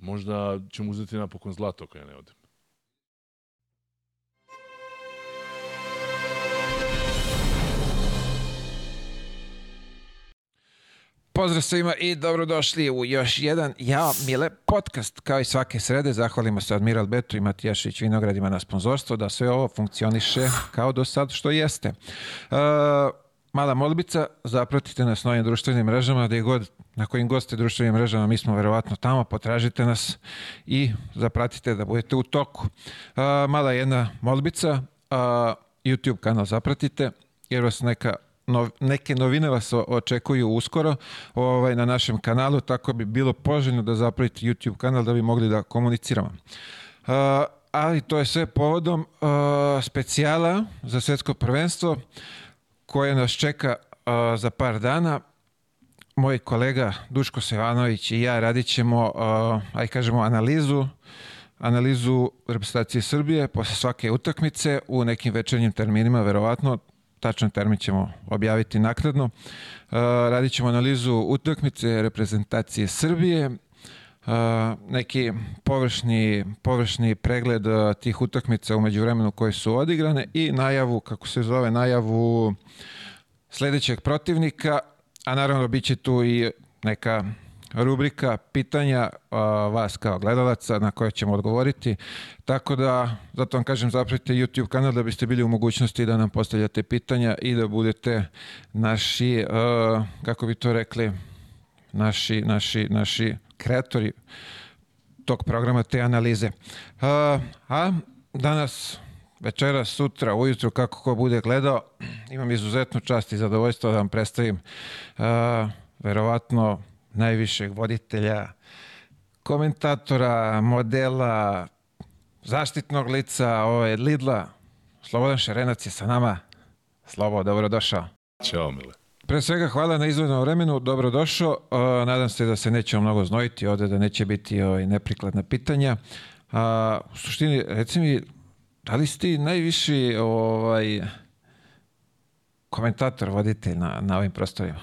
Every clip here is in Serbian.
Možda ćemo uzeti napokon zlato ako ja ne odem. Pozdrav svima i dobrodošli u još jedan Ja Mile podcast. Kao i svake srede, zahvalimo se Admiral Betu i Matijašić Vinogradima na sponzorstvo da sve ovo funkcioniše kao do sad što jeste. Uh, mala molbica, zapratite nas na ovim društvenim mrežama, gde god, na kojim god ste društvenim mrežama, mi smo verovatno tamo, potražite nas i zapratite da budete u toku. Uh, mala jedna molbica, uh, YouTube kanal zapratite, jer vas neka nov, neke novine vas očekuju uskoro ovaj, na našem kanalu, tako bi bilo poželjno da zapravite YouTube kanal da bi mogli da komuniciramo. Uh, ali to je sve povodom uh, specijala za svetsko prvenstvo koje nas čeka uh, za par dana. Moj kolega Duško Sevanović i ja radit ćemo, uh, aj kažemo, analizu analizu reprezentacije Srbije posle svake utakmice u nekim večernjim terminima, verovatno tačan termin ćemo objaviti nakladno. Uh, radit ćemo analizu utakmice reprezentacije Srbije, neki površni, površni pregled tih utakmica umeđu vremenu koje su odigrane i najavu, kako se zove, najavu sledećeg protivnika, a naravno bit će tu i neka rubrika pitanja vas kao gledalaca na koje ćemo odgovoriti. Tako da, zato vam kažem, zapratite YouTube kanal da biste bili u mogućnosti da nam postavljate pitanja i da budete naši, kako bi to rekli, naši, naši, naši kreatori tog programa, te analize. A, a danas večera, sutra, ujutru, kako ko bude gledao, imam izuzetnu čast i zadovoljstvo da vam predstavim uh, verovatno najvišeg voditelja, komentatora, modela, zaštitnog lica, ovaj, Lidla. Slobodan Šarenac je sa nama. Slobo, dobrodošao. Ćao, Mile. Pre svega hvala na izvodnom vremenu, dobrodošao. Uh, nadam se da se nećemo mnogo znojiti ovde, da neće biti ovaj, neprikladna pitanja. Uh, u suštini, reci mi, da li si ti najviši ovaj, komentator, voditelj na, na ovim prostorima?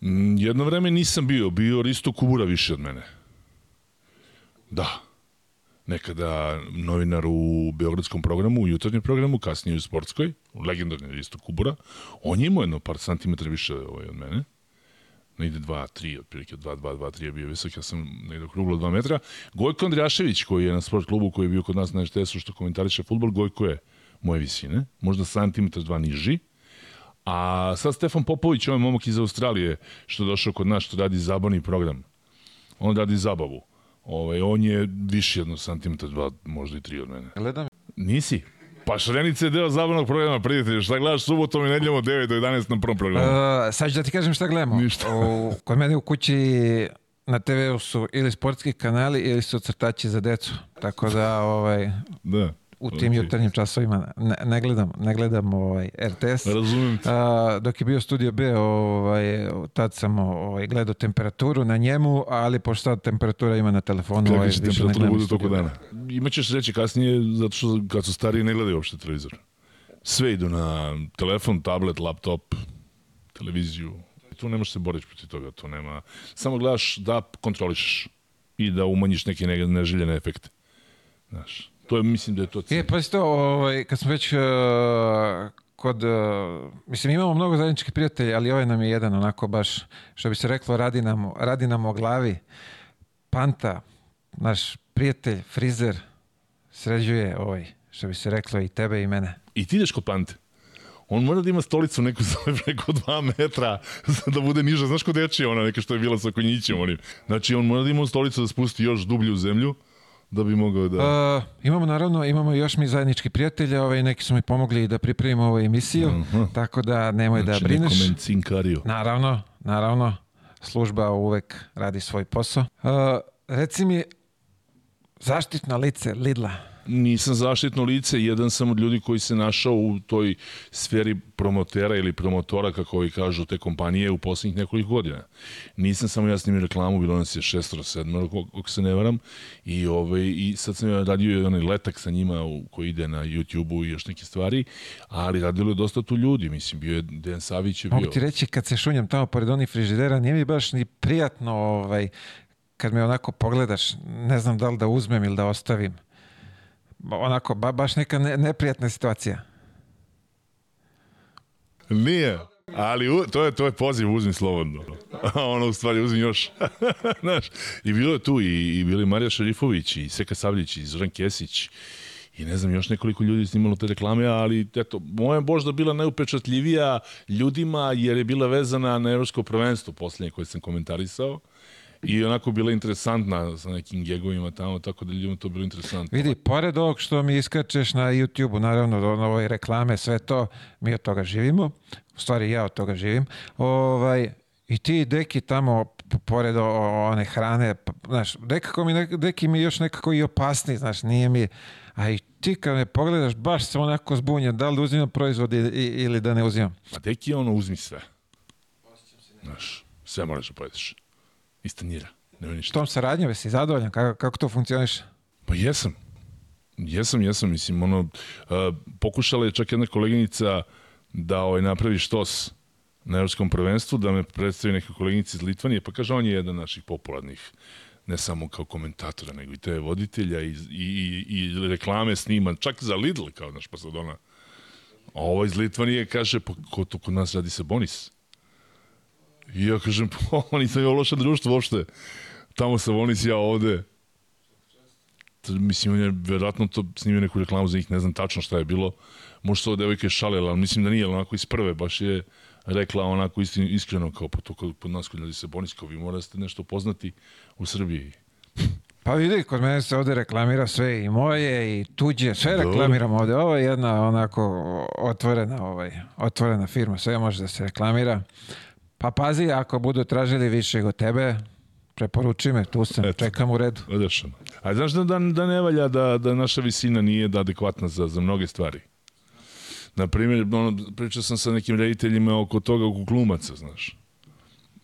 Mm, Jedno vreme nisam bio, bio Risto Kubura više od mene. Da. Nekada novinar u Beogradskom programu, u jutarnjem programu, kasnije u sportskoj, legendarni Risto Kubura. On je imao jedno par santimetra više ovaj, od mene. Negde 2, 3, otprilike 2, 2, 2, 3 je bio visok, ja sam negde okruglo 2 metra. Gojko Andrijašević, koji je na sport klubu, koji je bio kod nas na RTS-u što komentariše futbol, Gojko je moje visine, možda santimetar dva niži. A sad Stefan Popović, ovaj momak iz Australije, što je došao kod nas, što radi zabavni program. On radi zabavu. Ovaj, on je više jedno santimetar, dva, možda i tri od mene. Gledam. Nisi? Pa Šrenica je deo zabavnog programa, prijatelji. Šta gledaš subotom i nedljom od 9 do 11 na prvom programu? Uh, sad ću da ti kažem šta gledamo. Ništa. U, kod mene u kući na TV-u su ili sportski kanali ili su crtači za decu. Tako da ovaj, Da. U tim Ok. jutarnjim časovima ne, ne gledam, ne gledam ovaj, RTS. Razumem te. A, dok je bio Studio B, ovaj, tad sam ovaj, gledao temperaturu na njemu, ali pošto sad temperatura ima na telefonu, Kakva ovaj, više temperatura bude B. dana? Imaćeš reći kasnije, zato što kad su stariji ne gledaju uopšte televizor. Sve idu na telefon, tablet, laptop, televiziju. Tu ne možeš se boriti protiv toga, tu nema... Samo gledaš da kontrolišeš i da umanjiš neke ne- neželjene efekte. Znaš, to je, mislim da je to cilj. E, pa to, ovaj, kad smo već uh, kod, uh, mislim imamo mnogo zajedničkih prijatelja, ali ovaj nam je jedan onako baš, što bi se reklo, radi nam, radi nam o glavi. Panta, naš prijatelj, frizer, sređuje ovaj, što bi se reklo i tebe i mene. I ti ideš kod Pante. On mora da ima stolicu neku za preko dva metra da bude niža. Znaš kod dečija ona neka što je bila sa konjićem onim. Znači on mora da ima stolicu da spusti još dublje u zemlju da bi mogao da... Uh, imamo naravno, imamo još mi zajednički prijatelja, ovaj, neki su mi pomogli da pripremimo ovu emisiju, Aha. tako da nemoj znači, da brineš. cinkario. Naravno, naravno, služba uvek radi svoj posao. Uh, reci mi, zaštitno lice Lidla. Nisam zaštitno lice, jedan sam od ljudi koji se našao u toj sferi promotera ili promotora, kako ovi kažu, te kompanije u poslednjih nekoliko godina. Nisam samo ja snimio reklamu, bilo nas je šestoro, sedmoro, ako se ne varam, i, ovaj, i sad sam ja radio i onaj letak sa njima u, koji ide na YouTube-u i još neke stvari, ali radilo je dosta tu ljudi, mislim, bio je Dejan Savić je bio. Mogu ti reći, kad se šunjam tamo pored onih frižidera, nije mi baš ni prijatno ovaj, kad me onako pogledaš, ne znam da li da uzmem ili da ostavim. Onako, ba, baš neka ne, neprijatna situacija. Nije. Ali u, to je to je poziv uzmi slobodno. A ono u stvari uzmi još. Znaš, i bilo je tu i, i bili Marija Šarifović i Seka Savljić i Zoran Kesić i ne znam još nekoliko ljudi snimalo te reklame, ali eto, moja je možda bila najupečatljivija ljudima jer je bila vezana na evropsko prvenstvo posljednje koje sam komentarisao i onako bila interesantna sa nekim gegovima tamo, tako da ljudima to bilo interesantno. Vidi, pored ovog što mi iskačeš na YouTube-u, naravno, do ove reklame, sve to, mi od toga živimo. U stvari, ja od toga živim. Ovaj, I ti deki tamo, pored one hrane, znaš, dekako mi, nek- deki mi još nekako i opasni, znaš, nije mi... A i ti kad me pogledaš, baš sam onako zbunjen, da li da uzimam proizvod i- i- ili da ne uzimam. A deki ono uzmi sve. Znaš, sve moraš da pojedeš. Iz tanjira. Nema ništa. Tom saradnjom, si zadovoljan? Kako, kako to funkcioniše? Pa jesam. Jesam, jesam, mislim, ono, uh, pokušala je čak jedna koleginica da ovaj, napravi štos na evropskom prvenstvu, da me predstavi neka koleginica iz Litvanije, pa kaže, on je jedan naših popularnih, ne samo kao komentatora, nego i te voditelja i, i, i, i reklame snima, čak za Lidl, kao naš, pa sad ona. A ovo iz Litvanije kaže, pa ko to kod nas radi sa Bonis? I ja kažem, pa nisam je loše društvo uopšte. Tamo sa Bonis, ja ovde. Mislim, on je verovatno to snimio neku reklamu za njih, ne znam tačno šta je bilo. Možda se ova devojka je šalila, ali mislim da nije, onako iz prve baš je rekla onako istin, iskreno kao po to kod, kod nas kod ljudi se Bonis kao vi morate nešto poznati u Srbiji. Pa vidi, kod mene se ovde reklamira sve i moje i tuđe, sve Dobro. reklamiram ovde. Ovo je jedna onako otvorena, ovaj, otvorena firma, sve može da se reklamira. Pa pazi, ako budu tražili više od tebe, preporuči me, tu sam, Eto. čekam u redu. Odešano. A znaš da, da, da ne valja da, da naša visina nije da adekvatna za, za mnoge stvari? Na primjer, ono, pričao sam sa nekim rediteljima oko toga, oko glumaca, znaš.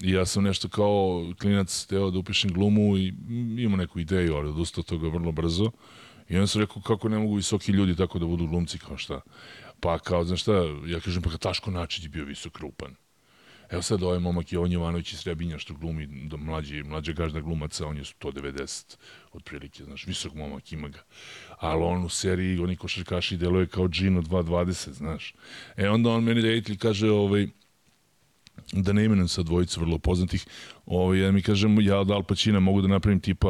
I ja sam nešto kao klinac teo da upišem glumu i imao neku ideju, ali odustao od toga vrlo brzo. I onda sam rekao kako ne mogu visoki ljudi tako da budu glumci kao šta. Pa kao, znaš šta, ja kažem, pa Taško Načić je bio visok rupan. Evo sad ovaj momak Jovan Jovanović iz Srebinja što glumi da mlađi, mlađa gažda glumaca, on je 190 otprilike, znaš, visok momak ima ga. Ali on u seriji, oni košarkaši deluje kao Gino 220, znaš. E onda on meni reditelj kaže, ovaj, da ne imenujem sad dvojicu vrlo poznatih, ovaj, ja mi kažem, ja od Al Pacina mogu da napravim tipa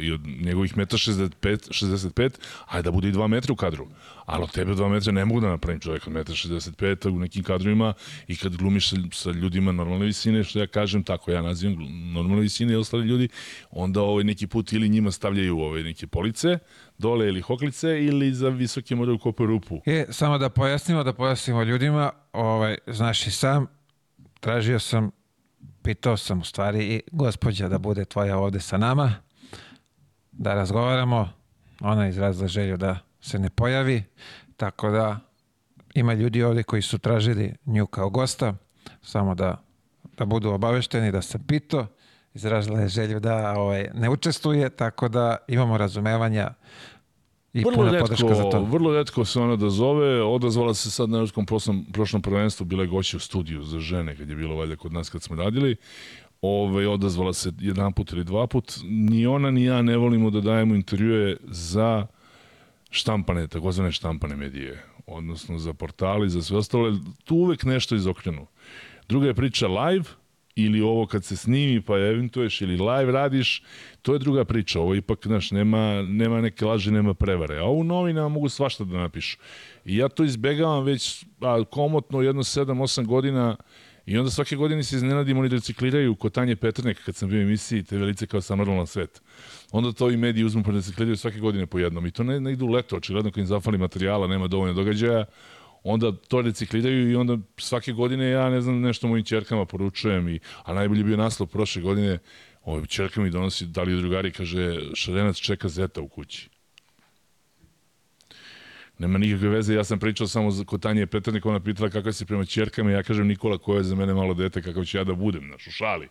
i od njegovih meta 65, 65, ajde da bude i 2 metra u kadru. Ali od tebe 2 metra ne mogu da napravim čovjek od metra 65 u nekim kadrovima i kad glumiš sa, sa ljudima normalne visine, što ja kažem, tako ja nazivam normalne visine i ostali ljudi, onda ovaj, neki put ili njima stavljaju ovaj, neke police, dole ili hoklice, ili za visoke moraju kopaju rupu. E, samo da pojasnimo, da pojasnimo ljudima, ovaj, znaš i sam, tražio sam, pitao sam u stvari i gospođa da bude tvoja ovde sa nama, da razgovaramo, ona je izrazila želju da se ne pojavi, tako da ima ljudi ovde koji su tražili nju kao gosta, samo da, da budu obavešteni da sam pitao, izrazila je želju da ovaj, ne učestvuje, tako da imamo razumevanja i vrlo podrška za redko, to. vrlo redko se ona da zove, odazvala se sad na evropskom prošlom, prošlom prvenstvu, bila je gošća u studiju za žene, kad je bilo valjda kod nas kad smo radili, Ove, odazvala se jedan put ili dva put. Ni ona ni ja ne volimo da dajemo intervjue za štampane, takozvane štampane medije, odnosno za portali, za sve ostalo, jer tu uvek nešto izokrenu. Druga je priča live, ili ovo kad se snimi pa eventuješ ili live radiš, to je druga priča. Ovo ipak, znaš, nema, nema neke laži, nema prevare. A ovo u novinama mogu svašta da napišu. I ja to izbegavam već a, komotno jedno 7-8 godina i onda svake godine se iznenadim, oni recikliraju kod Tanje Petrnek kad sam bio u emisiji te velice kao samrlo na svet. Onda to i mediji uzmu pa recikliraju svake godine po jednom. I to ne, ne idu leto, očigledno kad im zafali materijala, nema dovoljno događaja, onda to recikliraju i onda svake godine ja ne znam nešto mojim ćerkama poručujem i a najbolji bio naslov prošle godine ovaj ćerka mi donosi da li drugari kaže Šarenac čeka zeta u kući nema nikakve veze, ja sam pričao samo za kod Tanje Petrnik, ona pitala kako si prema ćerkama, ja kažem Nikola ko je za mene malo dete, kakav ću ja da budem, naš u šali.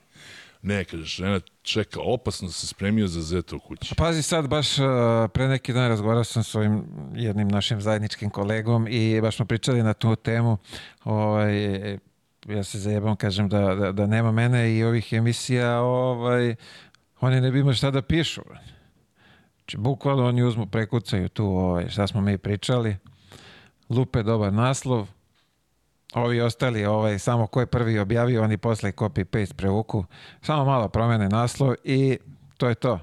Ne, kaže, žena čeka, opasno se spremio za zeta u kući. Pazi sad, baš uh, pre neki dan razgovarao sam s ovim jednim našim zajedničkim kolegom i baš smo pričali na tu temu. Ovaj, ja se zajebam, kažem da, da, da nema mene i ovih emisija ovaj, oni ne bi imali šta da pišu. Znači, bukvalno oni uzmu, prekucaju tu ovaj, šta smo mi pričali, lupe dobar naslov, ovi ostali, ovaj, samo ko je prvi objavio, oni posle copy-paste prevuku, samo malo promene naslov i to je to.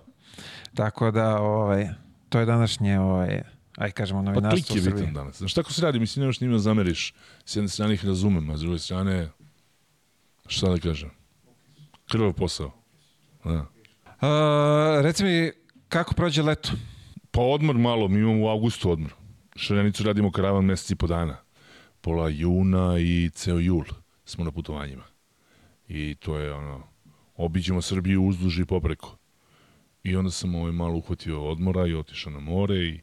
Tako da, ovaj, to je današnje, ovaj, aj kažemo, Pa novinarstvo klik je u Srbiji. bitan danas. Znaš, tako se radi, mislim, nemaš njima zameriš. S jedne strane ih razumem, a s druge strane, šta da kažem, krvav posao. Da. A, reci mi, kako prođe leto? Pa odmor malo, mi imamo u avgustu odmor. Šarenicu radimo karavan meseci i po dana. Pola juna i ceo jul smo na putovanjima. I to je ono, obiđemo Srbiju uzduž i popreko. I onda sam ovaj malo uhvatio odmora i otišao na more i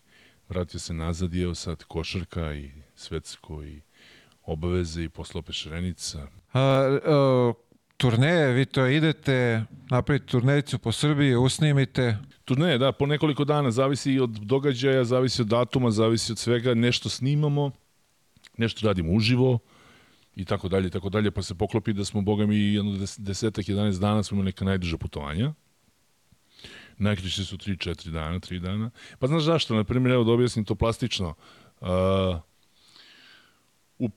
vratio se nazad i evo sad košarka i svetsko i obaveze i posle opet Šarenica. A, a, turneje, vi to idete, napravite turnejicu po Srbiji, usnimite. Turneje, da, po nekoliko dana, zavisi i od događaja, zavisi od datuma, zavisi od svega, nešto snimamo, nešto radimo uživo i tako dalje, tako dalje, pa se poklopi da smo, boga mi, jedno des- desetak, 11 dana smo imali neka najduža putovanja. Najkraće su 3-4 dana, 3 dana. Pa znaš zašto? Na primjer, evo da objasnim to plastično. Uh, u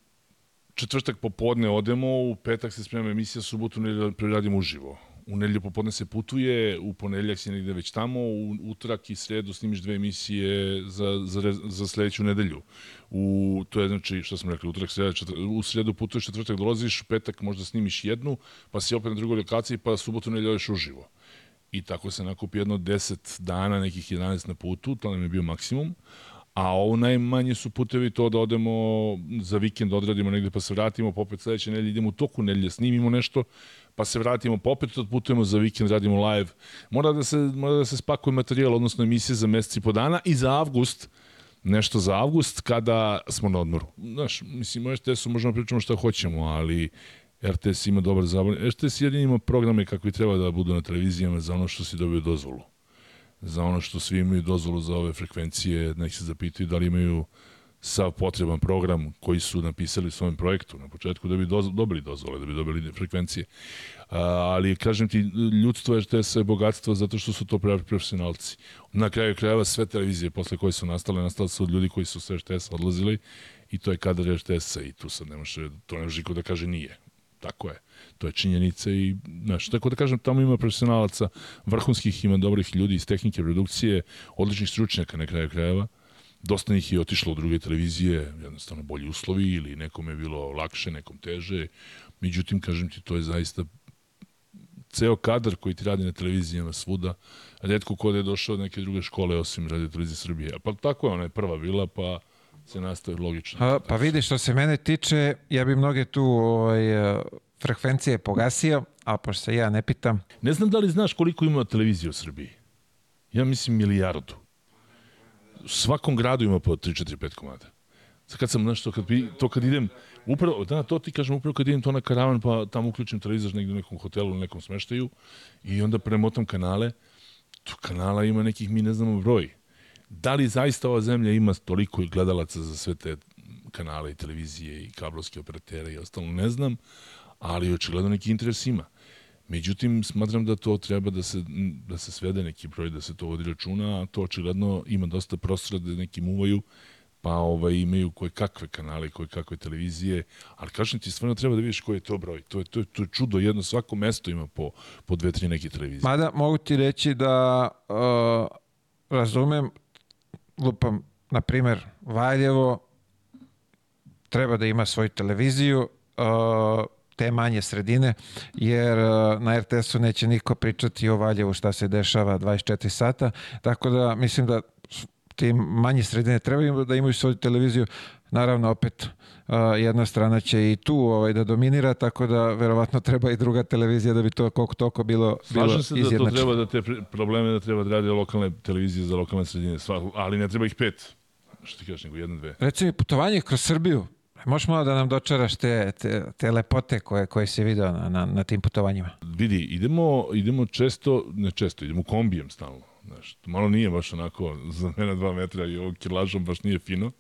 četvrtak popodne odemo, u petak se sprema emisija, subotu nedelju radimo uživo. U nedelju popodne se putuje, u ponedeljak si negde već tamo, u utorak i sredu snimiš dve emisije za, za, za sledeću nedelju. U, to je znači, što sam rekli, utorak, sreda, četvr, u sredu putuješ, četvrtak dolaziš, petak možda snimiš jednu, pa si opet na drugoj lokaciji, pa subotu nedelju odeš uživo. I tako se nakupi jedno 10 dana, nekih 11 na putu, to nam je bio maksimum. A ovo najmanje su putevi to da odemo za vikend, odradimo negde pa se vratimo, pa opet sledeće nedelje idemo u toku nedelje, snimimo nešto, pa se vratimo, pa opet odputujemo za vikend, radimo live. Mora da se, mora da se spakuje materijal, odnosno emisije za mesec i po dana i za avgust, nešto za avgust kada smo na odmoru. Znaš, mislim, o RTS-u možemo pričamo šta hoćemo, ali RTS ima dobar zabavljen. RTS jedin ima programe kakvi treba da budu na televizijama za ono što si dobio dozvolu. Za ono što svi imaju dozvolu za ove frekvencije, nek se zapitaju da li imaju sav potreban program koji su napisali u svojem projektu na početku da bi dobili dozvole, da bi dobili frekvencije. A, ali, kažem ti, ljudstvo je bogatstvo zato što su to pravi profesionalci. Na kraju krajeva sve televizije posle koje su nastale, nastale su od ljudi koji su sa RTS odlazili i to je kadar RTS-a i tu sad ne može, to ne može niko da kaže nije. Tako je. To je činjenica i, znaš, tako da kažem, tamo ima profesionalaca, vrhunskih, ima dobrih ljudi iz tehnike, produkcije, odličnih stručnjaka na kraju krajeva. Dosta njih je otišlo u druge televizije, jednostavno bolji uslovi ili nekom je bilo lakše, nekom teže. Međutim, kažem ti, to je zaista ceo kadar koji ti radi na televizijama svuda, redko ko da je došao od neke druge škole osim radio televizije Srbije. Pa tako je, ona je prva bila, pa se nastaje logično. A, pa vidi, što se mene tiče, ja bi mnoge tu ovaj, frekvencije pogasio, a pošto se ja ne pitam, Ne znam da li znaš koliko ima televizije u Srbiji. Ja mislim milijardu. Svakom gradu ima po 3, 4, 5 komada. Sad kad sam, znaš, to kad, to kad idem, upravo, da, to ti kažem, upravo kad idem to na karavan, pa tamo uključim televizor negde u nekom hotelu, u nekom smeštaju i onda premotam kanale, tu kanala ima nekih, mi ne znamo broj. Da li zaista ova zemlja ima toliko gledalaca za sve te kanale i televizije i kablovske operatere i ostalo, ne znam, ali očigledno neki interes ima. Međutim, smatram da to treba da se, da se svede neki broj, da se to vodi računa, a to očigledno ima dosta prostora da neki muvaju, pa ovaj, imaju koje kakve kanale, koje kakve televizije, ali kažem ti, stvarno treba da vidiš koji je to broj. To je, to je, to je čudo, jedno svako mesto ima po, po dve, tri neke televizije. mada mogu ti reći da uh, razumem, lupam, na primer, Valjevo treba da ima svoju televiziju, uh, te manje sredine, jer uh, na RTS-u neće niko pričati o Valjevu šta se dešava 24 sata, tako da mislim da s- ti manje sredine trebaju da imaju svoju televiziju, naravno opet uh, jedna strana će i tu ovaj, da dominira, tako da verovatno treba i druga televizija da bi to koliko toliko bilo, bilo Slažem se da to treba da te probleme da treba da rade lokalne televizije za lokalne sredine, ali ne treba ih pet. Što ti kažeš, nego jedno, dve. Reci mi, putovanje kroz Srbiju, možeš malo da nam dočaraš te, te, te lepote koje, koje si video na, na, na tim putovanjima? vidi, idemo, idemo često, ne često, idemo kombijem stalno. Znaš, malo nije baš onako, za mene dva metra i ovo kilažom baš nije fino.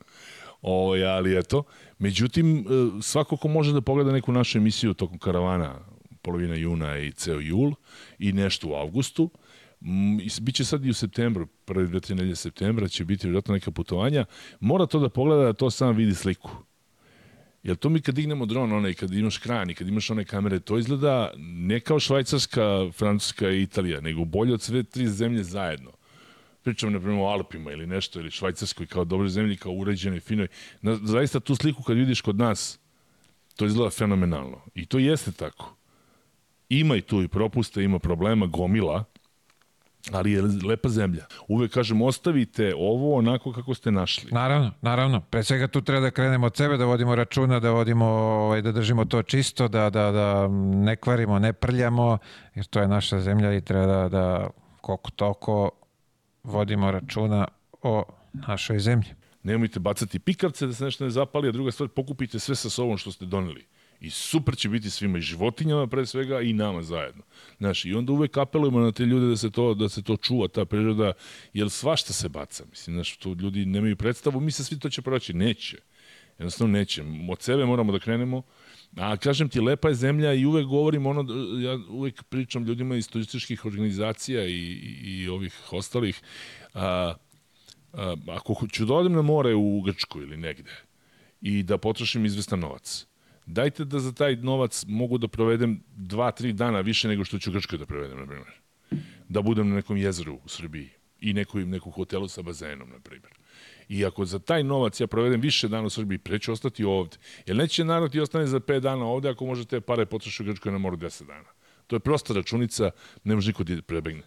O, ali eto. Međutim, e, svako ko može da pogleda neku našu emisiju tokom karavana, polovina juna i ceo jul i nešto u avgustu, Biće sad i u septembru, prve dve, tri septembra će biti vjerojatno neka putovanja. Mora to da pogleda da to sam vidi sliku. Jer to mi kad dignemo dron, onaj, kad imaš kran i kad imaš one kamere, to izgleda ne kao Švajcarska, Francuska i Italija, nego bolje od sve tri zemlje zajedno. Pričam, na primjer, o Alpima ili nešto, ili Švajcarskoj kao dobre zemlji, kao uređenoj, finoj. Na, zaista tu sliku kad vidiš kod nas, to izgleda fenomenalno. I to jeste tako. Ima i tu i propusta, ima problema, gomila, ali je lepa zemlja. Uvek kažem, ostavite ovo onako kako ste našli. Naravno, naravno. Pre svega tu treba da krenemo od sebe, da vodimo računa, da vodimo, ovaj, da držimo to čisto, da, da, da ne kvarimo, ne prljamo, jer to je naša zemlja i treba da, da koliko toliko vodimo računa o našoj zemlji. Nemojte bacati pikavce da se nešto ne zapali, a druga stvar, pokupite sve sa sobom što ste doneli. I super će biti svima i životinjama pre svega i nama zajedno. Znaš, i onda uvek apelujemo na te ljude da se to, da se to čuva, ta priroda, jer svašta se baca. Mislim, znaš, to ljudi nemaju predstavu, mi se svi to će proći. Neće. Jednostavno neće. Od sebe moramo da krenemo, A kažem ti, lepa je zemlja i uvek govorim ono, ja uvek pričam ljudima iz turističkih organizacija i, i, i ovih ostalih, a, a, ako ću da odem na more u Grčku ili negde i da potrošim izvestan novac, dajte da za taj novac mogu da provedem dva, tri dana više nego što ću Grčkoj da provedem, na primjer. Da budem na nekom jezeru u Srbiji i nekom, nekom hotelu sa bazenom, na primjer. I ako za taj novac ja provedem više dana u Srbiji, pre ću ostati ovde. Jer neće narod ti ostane za 5 dana ovde ako možete pare potrošiti u Grčkoj na moru 10 dana. To je prosta računica, ne može niko ti prebegne.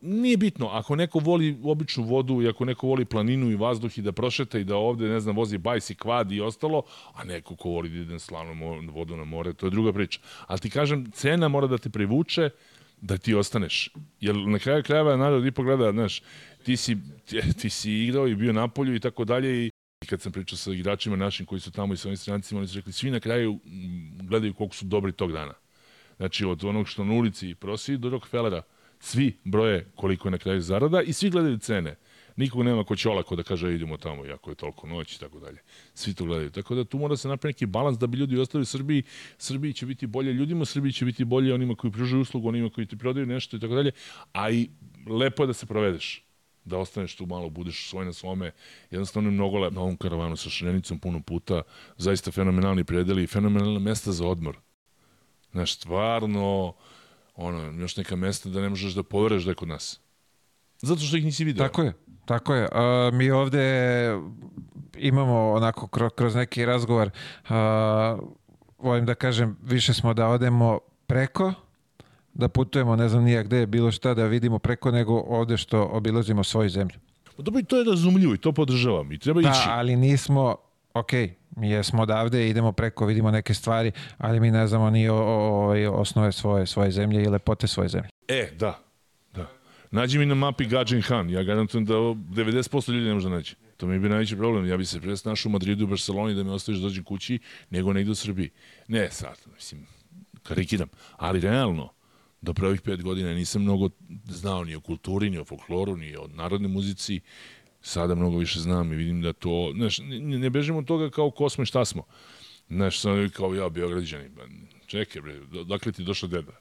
Nije bitno, ako neko voli običnu vodu i ako neko voli planinu i vazduh i da prošeta i da ovde, ne znam, vozi bajs i kvad i ostalo, a neko ko voli da ide na slavnu vodu na more, to je druga priča. Ali ti kažem, cena mora da te privuče da ti ostaneš. Jer na kraju krajeva narod ipak gleda, znaš, ti si, ti, si igrao i bio na polju i tako dalje i I kad sam pričao sa igračima našim koji su tamo i sa ovim strancima, oni su rekli, svi na kraju gledaju koliko su dobri tog dana. Znači, od onog što na ulici prosi do Rockefellera, svi broje koliko je na kraju zarada i svi gledaju cene. Nikog nema ko će olako da kaže idemo tamo, jako je toliko noć i tako dalje. Svi to gledaju. Tako da tu mora se napraviti neki balans da bi ljudi ostali u Srbiji. Srbiji će biti bolje ljudima, Srbiji će biti bolje onima koji pružaju uslugu, onima koji ti prodaju nešto i tako dalje. A i lepo je da se provedeš da ostaneš tu malo, budeš svoj na svome. Jednostavno je mnogo lepo na ovom karavanu sa šarenicom puno puta. Zaista fenomenalni predeli i fenomenalna mesta za odmor. Znaš, stvarno, ono, još neka mesta da ne možeš da povereš da je kod nas. Zato što ih nisi video. Tako je, tako je. A, mi ovde imamo onako kroz, neki razgovor, a, volim da kažem, više smo da odemo preko, da putujemo, ne znam nija gde je bilo šta da vidimo preko, nego ovde što obilazimo svoju zemlju. Pa dobro, i to je razumljivo i to podržavam i treba Da, ići. ali nismo, ok, mi jesmo odavde, idemo preko, vidimo neke stvari, ali mi ne znamo ni o, o, o osnove svoje, svoje zemlje i lepote svoje zemlje. E, da. da. Nađi mi na mapi Gadžin Han. Ja garantujem da 90% ljudi ne može da naći. To mi bi najveći problem. Ja bi se pre našao u Madridu i Barceloni da me ostaviš da dođem kući, nego negde u Srbiji. Ne sad, mislim, karikiram. Ali realno, do prvih pet godina nisam mnogo znao ni o kulturi, ni o folkloru, ni o narodnoj muzici. Sada mnogo više znam i vidim da to... Znaš, ne, ne bežimo od toga kao ko smo i šta smo. Znaš, sam kao ja, Beograđani. Ba, čekaj, bre, dakle ti došao deda.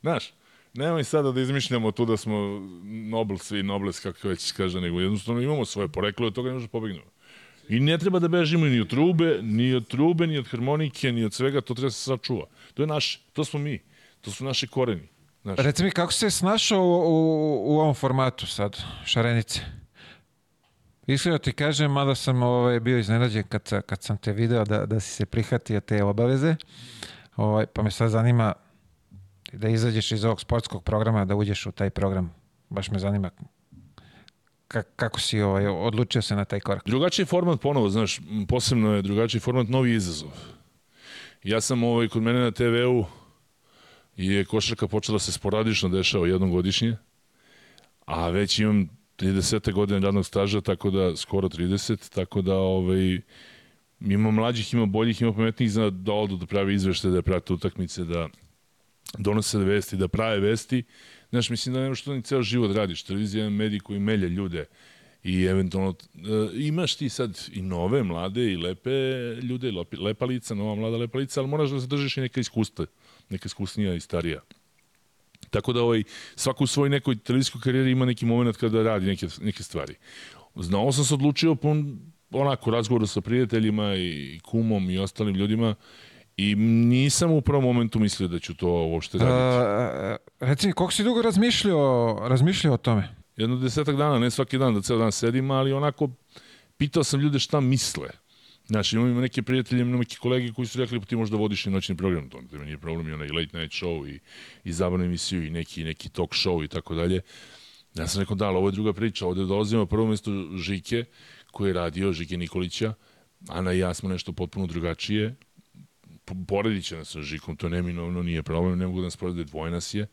Znaš, nemoj sada da izmišljamo tu da smo Nobel, svi Nobles, kako već kaže, nego jednostavno imamo svoje poreklo i od toga ne može pobegnemo. I ne treba da bežimo ni od trube, ni od trube, ni od harmonike, ni od svega, to treba da se sačuva. To je naše, to smo mi, to su naši koreni. Znaš, Reci mi, kako se snašao u, u, u ovom formatu sad, šarenice? Iskreno ti kažem, mada sam ovaj, bio iznenađen kad, kad sam te video da, da si se prihvatio te obaveze, ovaj, pa me sad zanima da izađeš iz ovog sportskog programa, da uđeš u taj program. Baš me zanima ka, kako si ovaj, odlučio se na taj korak. Drugačiji format ponovo, znaš, posebno je drugačiji format, novi izazov. Ja sam ovaj, kod mene na TV-u je košarka počela da se sporadično dešava jednom godišnje, a već imam 30. godine radnog staža, tako da skoro 30, tako da ovaj, ima mlađih, ima boljih, ima pametnijih zna da odu da pravi izvešte, da prate utakmice, da donose vesti, da prave vesti. Znaš, mislim da nema što ni ceo život radiš. Televizija je medij koji melje ljude i eventualno e, imaš ti sad i nove, mlade i lepe ljude, lepa lica, nova mlada lepa lica, ali moraš da zadržiš i neka iskustva, neka iskusnija i starija. Tako da ovaj, svako u svojoj nekoj televizijskoj karijeri ima neki moment kada radi neke, neke stvari. Znao sam se odlučio po onako razgovoru sa prijateljima i kumom i ostalim ljudima i nisam u prvom momentu mislio da ću to uopšte raditi. A, reci mi, koliko si dugo razmišljao, razmišljao o tome? Jedno desetak dana, ne svaki dan da ceo dan sedim, ali onako pitao sam ljude šta misle. Znaš, imam neke prijatelje, imam neke kolege koji su rekli, pa ti možda vodiš i noćni program, to da nije problem i onaj late night show i, i zabavnu emisiju i neki, neki talk show i tako dalje. Ja sam rekao, da, ali ovo je druga priča, ovde dolazimo prvo mesto Žike, koji je radio, Žike Nikolića, Ana i ja smo nešto potpuno drugačije, poredit će nas sa Žikom, to neminovno nije problem, ne mogu da nas porede, dvoje nas je.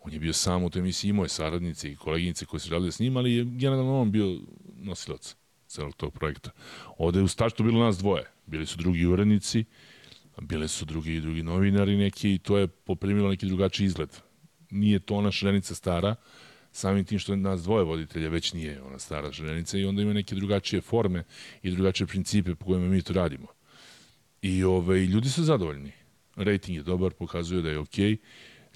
On je bio sam u toj emisiji, imao je saradnice i koleginice koje su radile s njim, ali je generalno on bio nosilac celog tog projekta. Ovde je u startu bilo nas dvoje. Bili su drugi urednici, bile su drugi i drugi novinari neki i to je poprimilo neki drugačiji izgled. Nije to ona šrenica stara, samim tim što nas dvoje voditelja već nije ona stara šrenica i onda ima neke drugačije forme i drugačije principe po kojima mi to radimo. I ove, ljudi su zadovoljni. Rating je dobar, pokazuje da je okej. Okay.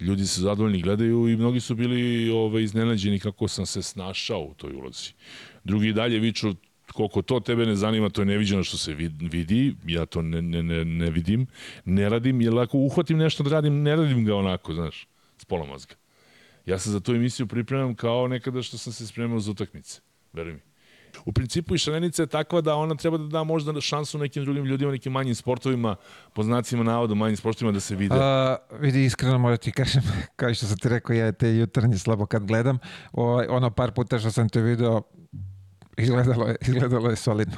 Ljudi su zadovoljni, gledaju i mnogi su bili ove, iznenađeni kako sam se snašao u toj ulozi. Drugi dalje viču koliko to tebe ne zanima, to je neviđeno što se vidi, ja to ne, ne, ne, ne vidim, ne radim, jer ako uhvatim nešto da radim, ne radim ga onako, znaš, s pola mozga. Ja se za tu emisiju pripremam kao nekada što sam se spremao za utakmice, veruj mi. U principu i šarenica je takva da ona treba da da možda šansu nekim drugim ljudima, nekim manjim sportovima, po znacima navoda, manjim sportovima da se vide. A, vidi, iskreno moram ti kažem, kao što sam ti rekao, ja te jutarnje slabo kad gledam, o, ovaj, ono par puta što sam te video, izgledalo je, izgledalo je solidno.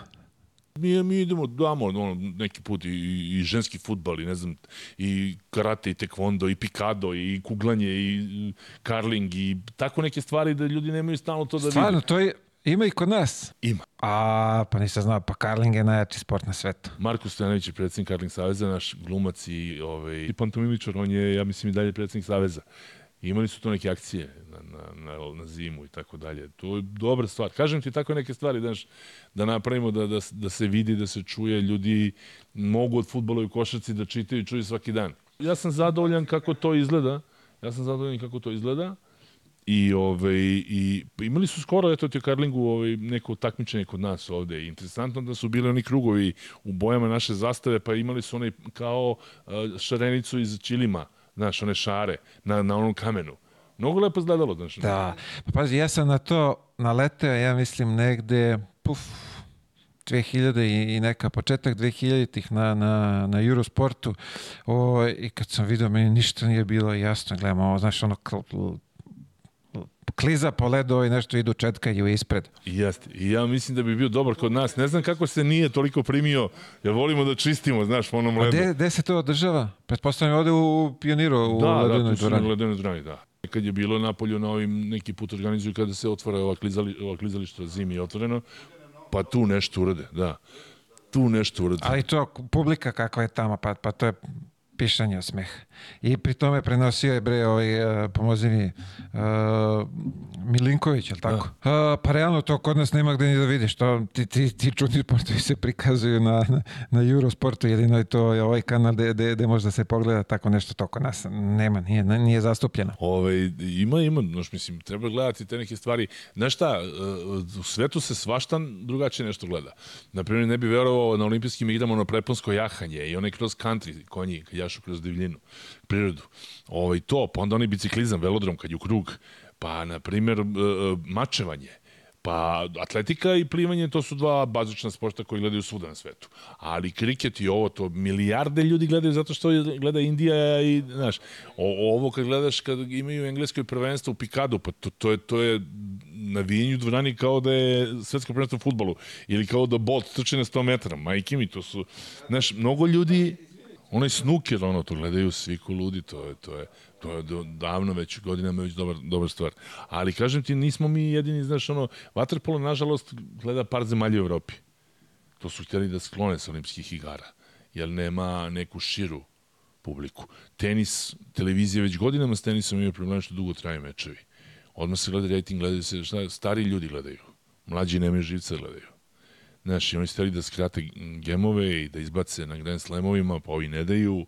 Mi, mi idemo, damo ono, neki put i, i ženski futbal i ne znam, i karate i tekvondo i pikado i kuglanje i karling i tako neke stvari da ljudi nemaju stalno to da Stvarno, vidi. to je, ima i kod nas? Ima. A, pa nisam znao, pa karling je najjači sport na svetu. Marko Stojanović je predsednik Karling Saveza, naš glumac i, ovaj, i pantomimičar, on je, ja mislim, i dalje predsednik Saveza. Imali su to neke akcije na, na, na, na zimu i tako dalje. To je dobra stvar. Kažem ti tako neke stvari, daš, da napravimo, da, da, da se vidi, da se čuje. Ljudi mogu od futbola i košarci da čitaju i čuju svaki dan. Ja sam zadovoljan kako to izgleda. Ja sam zadovoljan kako to izgleda. I, ove, i imali su skoro, eto ti Karlingu, ove, neko takmičenje kod nas ovde. Interesantno da su bili oni krugovi u bojama naše zastave, pa imali su onaj kao šarenicu iz Čilima znaš, one šare na, na onom kamenu. Mnogo lepo izgledalo, znaš. Da, pa pazi, ja sam na to naleteo, ja mislim, negde, puf, 2000 i, neka početak 2000-ih na, na, na Eurosportu o, i kad sam vidio, meni ništa nije bilo jasno, gledam ovo, znaš, ono kliza po ledu i nešto idu četkaju ispred. Jeste. I ja mislim da bi bio dobar kod nas. Ne znam kako se nije toliko primio, jer volimo da čistimo, znaš, po onom ledu. A gde se to održava? Pretpostavljam ovde u Pioniru, u da, Ledenoj da. Da, u Ledenoj dvorani, da. Kad je bilo napolju na ovim neki put organizuju kada se otvara ova, klizali, ova klizališta zimi je otvoreno, pa tu nešto urade, da. Tu nešto urade. Ali to publika kakva je tamo, pa, pa to je pišanje smeh. I pri tome prenosio je bre ovaj, uh, pomozi mi, uh, Milinković, je tako? Da. Uh, pa realno to kod nas nema gde ni da vidiš. To, ti, ti, ti čudni sportovi se prikazuju na, na, na Eurosportu, jedino je to je ovaj kanal gde, gde, gde može da se pogleda tako nešto to kod nas. Nema, nije, nije zastupljeno. Ove, ima, ima, znaš, mislim, treba gledati te neke stvari. Znaš šta, u svetu se svašta drugačije nešto gleda. Naprimjer, ne bi verovao na olimpijskim igrama ono preponsko jahanje i onaj cross country konji, kad jašu kroz divljinu prirodu. Ovaj, to, pa onda onaj biciklizam, velodrom kad je u krug, pa, na primjer, e, e, mačevanje, Pa atletika i plivanje to su dva bazična sporta koji gledaju svuda na svetu. Ali kriket i ovo to milijarde ljudi gledaju zato što gleda Indija i znaš, o, ovo kad gledaš kad imaju englesko prvenstvo u Pikadu, pa to, to je to je na vijenju dvorani kao da je svetsko prvenstvo u fudbalu ili kao da Bolt trči na 100 metara. Majke mi, to su, znaš, mnogo ljudi onaj snuker, ono, to gledaju svi ko ludi, to je, to je, to je davno već, godinama već dobar, dobar stvar. Ali kažem ti, nismo mi jedini, znaš, ono, Waterpolo, nažalost, gleda par zemalja u Evropi. To su htjeli da sklone sa olimpijskih igara, jer nema neku širu publiku. Tenis, televizija već godinama s tenisom ima problem što dugo traju mečevi. Odmah se gleda rating, gledaju se, šta, stari ljudi gledaju. Mlađi nemaju živce gledaju. Znaš, oni stavili da skrate gemove i da izbace na Grand Slamovima, pa ovi ne daju.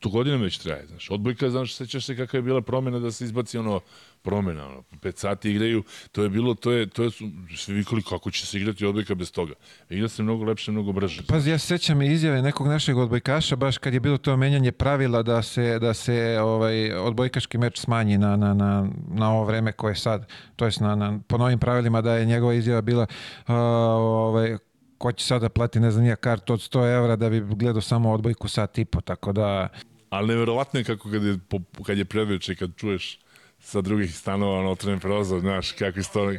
to godina već traje, znaš. Odbojka, znaš, sećaš se kakva je bila promena da se izbaci ono promena, ono, pet sati igraju, to je bilo, to je, to je, svi vikali kako će se igrati odbojka bez toga. Igra se mnogo lepše, mnogo brže. Pazi, ja se sećam i izjave nekog našeg odbojkaša, baš kad je bilo to menjanje pravila da se, da se ovaj, odbojkaški meč smanji na, na, na, na ovo vreme koje je sad, to jest na, na, po novim pravilima da je njegova izjava bila uh, ovaj, ko će sada plati, ne znam, nije kart od 100 evra da bi gledao samo odbojku sat i po, tako da... Ali neverovatno je kako kad je, kad je predveče, kad čuješ sa drugih stanova na otvoren prozor, znaš, kako isto,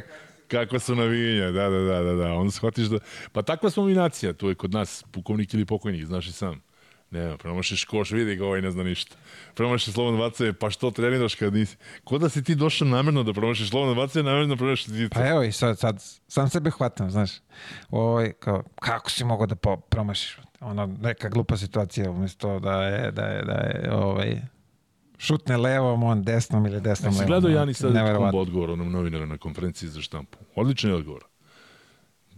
kako su navijenja, da, da, da, da, da, onda shvatiš da, pa takva smo mi nacija, tu je kod nas pukovnik ili pokojnik, znaš i sam. Ne, promašiš koš, vidi ga ovaj ne zna ništa. Promašiš slobodno bacanje, pa što treniraš kad nisi? Ko da si ti došao namjerno da promašiš slobodno bacanje, namjerno da promašiš ti Pa evo i sad, sad sam sebe hvatam, znaš. Ovaj, kao, kako si mogao da promašiš? Ono, neka glupa situacija, umjesto da je, da je, da je, ovaj, šutne levom, on desnom ili desnom levom. gledao Jani sad odgovor onom novinaru na konferenciji za štampu. Odličan je odgovor.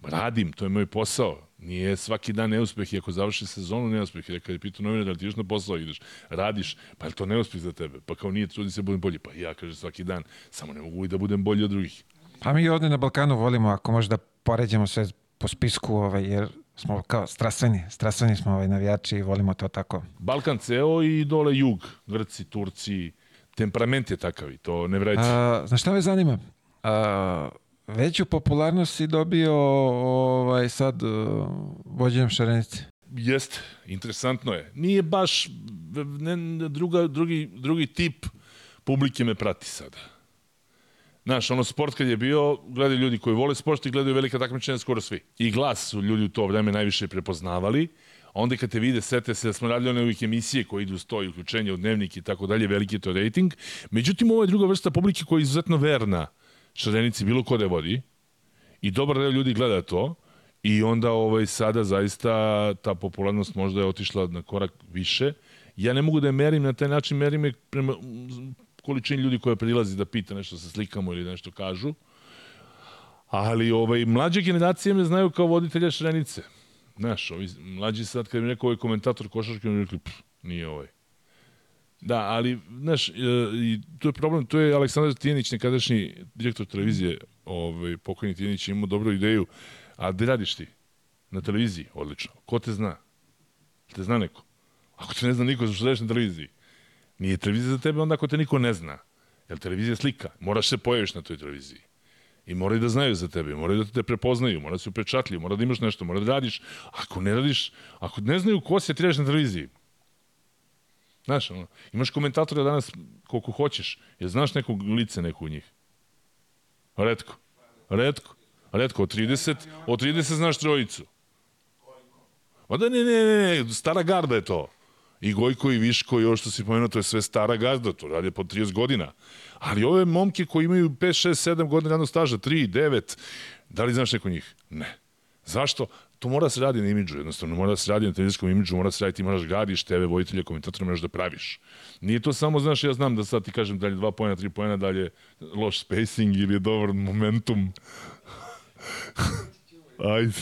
Radim, to je moj posao Nije svaki dan neuspeh i ako završi sezonu neuspeh. I kad je pitao novinar da ti još na posao ideš, radiš, pa je to neuspeh za tebe? Pa kao nije, trudi se da budem bolji. Pa ja, kaže, svaki dan, samo ne mogu i da budem bolji od drugih. Pa mi ovde na Balkanu volimo, ako možda poređamo sve po spisku, ovaj, jer smo kao strastveni, strastveni smo ovaj, navijači i volimo to tako. Balkan ceo i dole jug, Grci, Turci, temperament je takav i to ne vreći. Znaš šta me zanima? A, veću popularnost si dobio ovaj, sad uh, vođenjem Šarenice. Jeste, interesantno je. Nije baš ne, druga, drugi, drugi tip publike me prati sada. Znaš, ono sport kad je bio, gledaju ljudi koji vole sport i gledaju velika takmičenja skoro svi. I glas su ljudi u to vreme najviše prepoznavali. Onda kad te vide, sete se da smo radili one uvijek emisije koje idu stoji, uključenje u dnevnik i tako dalje, veliki je to rating. Međutim, ovo je druga vrsta publike koja je izuzetno verna Šarenici bilo ko da je vodi i dobar deo ljudi gleda to i onda ovaj sada zaista ta popularnost možda je otišla na korak više. Ja ne mogu da je merim na taj način, merim je prema količini ljudi koja prilazi da pita nešto sa slikamo ili nešto kažu. Ali ovaj, mlađe generacije me znaju kao voditelja Šrenice. Znaš, ovi mlađi sad kad mi rekao ovaj komentator košarke, mi rekli, nije ovaj. Da, ali, znaš, e, i to je problem, to je Aleksandar Tijenić, nekadašnji direktor televizije, ovaj, pokojni Tijenić, imao dobru ideju, a gde radiš ti? Na televiziji, odlično. Ko te zna? Te zna neko? Ako te ne zna niko, zašto radiš na televiziji? Nije televizija za tebe onda ako te niko ne zna. Jer televizija je slika. Moraš se pojaviš na toj televiziji. I moraju da znaju za tebe, moraju da te prepoznaju, moraju da se upečatljivi, mora da imaš nešto, mora da radiš. Ako ne radiš, ako ne znaju ko ti radiš na televiziji. Znaš, ono, imaš komentatora danas koliko hoćeš. Je znaš nekog lice neku u njih? Redko. Redko. Redko. Od 30, od 30 znaš trojicu. Ma da ne, ne, ne, stara garda je to. I Gojko i Viško i ovo što si pomenuo, to je sve stara garda, to radi po 30 godina. Ali ove momke koji imaju 5, 6, 7 godina radnog staža, 3, 9, da li znaš neko njih? Ne. Zašto? to mora da se radi na imidžu, jednostavno mora da se radi na televizijskom imidžu, mora da se radi, ti moraš gadiš TV, vojitelja, komentatora, moraš da praviš. Nije to samo, znaš, ja znam da sad ti kažem dalje dva pojena, tri pojena, dalje loš spacing ili je dobar momentum. Ajde.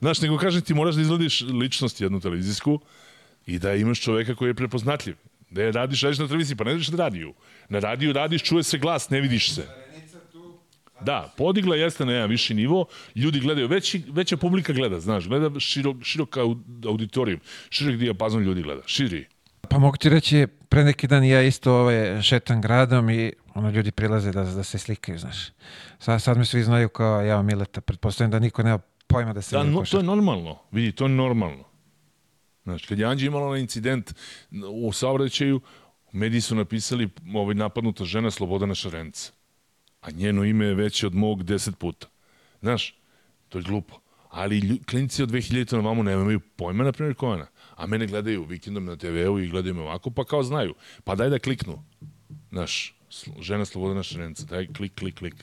Znaš, nego kažem ti moraš da izglediš ličnost jednu televizijsku i da imaš čoveka koji je prepoznatljiv. Da je radiš, radiš na televiziji, pa ne radiš na radiju. Na radiju radiš, čuje se glas, ne vidiš se. Da, podigla jeste na jedan viši nivo, ljudi gledaju, veći, veća publika gleda, znaš, gleda širok, širok auditorijum, širok dijapazon ljudi gleda, širi. Pa mogu ti reći, pre neki dan ja isto ovaj, šetam gradom i ono, ljudi prilaze da, da se slikaju, znaš. Sad, sad me svi znaju kao ja Mileta, pretpostavljam da niko nema pojma da se da, no, to je normalno, vidi, to je normalno. Znaš, kad je Anđe imala na incident u saobraćaju, mediji su napisali ovaj, napadnuta žena Slobodana Šarenca a njeno ime je veće od mog deset puta. Znaš, to je glupo. Ali klinici od 2000 na vamo nemaju pojma, na primjer, Kojana. A mene gledaju vikendom na TV-u i gledaju me ovako, pa kao znaju. Pa daj da kliknu. Znaš, žena Slobodana Šarenca, daj klik, klik, klik.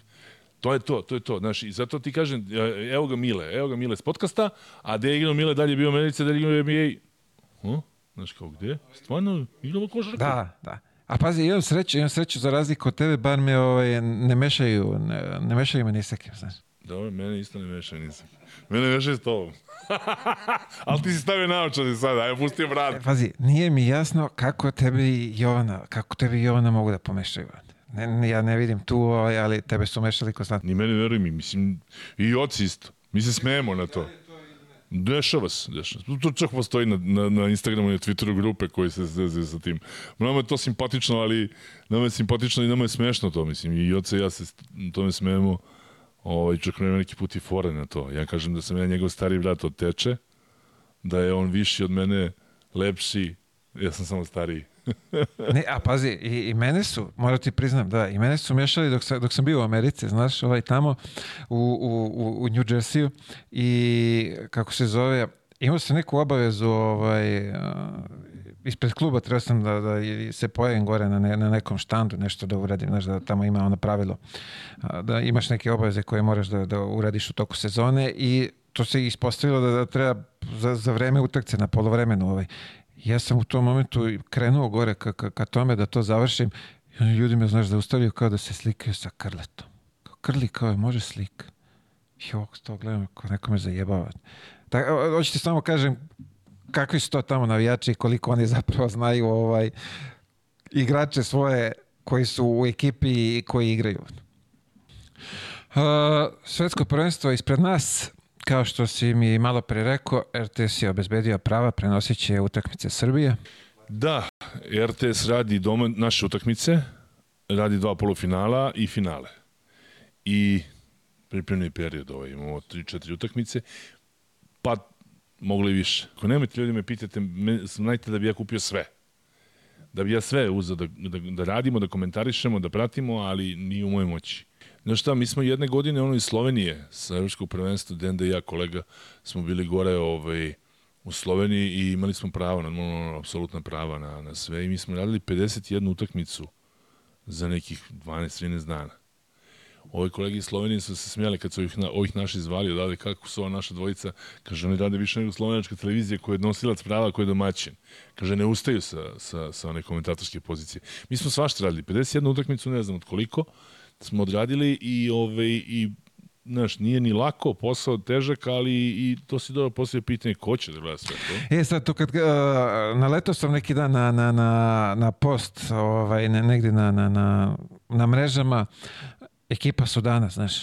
To je to, to je to. Znaš, i zato ti kažem, e, evo ga Mile, evo ga Mile s podcasta, a gde je igrao Mile, dalje bio Medice, dalje igrao NBA. Huh? Znaš kao, gde? Stvarno, igramo košarku? Da, da. A pazi, imam sreću, imam sreću za razliku od tebe, bar me ovaj, ne mešaju, ne, ne mešaju me ni sa kim, znaš. Dobro, mene isto ne meša, nisam. Mene meša s tobom. Ali ti si stavio naočare sada, ajde, pusti vrat. E, pazi, nije mi jasno kako tebi Jovana, kako tebi Jovana mogu da pomešaju. Ne, ne, ja ne vidim tu, ovaj, ali tebe su mešali konstantno. Ni meni veruj mi, mislim, i oci isto. Mi se smejemo na to. Dešava se, dešava se. To čak postoji na, na, na Instagramu i na Twitteru grupe koji se zezaju sa tim. Nama je to simpatično, ali nama je simpatično i nama je smešno to, mislim. I oce i ja se tome smejemo. Ovaj, čak nema neki put i fore na to. Ja kažem da sam ja njegov stari brat od teče, da je on viši od mene, lepši, ja sam samo stariji. Ne, a pazi, i, i mene su, moram ti priznam, da, i mene su mešali dok, sa, dok sam bio u Americi, znaš, ovaj tamo u, u, u New Jersey i kako se zove, imao sam neku obavezu ovaj, ispred kluba trebao sam da, da se pojavim gore na, ne, na nekom štandu, nešto da uradim, znaš, da tamo ima ono pravilo, da imaš neke obaveze koje moraš da, da uradiš u toku sezone i to se ispostavilo da, da treba za, za vreme utakce na polovremenu ovaj, ja sam u tom momentu krenuo gore ka, ka, ka tome da to završim i ljudi me, znaš, zaustavljaju kao da se slikaju sa Krletom. Kao Krli, kao je, može slik. I ovako to gledam, kao neko me zajebava. Tako, hoćete samo kažem kakvi su to tamo navijači i koliko oni zapravo znaju ovaj, igrače svoje koji su u ekipi i koji igraju. Uh, svetsko prvenstvo ispred nas Kao što si mi malo pre rekao, RTS je obezbedio prava, prenosit će utakmice Srbije. Da, RTS radi doma naše utakmice, radi dva polufinala i finale. I pripremni period ovaj, imamo 3-4 utakmice, pa mogli više. Ako nemate ljudi me pitate, znajte da bi ja kupio sve. Da bi ja sve uzao da, da, da radimo, da komentarišemo, da pratimo, ali nije u mojoj moći. Znaš šta, mi smo jedne godine ono iz Slovenije, sa Evropskog prvenstva, Denda i ja, kolega, smo bili gore ovaj, u Sloveniji i imali smo pravo, normalno, apsolutna prava na, na sve i mi smo radili 51 utakmicu za nekih 12-13 dana. Ovi kolegi iz Slovenije su se smijali kad su ovih, na, ovih naši zvali odavde kako su ova naša dvojica. Kaže, oni rade više nego slovenačka televizija koja je nosilac prava, koja je domaćin. Kaže, ne ustaju sa, sa, sa one komentatorske pozicije. Mi smo svašta radili. 51 utakmicu, ne znam od koliko smo odradili i, ove, i znaš, nije ni lako, posao težak, ali i to si dobro poslije pitanje ko će da gleda sve to. E sad, to kad uh, naletao sam neki dan na, na, na, na post, ovaj, ne, negde na, na, na, na mrežama, ekipa su danas, znaš,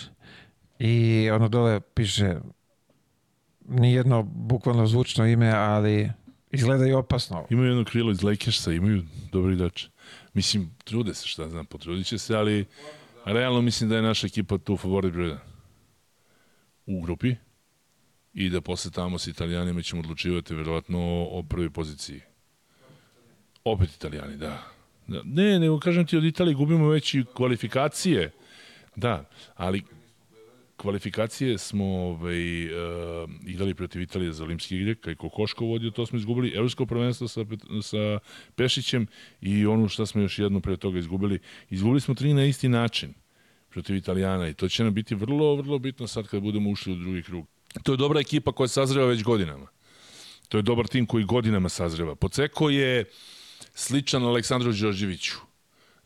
i ono dole piše nijedno bukvalno zvučno ime, ali izgleda i opasno. Imaju jedno krilo iz Lakersa, imaju dobri dače. Mislim, trude se, šta znam, potrudit će se, ali realno mislim da je naša ekipa tu favorit broj u grupi i da posle tamo sa italijanima ćemo odlučivati verovatno o prvoj poziciji. Opet italijani, da. da. Ne, nego kažem ti od Italije gubimo već i kvalifikacije. Da, ali kvalifikacije smo ovaj, uh, igrali protiv Italije za olimpijske igre, kaj Kokoško vodio, to smo izgubili, evropsko prvenstvo sa, sa Pešićem i ono što smo još jedno pre toga izgubili. Izgubili smo tri na isti način protiv Italijana i to će nam biti vrlo, vrlo bitno sad kad budemo ušli u drugi krug. To je dobra ekipa koja sazreva već godinama. To je dobar tim koji godinama sazreva. Poceko je sličan Aleksandru Đorđeviću.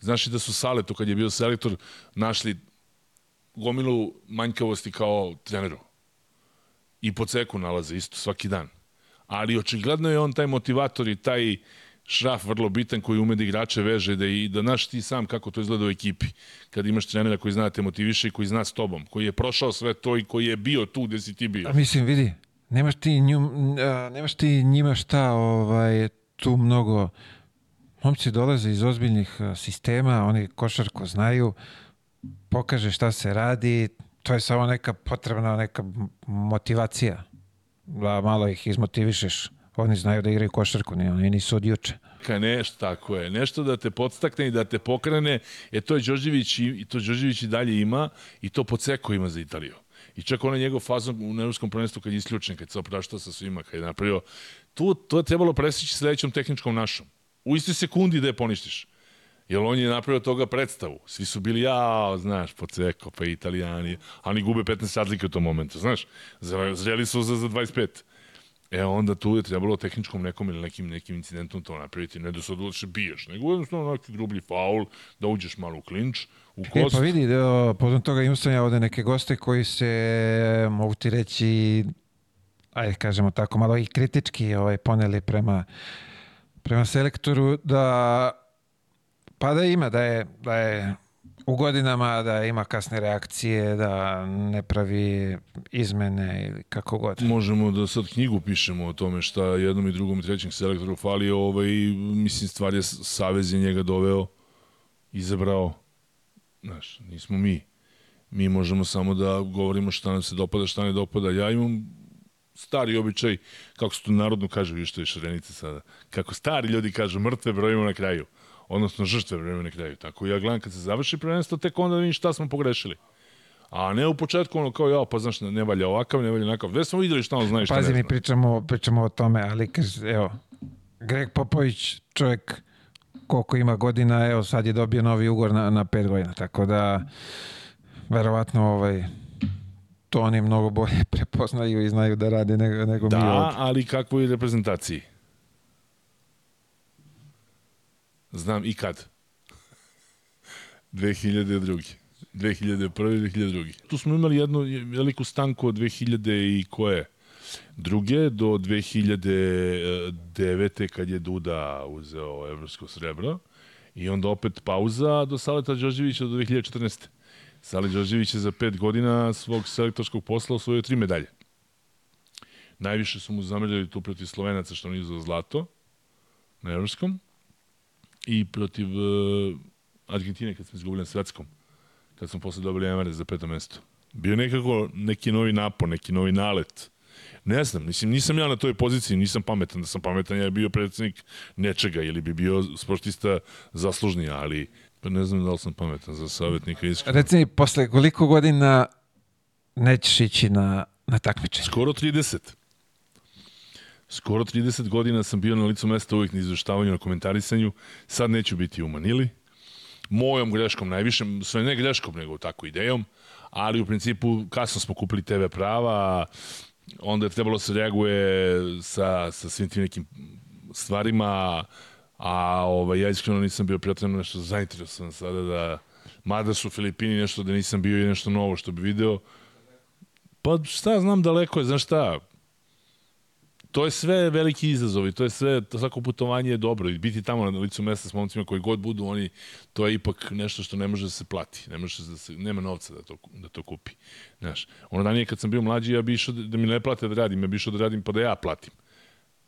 Znaš da su Saletu, kad je bio selektor, našli gomilu manjkavosti kao treneru. I po ceku nalaze isto svaki dan. Ali očigledno je on taj motivator i taj šraf vrlo bitan koji ume da igrače veže da i da znaš ti sam kako to izgleda u ekipi. Kad imaš trenera koji zna da te motiviše i koji zna s tobom, koji je prošao sve to i koji je bio tu gde si ti bio. A mislim, vidi, nemaš ti, nju, a, nemaš ti njima šta ovaj, tu mnogo momci dolaze iz ozbiljnih sistema, oni košarko znaju, pokaže šta se radi, to je samo neka potrebna neka motivacija. Da malo ih izmotivišeš. Oni znaju da igraju košarku, ne, oni nisu od juče. Ka nešto, tako je. Nešto da te podstakne i da te pokrene. E, to je Đorđević i to Đorđević i dalje ima i to Poceko ima za Italiju. I čak onaj njegov fazon u Evropskom prvenstvu kad je isključen, kad se opraštao sa svima, kad je napravio, tu, to je trebalo presići sledećom tehničkom našom. U istoj sekundi da je poništiš. Jer on je napravio toga predstavu. Svi su bili, ja, znaš, Poceko, pa italijani, a oni gube 15 razlike u tom momentu, znaš. Zreli su za, za 25. E onda tu je trebalo tehničkom nekom ili nekim, nekim incidentom to napraviti. Ne da se odluče biješ, nego jednostavno neki grublji faul, da uđeš malo u klinč, u E, kost. pa vidi, da, potom toga imao sam ja ovde neke goste koji se, mogu ti reći, ajde kažemo tako, malo i kritički ovaj, poneli prema, prema selektoru, da pa da ima, da je, da je u godinama, da ima kasne reakcije, da ne pravi izmene ili kako god. Možemo da sad knjigu pišemo o tome šta jednom i drugom i trećem selektoru fali, ovaj, mislim, stvar je, Savez je njega doveo, izabrao, znaš, nismo mi. Mi možemo samo da govorimo šta nam se dopada, šta ne dopada. Ja imam stari običaj, kako se to narodno kaže, vi što je šarenice sada, kako stari ljudi kažu, mrtve brojimo na kraju, odnosno žrtve brojimo na kraju. Tako ja gledam kad se završi prvenstvo, tek onda vidim šta smo pogrešili. A ne u početku ono kao, ja, pa znaš, ne valja ovakav, ne valja onakav. Već smo videli šta on zna i šta Pazi, ne mi zna. pričamo, pričamo o tome, ali kaž, evo, Greg Popović, čovjek koliko ima godina, evo sad je dobio novi ugor na, na pet godina, tako da verovatno ovaj, to oni mnogo bolje prepoznaju i znaju da rade nego, nego mi Da, ali kakvoj reprezentaciji? Znam i kad. 2002. 2001. 2002. Tu smo imali jednu veliku stanku od 2000 i koje? Druge do 2009. kad je Duda uzeo evropsko srebro i onda opet pauza do Saleta Đorđevića do 2014. Sale Đorđević je za pet godina svog selektorskog posla osvojio tri medalje. Najviše su mu zamerili tu protiv Slovenaca što on izvao zlato na evropskom i protiv uh, Argentine kad smo izgubili na svetskom kad smo posle dobili Emirates za peto mesto. Bio nekako neki novi napon, neki novi nalet. Ne znam, mislim, nisam ja na toj poziciji, nisam pametan. Da sam pametan, ja bi bio predsednik nečega ili bi bio sportista zaslužniji, ali pa ne znam da li sam pametan za savjetnika iskreno. Reci mi, posle koliko godina nećeš ići na, na takmičenje? Skoro 30. Skoro 30 godina sam bio na licu mesta uvijek na izveštavanju, na komentarisanju. Sad neću biti u Manili. Mojom greškom najviše, sve ne greškom, nego tako idejom. Ali u principu kasno smo kupili TV prava, onda je trebalo se reaguje sa, sa svim tim nekim stvarima, a ovaj, ja iskreno nisam bio pretredno nešto zainteresovan sada da, mada su Filipini nešto da nisam bio i nešto novo što bi video, Pa šta znam daleko je, znaš šta, to je sve veliki izazov i to je sve, to svako putovanje je dobro i biti tamo na licu mesta s momcima koji god budu oni, to je ipak nešto što ne može da se plati, ne može da se, nema novca da to, da to kupi. Znaš, ono ranije kad sam bio mlađi, ja bi išao da, da mi ne plate da radim, ja bi išao da radim pa da ja platim.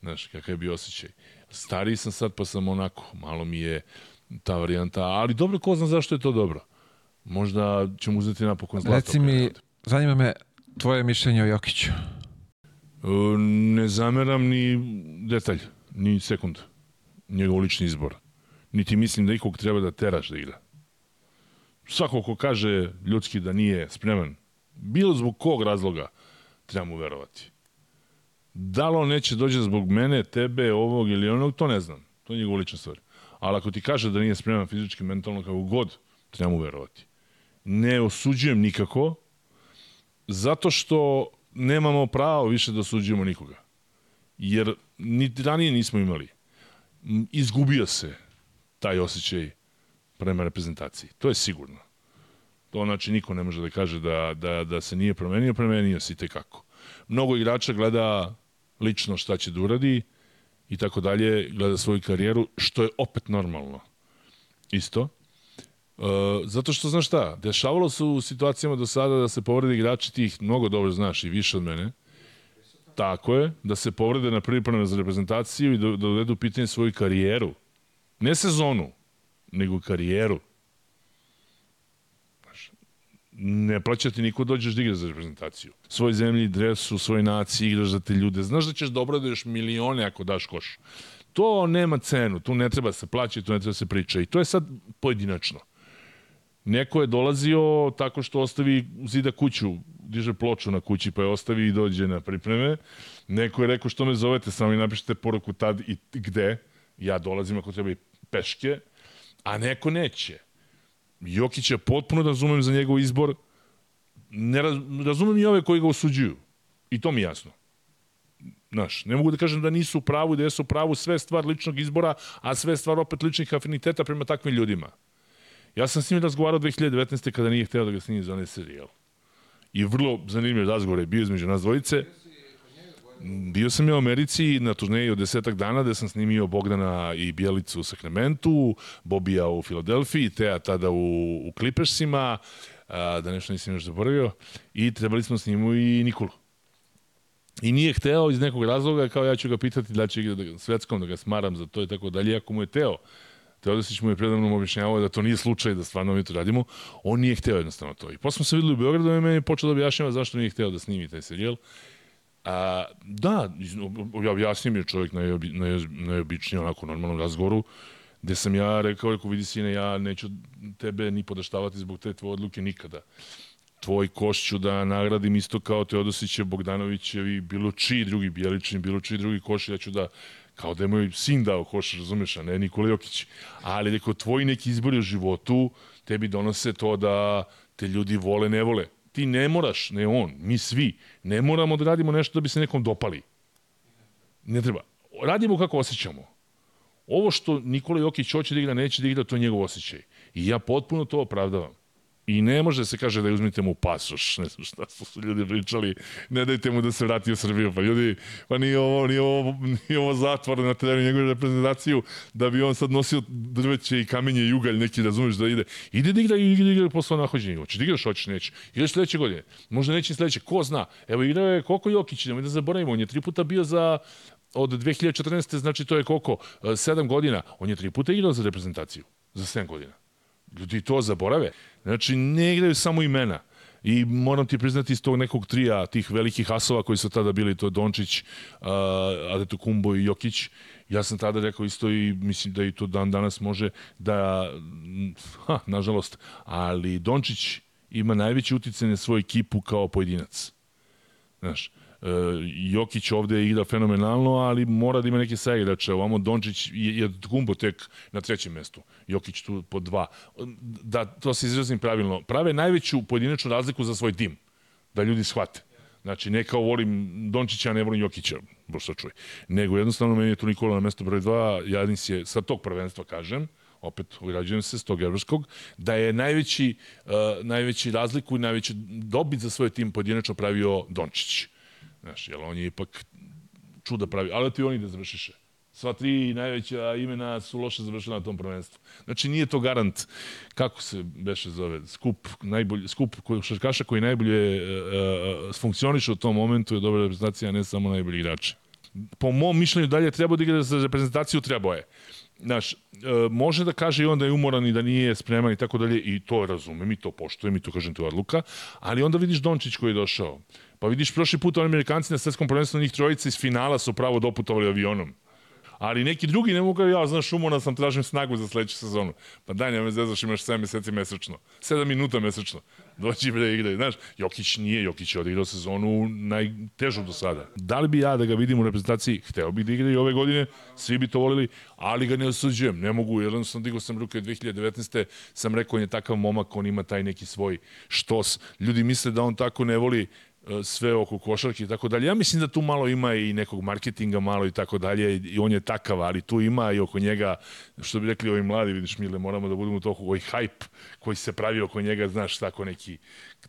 Znaš, kakav je bio osjećaj. Stariji sam sad pa sam onako, malo mi je ta varijanta, ali dobro, ko zna zašto je to dobro. Možda ćemo uzeti napokon zlato. Reci mi, zanima me tvoje mišljenje o Jokiću. E, Ne zameram ni detalj, ni sekund. Njegov lični izbor. Niti mislim da ikog treba da teraš da igra. Svako ko kaže ljudski da nije spreman, bilo zbog kog razloga, treba mu verovati. Da li on neće dođe zbog mene, tebe, ovog ili onog, to ne znam. To je njegov lična stvar. Ali ako ti kaže da nije spreman fizički, mentalno, kako god, treba mu verovati. Ne osuđujem nikako, zato što nemamo pravo više da osuđujemo nikoga. Jer ni ranije nismo imali. Izgubio se taj osjećaj prema reprezentaciji. To je sigurno. To znači niko ne može da kaže da, da, da se nije promenio, promenio se i tekako. Mnogo igrača gleda lično šta će da uradi i tako dalje, gleda svoju karijeru, što je opet normalno. Isto. Uh, zato što, znaš šta, dešavalo se u situacijama do sada da se povrede igrači, ti ih mnogo dobro znaš i više od mene. Tako je, da se povrede na plan za reprezentaciju i da, da dovedu pitanje svoju karijeru. Ne sezonu, nego karijeru. Znaš, ne plaća ti niko dođeš da igraš za reprezentaciju. Svoj zemlji, dresu, svoj naciji, igraš za te ljude. Znaš da ćeš da obraduješ milione ako daš koš. To nema cenu, tu ne treba se plaći, tu ne treba se priča. I to je sad pojedinačno. Neko je dolazio tako što ostavi zida kuću, diže ploču na kući pa je ostavi i dođe na pripreme. Neko je rekao što me zovete, samo mi napišite poruku tad i gde. Ja dolazim ako treba i peške, a neko neće. Jokića potpuno razumem za njegov izbor. Ne raz, razumem i ove koji ga osuđuju. I to mi je jasno. Znaš, ne mogu da kažem da nisu u pravu i da jesu u pravu sve stvar ličnog izbora, a sve stvar opet ličnih afiniteta prema takvim ljudima. Ja sam s njim razgovarao 2019. kada nije hteo da ga snimi za onaj serijal. I vrlo zanimljiv razgovor je bio između nas dvojice. Bio sam ja u Americi na turneji od desetak dana gde sam snimio Bogdana i Bjelicu u Sakramentu, Bobija u Filadelfiji, Teja tada u, u Clippersima, a, da nešto nisam još zaboravio, i trebali smo snimu i Nikolu. I nije hteo iz nekog razloga, kao ja ću ga pitati da će da, svetskom da ga smaram za to i tako dalje, ako mu je teo. Teodosić mu je predavnom objašnjavao da to nije slučaj, da stvarno mi to radimo. On nije hteo jednostavno to. I posle smo se videli u Beogradu i meni počeo da objašnjava zašto nije hteo da snimi taj serijal. A, da, objasnim je čovjek najobi, najobičnije onako normalnom razgovoru, gde sam ja rekao, rekao, vidi sine, ja neću tebe ni podaštavati zbog te tvoje odluke nikada. Tvoj koš ću da nagradim isto kao Teodosiće, Bogdanovićevi, bilo čiji drugi Bjelični, bilo čiji drugi koš, ja ću da kao da je moj sin dao koš, razumeš, a ne Nikola Jokić. Ali rekao, tvoji neki izbori u životu tebi donose to da te ljudi vole, ne vole ti ne moraš, ne on, mi svi, ne moramo da radimo nešto da bi se nekom dopali. Ne treba. Radimo kako osjećamo. Ovo što Nikola Jokić hoće da igra, neće da igra, to je njegov osjećaj. I ja potpuno to opravdavam. I ne može da se kaže da uzmite mu pasoš, ne znam šta su ljudi pričali, ne dajte mu da se vrati u Srbiju, pa ljudi, pa nije ovo, nije ovo, nije ovo zatvor na terenu njegovu reprezentaciju, da bi on sad nosio drveće i kamenje i ugalj neki, razumeš, da ide. Ide da igra i igra, igra posle nahođenja. Hoće da igraš, hoćeš, neće. Igraš sledeće godine, možda neće sledeće, ko zna. Evo igrao je koliko Jokić, nemoj da zaboravimo, on je tri puta bio za od 2014. znači to je koliko? 7 godina. On je tri puta igrao za reprezentaciju. Za 7 godina. Ljudi to zaborave. Znači, ne igraju samo imena. I moram ti priznati iz tog nekog trija, tih velikih asova koji su tada bili, to je Dončić, uh, Adetokumbo i Jokić, ja sam tada rekao isto i mislim da i to dan danas može da, ha, nažalost, ali Dončić ima najveći uticaj na svoju ekipu kao pojedinac. Znaš, E, Jokić ovde igra fenomenalno, ali mora da ima neke saigrače. Ovamo Dončić je, je Gumbo tek na trećem mestu. Jokić tu po dva. Da, to se izrazim pravilno. Prave najveću pojedinačnu razliku za svoj tim. Da ljudi shvate. Znači, ne kao volim Dončića, ne volim Jokića, boš čuj. Nego jednostavno meni je tu Nikola na mesto broj 2, Jadnis je sa tog prvenstva, kažem, opet urađujem se s tog evropskog, da je najveći, uh, najveći razliku i najveći dobit za svoj tim pojedinačno pravio Dončić. Znaš, jer on je ipak čuda pravi, ali ti oni da završiše. Sva tri najveća imena su loše završila na tom prvenstvu. Znači nije to garant, kako se beše zove, skup, najbolji, skup šarkaša koji najbolje uh, funkcioniše u tom momentu je dobra reprezentacija, a ne samo najbolji igrači. Po mom mišljenju dalje treba da igra za reprezentaciju, treba je. Znaš, e, može da kaže i on da je umoran i da nije spreman i tako dalje i to razumem i to poštujem i to kažem je odluka, ali onda vidiš Dončić koji je došao. Pa vidiš prošli put oni Amerikanci na svetskom prvenstvu njih trojica iz finala su pravo doputovali avionom ali neki drugi ne mogu, ja, znaš, umorna sam, tražim snagu za sledeću sezonu. Pa daj, nema zezaš, imaš 7 meseci mesečno. 7 minuta mesečno. Doći bre igre. Znaš, Jokić nije, Jokić je odigrao sezonu najtežu do sada. Da li bi ja da ga vidim u reprezentaciji? Hteo bih da igra i ove godine, svi bi to volili, ali ga ne osuđujem. Ne mogu, jer sam digao sam ruke 2019. sam rekao, on je takav momak, on ima taj neki svoj štos. Ljudi misle da on tako ne voli sve oko košarke i tako dalje. Ja mislim da tu malo ima i nekog marketinga malo i tako dalje i on je takav, ali tu ima i oko njega, što bi rekli ovi mladi, vidiš Mile, moramo da budemo toliko ovaj hype koji se pravi oko njega, znaš, tako neki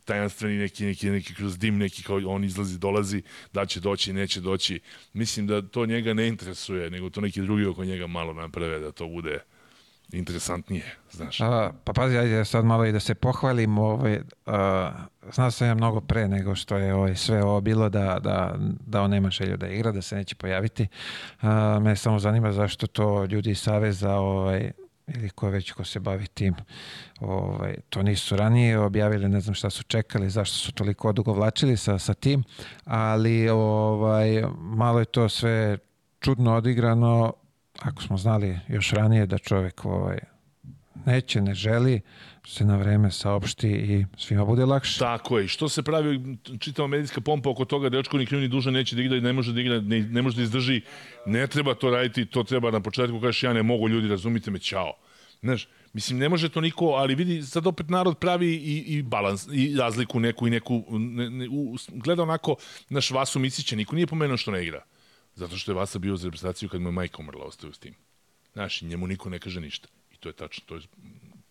tajanstveni, neki, neki, neki kroz dim, neki kao on izlazi, dolazi, da će doći, neće doći. Mislim da to njega ne interesuje, nego to neki drugi oko njega malo naprave da to bude interesantnije, znaš. A, pa pazi, ajde sad malo i da se pohvalim, ovaj, a, znao sam ja mnogo pre nego što je ovaj, sve ovo bilo da, da, da on nema želju da igra, da se neće pojaviti. A, me samo zanima zašto to ljudi iz Saveza ovaj, ili ko već ko se bavi tim ovaj, to nisu ranije objavili, ne znam šta su čekali, zašto su toliko odugovlačili sa, sa tim, ali ovaj, malo je to sve čudno odigrano, ako smo znali još ranije da čovek ovaj, neće, ne želi, se na vreme saopšti i svima bude lakše. Tako je. I što se pravi čitava medijska pompa oko toga, dečko ni kriv ni neće da igra i ne može da igra, ne, ne može da izdrži. Ne treba to raditi, to treba na početku kažeš ja ne mogu, ljudi, razumite me, ćao. Znaš, mislim, ne može to niko, ali vidi, sad opet narod pravi i, i balans, i razliku neku i neku, ne, ne, u, gleda onako, naš Vasu Micića, niko nije pomenuo što ne igra. Zato što je Vasa bio za reprezentaciju kad mu je majka umrla, ostao s tim. Znaš, njemu niko ne kaže ništa. I to je tačno. To je,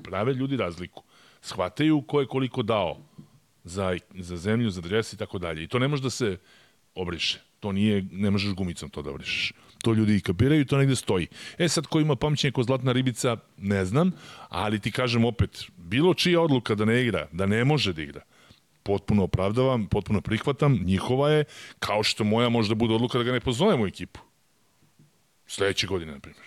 prave ljudi razliku. Shvataju ko je koliko dao za, za zemlju, za dres i tako dalje. I to ne može da se obriše. To nije, ne možeš gumicom to da obrišeš. To ljudi i kapiraju i to negde stoji. E sad, ko ima pamćenje ko zlatna ribica, ne znam, ali ti kažem opet, bilo čija odluka da ne igra, da ne može da igra, potpuno opravdavam, potpuno prihvatam, njihova je, kao što moja može da bude odluka da ga ne pozovemo u ekipu. Sledeće godine, na primjer.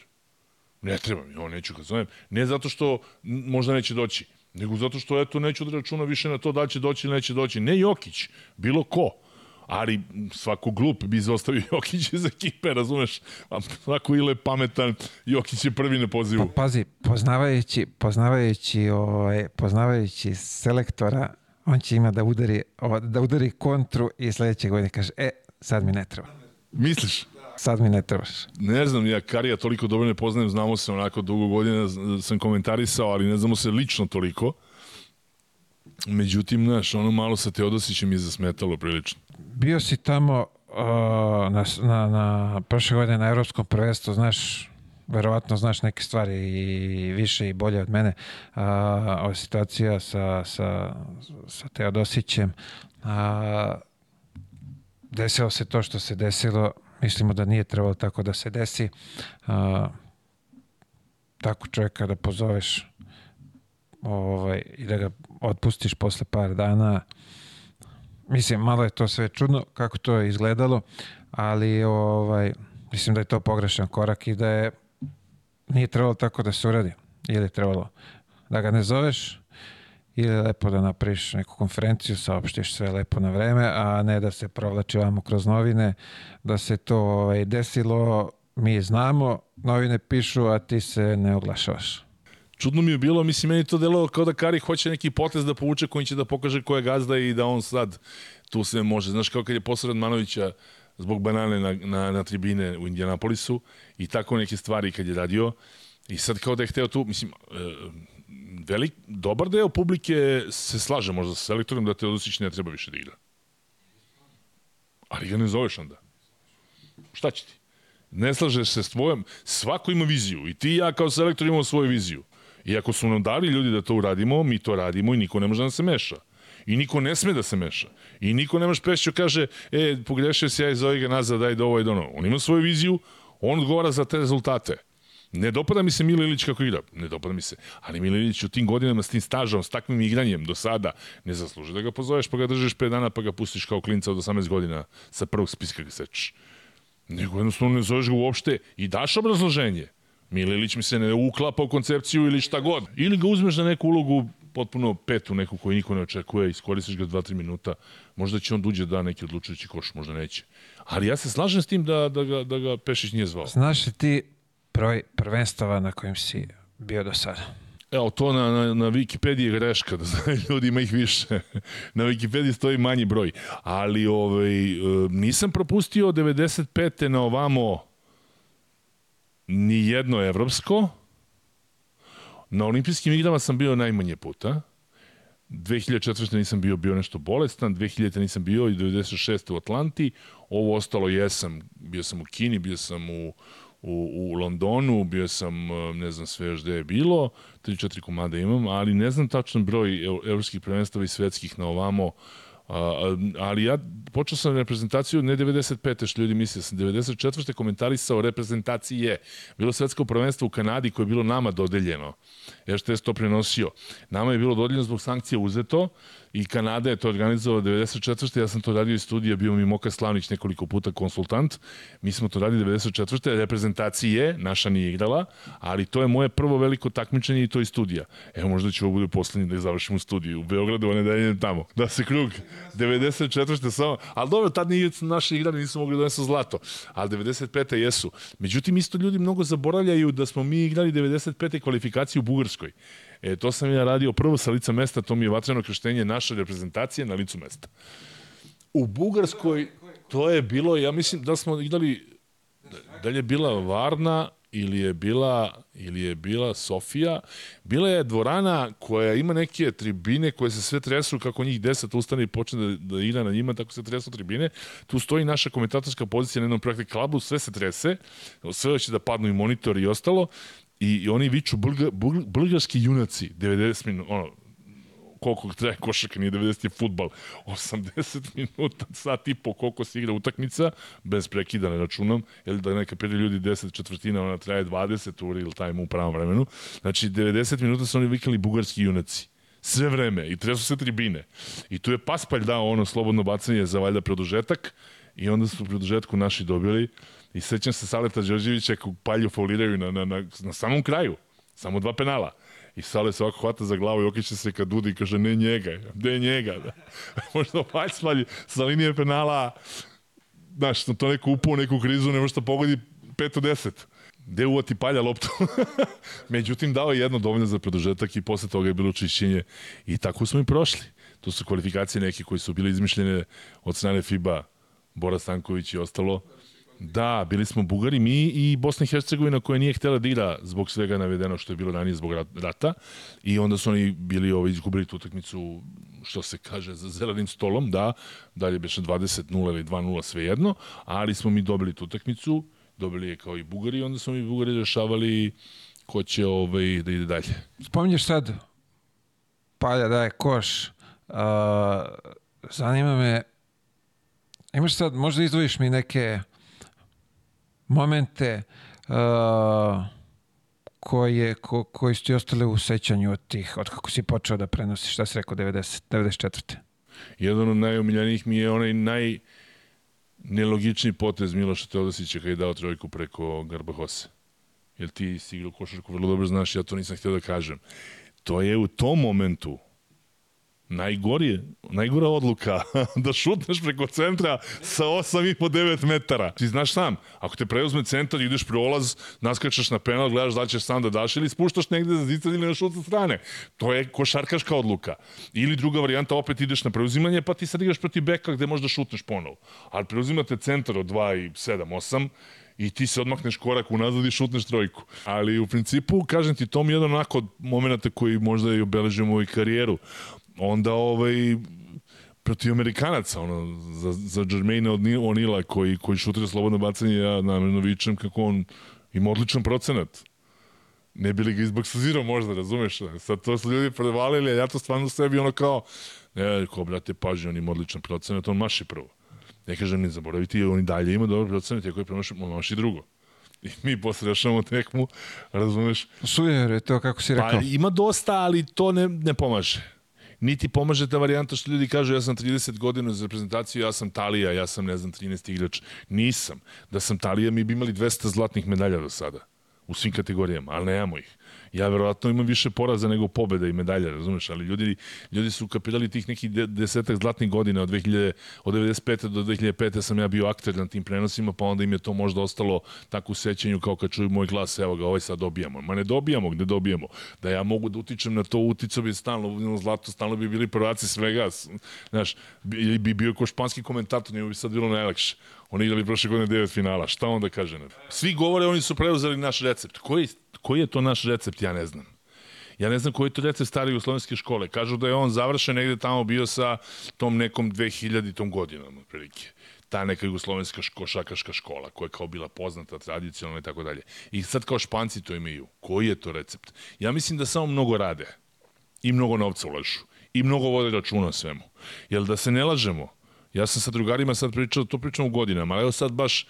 Ne treba mi, on neću ga zovem. Ne zato što možda neće doći, nego zato što eto neću da računa više na to da će doći ili neće doći. Ne Jokić, bilo ko ali svako glup bi izostavio Jokić iz ekipe, razumeš? A svako ile pametan, Jokić je prvi na pozivu. Pa, pazi, poznavajući, poznavajući, ovaj, poznavajući selektora, on će ima da udari, da udari kontru i sledeće godine kaže, e, sad mi ne treba. Misliš? Sad mi ne trebaš. Ne znam, ja Karija toliko dobro ne poznajem, znamo se onako dugo godina, sam komentarisao, ali ne znamo se lično toliko. Međutim, znaš, ono malo sa Teodosićem je zasmetalo prilično. Bio si tamo uh, na, na, na prošle godine na Evropskom prvenstvu, znaš, verovatno znaš neke stvari i više i bolje od mene. A, ova situacija sa, sa, sa Teodosićem, a, desilo se to što se desilo, mislimo da nije trebalo tako da se desi. A, tako čovjeka da pozoveš ovaj, i da ga otpustiš posle par dana. Mislim, malo je to sve čudno kako to je izgledalo, ali ovaj, mislim da je to pogrešan korak i da je nije trebalo tako da se uradi. Ili je trebalo da ga ne zoveš ili lepo da napriš neku konferenciju, saopštiš sve lepo na vreme, a ne da se provlači vamo kroz novine, da se to ovaj, desilo, mi znamo, novine pišu, a ti se ne oglašavaš čudno mi je bilo, mislim, meni to delo kao da Kari hoće neki potez da povuče koji će da pokaže ko je gazda i da on sad tu sve može. Znaš, kao kad je posle Radmanovića zbog banane na, na, na tribine u Indianapolisu i tako neke stvari kad je radio i sad kao da je hteo tu, mislim, e, velik, dobar deo publike se slaže možda sa selektorom da Teodosić ne treba više da igra. Ali ga ne zoveš onda. Šta će ti? Ne slažeš se s tvojom, svako ima viziju i ti i ja kao selektor imamo svoju viziju. I ako su nam dali ljudi da to uradimo, mi to radimo i niko ne može da se meša. I niko ne sme da se meša. I niko ne može pešću kaže, e, pogrešio se ja iz ovega nazad, daj do ovo i do ono. On ima svoju viziju, on odgovara za te rezultate. Ne dopada mi se Milo Ilić kako igra, ne dopada mi se. Ali Milo Ilić u tim godinama s tim stažom, s takvim igranjem do sada, ne zasluže da ga pozoveš pa ga držiš 5 dana pa ga pustiš kao klinca od 18 godina sa prvog spiska ga sečeš. Nego jednostavno ne zoveš ga uopšte i daš obrazloženje. Mililić mi se ne uklapa u koncepciju ili šta god. Ili ga uzmeš na neku ulogu potpuno petu, neku koju niko ne očekuje, iskoristiš ga 2-3 minuta, možda će on duđe da neki odlučujući koš, možda neće. Ali ja se slažem s tim da, da, ga, da ga Pešić nije zvao. Znaš li ti broj prvenstava na kojim si bio do sada? Evo, to na, na, na Wikipediji je greška, da znaju ljudi ima ih više. na Wikipediji stoji manji broj. Ali ovaj, e, nisam propustio 95. na ovamo ni jedno evropsko. Na olimpijskim igrama sam bio najmanje puta. 2004. nisam bio bio nešto bolestan, 2000. nisam bio i 96. u Atlanti. Ovo ostalo jesam. Bio sam u Kini, bio sam u, u, u Londonu, bio sam, ne znam sve još gde je bilo, 3-4 komada imam, ali ne znam tačan broj evropskih prvenstava i svetskih na ovamo ali ja počeo sam reprezentaciju ne 95. što ljudi misle, sam 94. komentarisao reprezentacije. Bilo svetsko prvenstvo u Kanadi koje je bilo nama dodeljeno. RTS to prenosio. Nama je bilo dodeljeno zbog sankcija uzeto i Kanada je to organizovala 94. Ja sam to radio iz studija, bio mi Moka Slavnić nekoliko puta konsultant. Mi smo to radili 94. Reprezentacije, naša nije igrala, ali to je moje prvo veliko takmičenje i to iz studija. Evo možda će ovo bude poslednji da završim u studiju u Beogradu, a ne da idem tamo. Da se krug 94. samo, ali dobro, tad nije naši igrani nisu mogli da donesu zlato, ali 95. jesu. Međutim, isto ljudi mnogo zaboravljaju da smo mi igrali 95. kvalifikaciju u Bugarskoj. E, to sam ja radio prvo sa lica mesta, to mi je vatreno krštenje naše reprezentacije na licu mesta. U Bugarskoj to je bilo, ja mislim da smo igrali, da je bila Varna ili je bila ili je bila Sofija, bila je dvorana koja ima neke tribine koje se sve tresu kako njih 10 ustane i počne da, da igra na njima, tako se tresu tribine. Tu stoji naša komentatorska pozicija na jednom praktik klubu, sve se trese, sve će da padnu i monitor i ostalo. I, i oni viču bulga, bulga, bulgarski junaci, 90 minuta, ono, koliko traje košarka, nije 90 je futbal, 80 minuta, sat i po koliko se igra utakmica, bez prekida ne računam, ili da neka prije ljudi 10 četvrtina, ona traje 20 u real time u pravom vremenu. Znači, 90 minuta su oni vikali bugarski junaci sve vreme i tresu se tribine. I tu je Paspalj dao ono slobodno bacanje za valjda produžetak i onda su produžetku naši dobili i sećam se Saleta Đorđevića kako Palju fauliraju na, na, na, na samom kraju. Samo dva penala. I Sale se ovako hvata za glavu i okreće se kad Dudi i kaže ne njega, gde je njega? Da. Možda Paljsvalj sa linije penala znaš, to neko upao neku krizu, ne može da pogodi 5 od 10. Gde uvati palja loptu? Međutim, dao je jedno dovoljno za produžetak i posle toga je bilo čišćenje i tako smo i prošli. To su kvalifikacije neke koji su bile izmišljene od strane FIBA, Bora Stanković i ostalo. Da, bili smo Bugari, mi i Bosna i Hercegovina koja nije htela da igra zbog svega navedeno što je bilo ranije zbog rata i onda su oni bili ovaj, izgubili tu utakmicu što se kaže za zelenim stolom, da, dalje beše 20-0 ili 2-0 svejedno, ali smo mi dobili tu utakmicu, dobili je kao i Bugari onda smo mi Bugari rešavali ko će ovaj, da ide dalje. Spominješ sad Palja daje koš. Uh, zanima me imaš sad, možda izdvojiš mi neke momente uh, koje, ko, koji su ti ostale u sećanju od tih, od kako si počeo da prenosiš, šta si rekao, 90, 94. Jedan od najomiljanijih mi je onaj naj nelogični potez Miloša Teodosića kada je dao trojku preko Garbahose. Jer ti si igrao košarku vrlo dobro znaš, ja to nisam htio da kažem. To je u tom momentu najgori, najgora odluka da šutneš preko centra sa 8,5-9 metara. Ti znaš sam, ako te preuzme centar, ideš prolaz, naskačeš na penal, gledaš da ćeš sam da daš ili spuštaš negde za zican ili na šut sa strane. To je košarkaška odluka. Ili druga varijanta, opet ideš na preuzimanje, pa ti sad igraš protiv beka gde možda šutneš ponovo. Ali preuzimate centar od 2,7, 8 i ti se odmakneš korak unazad i šutneš trojku. Ali u principu, kažem ti, to mi je jedan onako od momenta koji možda i obeležio moju karijeru onda ovaj protiv Amerikanaca, ono, za, za Jermaine Onila koji, koji šutira slobodno bacanje, ja namjerno vičem kako on ima odličan procenat. Ne bi li ga izbaksuzirao možda, razumeš? Sad to su ljudi prevalili, a ja to stvarno sebi ono kao, ne, ko, brate, paži, on ima odličan procenat, on maši prvo. Ne kažem ni zaboraviti, on i dalje ima dobro procenat, ako je promaši, on maši drugo. I mi posle rešavamo tekmu, razumeš? Suje, to kako si rekao. Pa ima dosta, ali to ne, ne pomaže niti pomaže ta varijanta što ljudi kažu ja sam 30 godina za reprezentaciju, ja sam Talija, ja sam ne znam 13 igrač. Nisam. Da sam Talija mi bi imali 200 zlatnih medalja do sada u svim kategorijama, ali nemamo ih ja verovatno imam više poraza nego pobeda i medalja, razumeš, ali ljudi, ljudi su kapirali tih nekih desetak zlatnih godina od 2000, od 95. do 2005. sam ja bio akter na tim prenosima, pa onda im je to možda ostalo tako u sećanju kao kad čuju moj glas, evo ga, ovaj sad dobijamo. Ma ne dobijamo, gde dobijamo? Da ja mogu da utičem na to, uticao bi stalno, zlato, stalno bi bili prvaci svega, znaš, ili bi bio ko španski komentator, njemu bi sad bilo najlakše. Oni igrali prošle godine devet finala. Šta on da kaže? Svi govore, oni su preuzeli naš recept. Koji, koji je to naš recept? Ja ne znam. Ja ne znam koji je to recept stare jugoslovenske škole. Kažu da je on završen negde tamo bio sa tom nekom 2000 tom godinom, otprilike ta neka jugoslovenska košakaška škola koja je kao bila poznata tradicionalno i tako dalje. I sad kao španci to imaju. Koji je to recept? Ja mislim da samo mnogo rade i mnogo novca ulažu i mnogo vode računa o svemu. Jel da se ne lažemo, Ja sam sa drugarima sad pričao, to pričamo u godinama, ali evo sad baš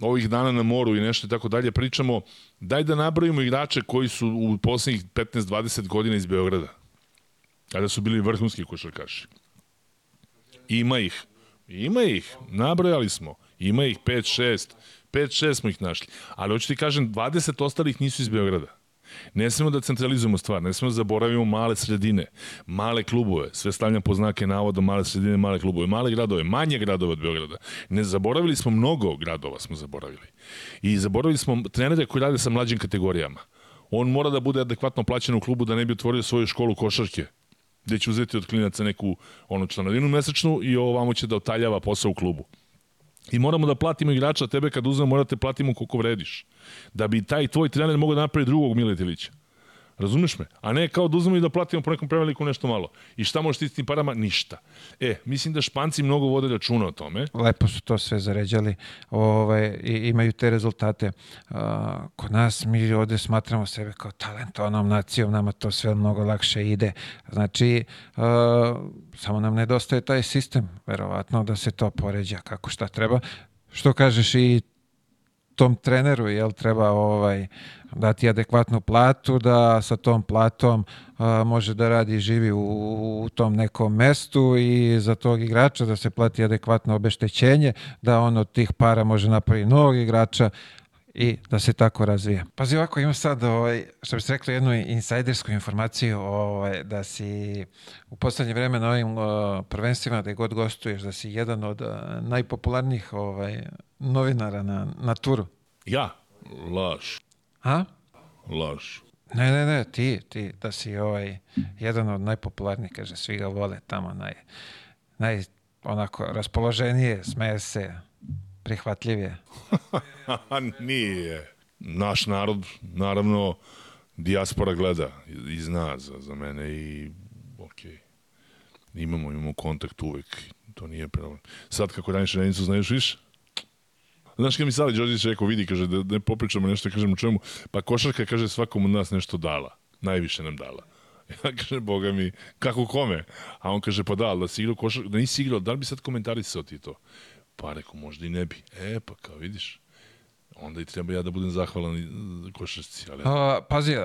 ovih dana na moru i nešto i tako dalje, pričamo, daj da nabrojimo igrače koji su u poslednjih 15-20 godina iz Beograda. Kada su bili vrhunski košarkaši. Ima ih. Ima ih. Nabrojali smo. Ima ih 5-6. 5-6 smo ih našli. Ali hoću ti kažem, 20 ostalih nisu iz Beograda. Ne smemo da centralizujemo stvar, ne smemo da zaboravimo male sredine, male klubove, sve stavljam po znake navoda male sredine, male klubove, male gradove, manje gradove od Beograda. Ne zaboravili smo mnogo gradova smo zaboravili. I zaboravili smo trenere koji rade sa mlađim kategorijama. On mora da bude adekvatno plaćen u klubu da ne bi otvorio svoju školu košarke gde će uzeti od klinaca neku onu članarinu mesečnu i ovamo će da otaljava posao u klubu. I moramo da platimo igrača, tebe kad uzmemo morate platimo koliko vrediš. Da bi taj tvoj trener mogao da napravi drugog Miletilića. Razumeš me? A ne kao da uzmemo i da platimo po nekom preveliku nešto malo. I šta možeš ti s tim parama? Ništa. E, mislim da Španci mnogo vode računa o tome. Lepo su to sve zaređali ovaj, i imaju te rezultate. Uh, kod nas mi ovde smatramo sebe kao talentovanom nacijom, nama to sve mnogo lakše ide. Znači, uh, samo nam nedostaje taj sistem, verovatno da se to poređa kako šta treba. Što kažeš i tom treneru jel treba ovaj dati adekvatnu platu da sa tom platom a, može da radi i živi u, u tom nekom mestu i za tog igrača da se plati adekvatno obeštećenje da on od tih para može napraviti novog igrača i da se tako razvija. Pazi ovako, imam sad, ovaj, što bi se rekli, jednu insajdersku informaciju ovaj, da si u poslednje vreme na ovim uh, prvenstvima da god gostuješ, da si jedan od uh, najpopularnijih ovaj, novinara na, na turu. Ja? Laž. A? Laž. Ne, ne, ne, ti, ti, da si ovaj, jedan od najpopularnijih, kaže, svi ga vole tamo, naj, naj onako, raspoloženije, smeje se, prihvatljivije. Nije. Naš narod, naravno, dijaspora gleda i zna za, za mene i okej. Imamo, imamo kontakt uvek. To nije problem. Sad kako raniš renicu, znaš više? Znaš kada mi Sali Đorđević rekao, vidi, kaže, da ne popričamo nešto, kažem u čemu, pa košarka, kaže, svakom od nas nešto dala. Najviše nam dala. Ja kaže, boga mi, kako kome? A on kaže, pa da, da si igrao košarka, da nisi igrao, da li bi sad komentarisao ti to? Pa rekao, možda i ne bi. E, pa kao vidiš, onda i treba ja da budem zahvalan košarci. Ali... A, pazi,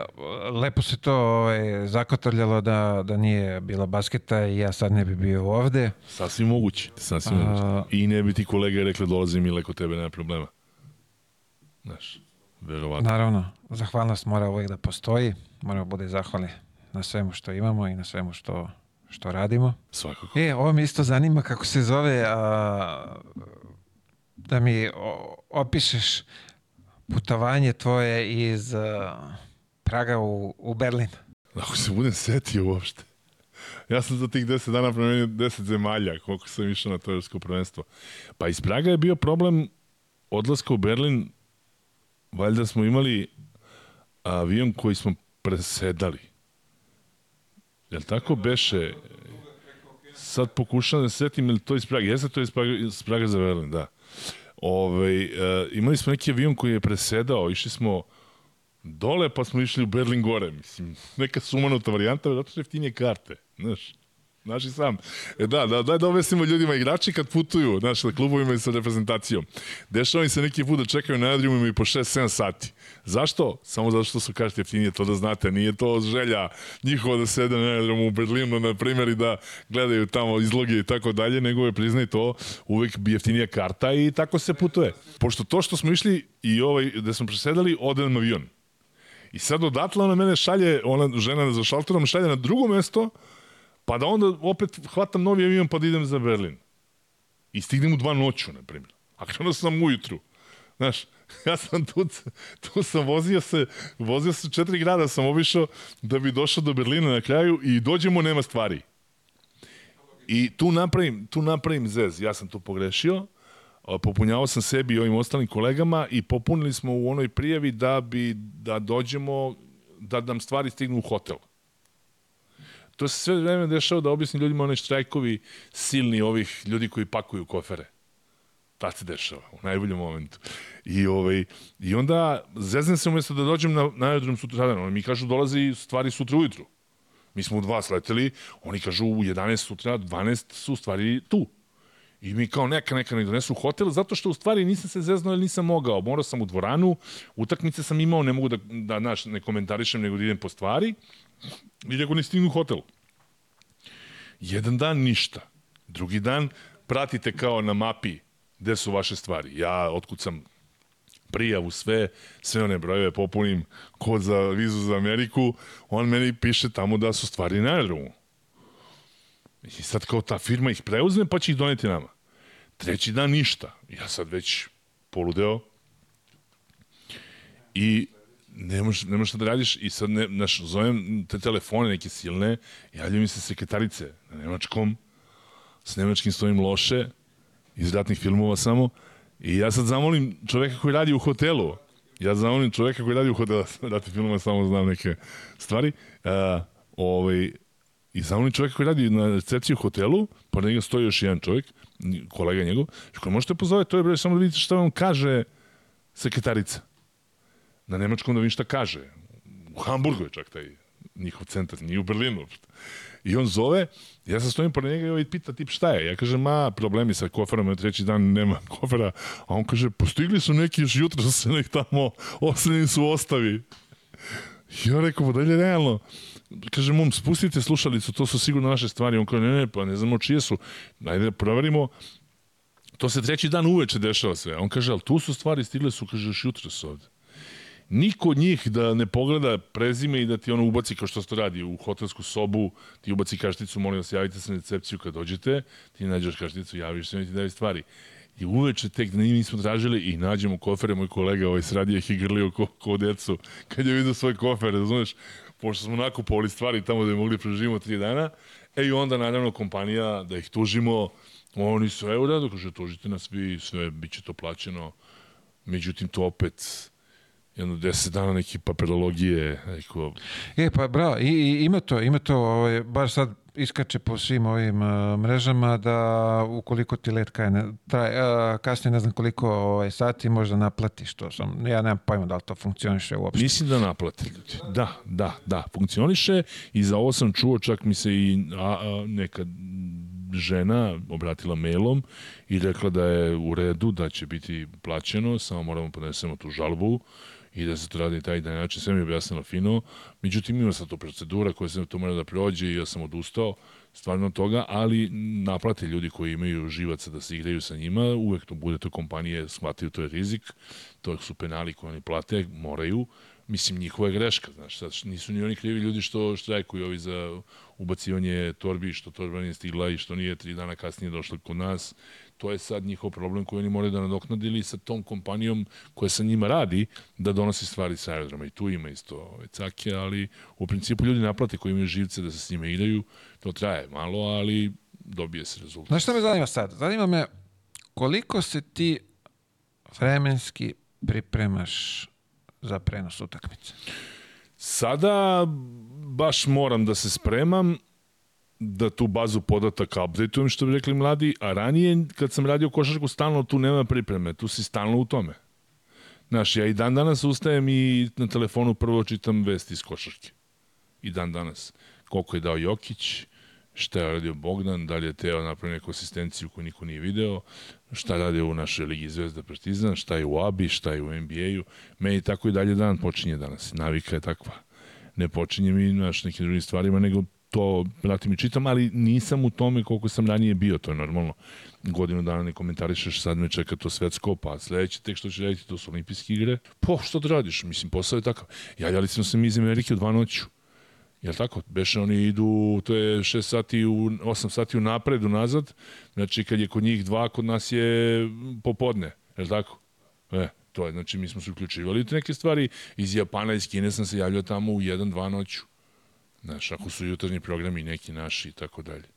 lepo se to ovaj, zakotrljalo da, da nije bilo basketa i ja sad ne bi bio ovde. Sasvim moguće, sasvim A- moguće. I ne bi ti kolege rekli, dolazi Mile kod tebe, nema problema. Znaš, verovatno. Naravno, zahvalnost mora uvijek da postoji, moramo bude zahvali na svemu što imamo i na svemu što, što radimo. Svakako. E, ovo me isto zanima kako se zove, a, da mi opišeš putovanje tvoje iz a, Praga u, u Berlin. Ako se budem setio uopšte. Ja sam za tih 10 dana promenio 10 zemalja, koliko sam išao na to evropsko prvenstvo. Pa iz Praga je bio problem odlaska u Berlin. Valjda smo imali avion koji smo presedali. Jel tako beše? Sad pokušam da se setim, ili to iz Praga? Jeste to iz Praga, iz Praga za Berlin, da. Ove, e, imali smo neki avion koji je presedao, išli smo dole pa smo išli u Berlin gore, mislim, neka sumanuta varijanta, zato što jeftinije karte, znaš. Znaš i sam. E da, da, daj da objasnimo ljudima igrači kad putuju, znaš, sa klubovima i sa reprezentacijom. Dešava im se neki put da čekaju na aerodromu i po 6-7 sati. Zašto? Samo zato što su karte jeftinije, to da znate. Nije to želja njihova da sede na aerodromu u Berlinu, na primjer, i da gledaju tamo izloge i tako dalje, nego je, priznaj to, uvek jeftinija karta i tako se putuje. Pošto to što smo išli i ovaj, gde smo presedali, ode nam avion. I sad odatle ona mene šalje, ona žena za šalterom šalje na drugo mesto, pa da onda opet hvatam novi avion pa da idem za Berlin. I stignem u dva noću, na primjer. A krenuo sam ujutru. Znaš, ja sam tu, tu sam vozio se, vozio se četiri grada sam obišao da bi došao do Berlina na kraju i dođemo, nema stvari. I tu napravim, tu napravim zez. Ja sam tu pogrešio, popunjavao sam sebi i ovim ostalim kolegama i popunili smo u onoj prijavi da bi da dođemo da nam stvari stignu u hotel. To se sve vreme dešava da objasnim ljudima one štrajkovi silni ovih ljudi koji pakuju kofere. Ta se dešava, u najboljem momentu. I, ovaj, i onda zeznem se umjesto da dođem na, na aerodrom sutradan. Oni mi kažu dolazi stvari sutra ujutru. Mi smo u dva sleteli, oni kažu u 11 sutra, 12 su stvari tu. I mi kao neka, neka ne donesu hotel, zato što u stvari nisam se zeznao ili nisam mogao. Morao sam u dvoranu, utakmice sam imao, ne mogu da, da naš, ne komentarišem, nego da idem po stvari. I nego ne stignu u hotel. Jedan dan ništa. Drugi dan pratite kao na mapi gde su vaše stvari. Ja otkucam prijavu sve, sve one brojeve popunim kod za vizu za Ameriku, on meni piše tamo da su stvari na aerodromu. I sad kao ta firma ih preuzme pa će ih doneti nama. Treći dan ništa. Ja sad već poludeo i ne možeš, šta da radiš i sad ne, naš, zovem te telefone neke silne, javljaju mi se sekretarice na nemačkom, s nemačkim stojim loše iz ratnih filmova samo. I ja sad zamolim čoveka koji radi u hotelu, ja zamolim čoveka koji radi u hotelu, ratnih filmova samo znam neke stvari, uh, ovaj, i zamolim čoveka koji radi na recepciji u hotelu, pored njega stoji još jedan čovjek, kolega njegov, koji možete pozoveti, to je bre, samo da vidite šta vam kaže sekretarica. Na nemačkom da vidim šta kaže. U Hamburgu je čak taj njihov centar, nije u Berlinu. I on zove, ja sam stojim pored njega i ovaj pita tip šta je. Ja kažem, ma, problemi sa koferom, na treći dan nema kofera. A on kaže, postigli su neki još jutro se nek tamo, ostavljeni su ostavi. Ja rekao, pa dalje realno. Kažem, mom, spustite slušalicu, to su sigurno naše stvari. On kaže, ne, ne, pa ne znamo čije su. Ajde, proverimo. To se treći dan uveče dešava sve. On kaže, ali tu su stvari, stigle su, kaže, još jutro su ovde niko od njih da ne pogleda prezime i da ti ono ubaci kao što se to radi u hotelsku sobu, ti ubaci kašticu, molim vas javite se na recepciju kad dođete, ti nađeš kašticu, javiš se i ti daju stvari. I uveče tek da mi smo tražili i nađemo kofere, moj kolega ovaj sradi ih i grlio ko, ko decu kad je vidio svoje kofere, razumeš, pošto smo nakupovali stvari tamo da je mogli preživimo tri dana, e i onda naravno kompanija da ih tužimo, oni su, evo da, kaže, tužite nas vi, sve, bit će to plaćeno, međutim to opet jedno deset dana neki papirologije. Neko... E, pa bravo, i, i, ima to, ima to, ovaj, bar sad iskače po svim ovim uh, mrežama da ukoliko ti let kaj ne, traj, uh, kasnije ne znam koliko ovaj, sati možda naplatiš to sam, ja nemam pojma da li to funkcioniše uopšte. Mislim da naplati. Da, da, da, funkcioniše i za ovo sam čuo čak mi se i a, a, neka žena obratila mailom i rekla da je u redu, da će biti plaćeno, samo moramo podnesemo tu žalbu i da se to radi taj dan način, sve mi je objasnilo fino. Međutim, ima sad to procedura koja se to mora da prođe i ja sam odustao stvarno od toga, ali naplate ljudi koji imaju živaca da se igraju sa njima, uvek to bude to kompanije, shvataju to je rizik, to su penali koje oni plate, moraju, mislim, njihova je greška, znaš, sad nisu ni oni krivi ljudi što štrajkuju ovi za ubacivanje torbi, što torba nije stigla i što nije tri dana kasnije došla kod nas, to je sad njihov problem koji oni moraju da nadoknadili sa tom kompanijom koja sa njima radi da donosi stvari sa aerodroma i tu ima isto ove cake, ali u principu ljudi naplate koji imaju živce da se s njima igraju, to traje malo, ali dobije se rezultat. Znaš šta me zanima sad? Zanima me koliko se ti vremenski pripremaš za prenos utakmice? Sada baš moram da se spremam da tu bazu podataka updateujem, što bi rekli mladi, a ranije kad sam radio košarku stalno tu nema pripreme, tu si stalno u tome. Znaš, ja i dan danas ustajem i na telefonu prvo čitam vesti iz košarke. I dan danas. Koliko je dao Jokić, šta je radio Bogdan, da li je teo napravio neku asistenciju koju niko nije video, šta radi u našoj Ligi Zvezda Partizan, šta je u ABI, šta je u NBA-u. Meni tako i dalje dan počinje danas. Navika je takva. Ne počinje mi naš nekim drugim stvarima, nego to pratim i čitam, ali nisam u tome koliko sam ranije bio, to je normalno. Godinu dana ne komentarišeš, sad me čeka to svetsko, pa sledeće tek što će raditi, to su olimpijske igre. Po, što da radiš? Mislim, posao je takav. Javljali smo se iz Amerike u dva noću. Jel tako? Beše oni idu, to je 6 sati, u, 8 sati u napred, nazad. Znači, kad je kod njih dva, kod nas je popodne. Jel tako? E, to je, znači, mi smo se uključivali te neke stvari. Iz Japana, iz Kine sam se javljao tamo u 1-2 noću. Znaš, ako su jutarnji programi neki naši i tako dalje.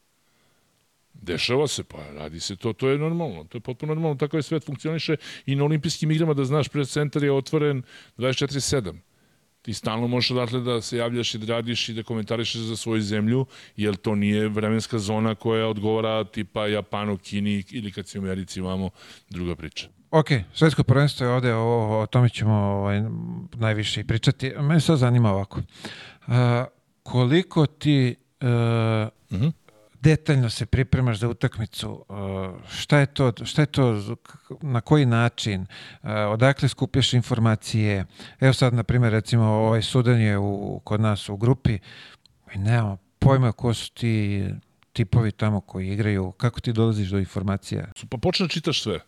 Dešava se, pa radi se to, to je normalno, to je potpuno normalno, tako je svet funkcioniše i na olimpijskim igrama da znaš, pred centar je otvoren 24-7. Ti stalno možeš odatle da se javljaš i da radiš i da komentarišeš za svoju zemlju, jer to nije vremenska zona koja odgovara tipa Japanu, Kini ili kad si u Americi imamo druga priča. Ok, svetsko prvenstvo je ovde, o, o tome ćemo ovaj, najviše i pričati. Mene sad zanima ovako. Uh, koliko ti uh, uh -huh. detaljno se pripremaš za utakmicu, uh, šta je to, šta je to, na koji način, uh, odakle skupljaš informacije. Evo sad, na primjer, recimo, ovaj Sudan je u, kod nas u grupi, i nemamo pojma ko su ti tipovi tamo koji igraju, kako ti dolaziš do informacija? Pa počne da čitaš sve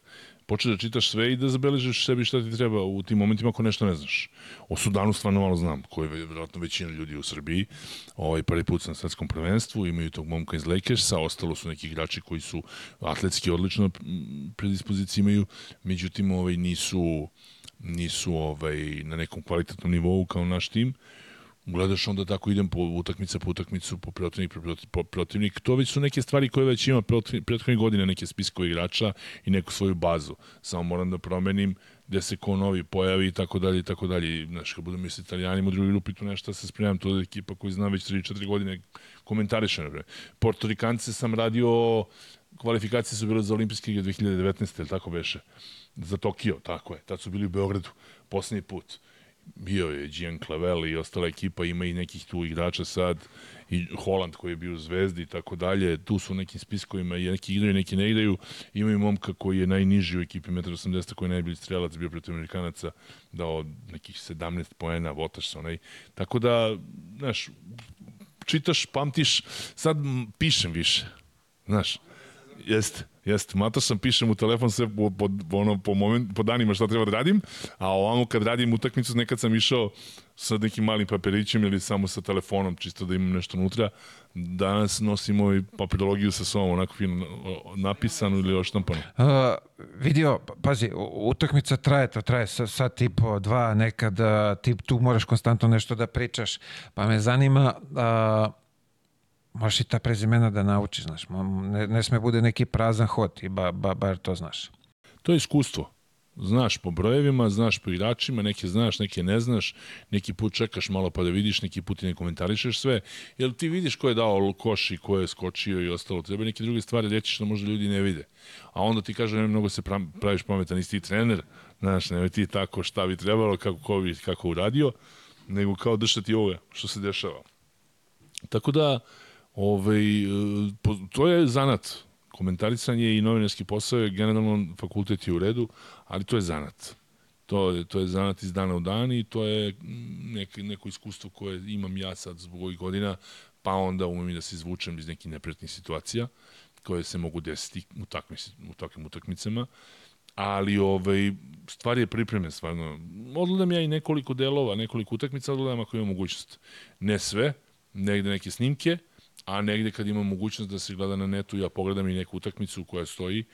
počne da čitaš sve i da zabeležiš sebi šta ti treba u tim momentima ako nešto ne znaš. O Sudanu stvarno malo znam, koji je vjerojatno većina ljudi u Srbiji. Ovaj prvi put na svetskom prvenstvu, imaju tog momka iz Lakersa, ostalo su neki igrači koji su atletski odlično predispozicije imaju, međutim ovaj nisu nisu ovaj na nekom kvalitetnom nivou kao naš tim gledaš onda tako idem po utakmica po utakmicu, po protivnik, po protiv- po protivnik. To već su neke stvari koje već ima prethodnih godine, neke spiskove igrača i neku svoju bazu. Samo moram da promenim gde se ko novi pojavi i tako dalje i tako dalje. Znaš, kad budem s italijanima u drugoj grupi, tu nešto se spremam, to je ekipa koju znam već 3-4 godine komentariše. Portorikance sam radio, kvalifikacije su bile za olimpijske igre 2019. ili tako beše? Za Tokio, tako je. Tad su bili u Beogradu, poslednji put bio je Gian Clavel i ostala ekipa, ima i nekih tu igrača sad, i Holland koji je bio u Zvezdi i tako dalje, tu su u nekim spiskovima, i neki igraju, neki ne igraju, imaju momka koji je najniži u ekipi 1,80 koji je najbolji strelac, bio protiv Amerikanaca, dao nekih 17 poena, votaš se onaj. Tako da, znaš, čitaš, pamtiš, sad pišem više, znaš, jeste. Jeste, mato sam, pišem u telefon sve po, po, ono, po, moment, po danima šta treba da radim, a ovamo kad radim utakmicu, nekad sam išao sa nekim malim papirićem ili samo sa telefonom, čisto da imam nešto unutra. Danas nosim ovaj papirologiju sa sobom, onako fino napisanu ili oštampanu. Uh, vidio, pazi, utakmica traje, to traje sad tipo dva, nekad ti tu moraš konstantno nešto da pričaš, pa me zanima uh, Možeš i ta prezimena da naučiš, znaš. Ne, ne sme bude neki prazan hod i ba, ba, bar to znaš. To je iskustvo. Znaš po brojevima, znaš po igračima, neke znaš, neke ne znaš, neki put čekaš malo pa da vidiš, neki put i ne komentarišeš sve, jer ti vidiš ko je dao koš i ko je skočio i ostalo. Treba neke druge stvari reći što možda ljudi ne vide. A onda ti kaže, ne mnogo se praviš pametan, nisi ti trener, znaš, ne ti tako šta bi trebalo, kako ko bi kako uradio, nego kao držati ovo što se dešava. Tako da, Ove, e, to je zanat. Komentarisanje i novinarski posao je generalno fakultet je u redu, ali to je zanat. To je, to je zanat iz dana u dan i to je nek, neko iskustvo koje imam ja sad zbog ovih godina, pa onda umem i da se izvučem iz nekih neprijatnih situacija koje se mogu desiti u takvim, u takvim utakmicama ali ovaj, stvar je pripreme stvarno. Odgledam ja i nekoliko delova, nekoliko utakmica odgledam ako imam mogućnost. Ne sve, negde neke snimke, a negde kad ima mogućnost da se gleda na netu, ja pogledam i neku utakmicu koja stoji,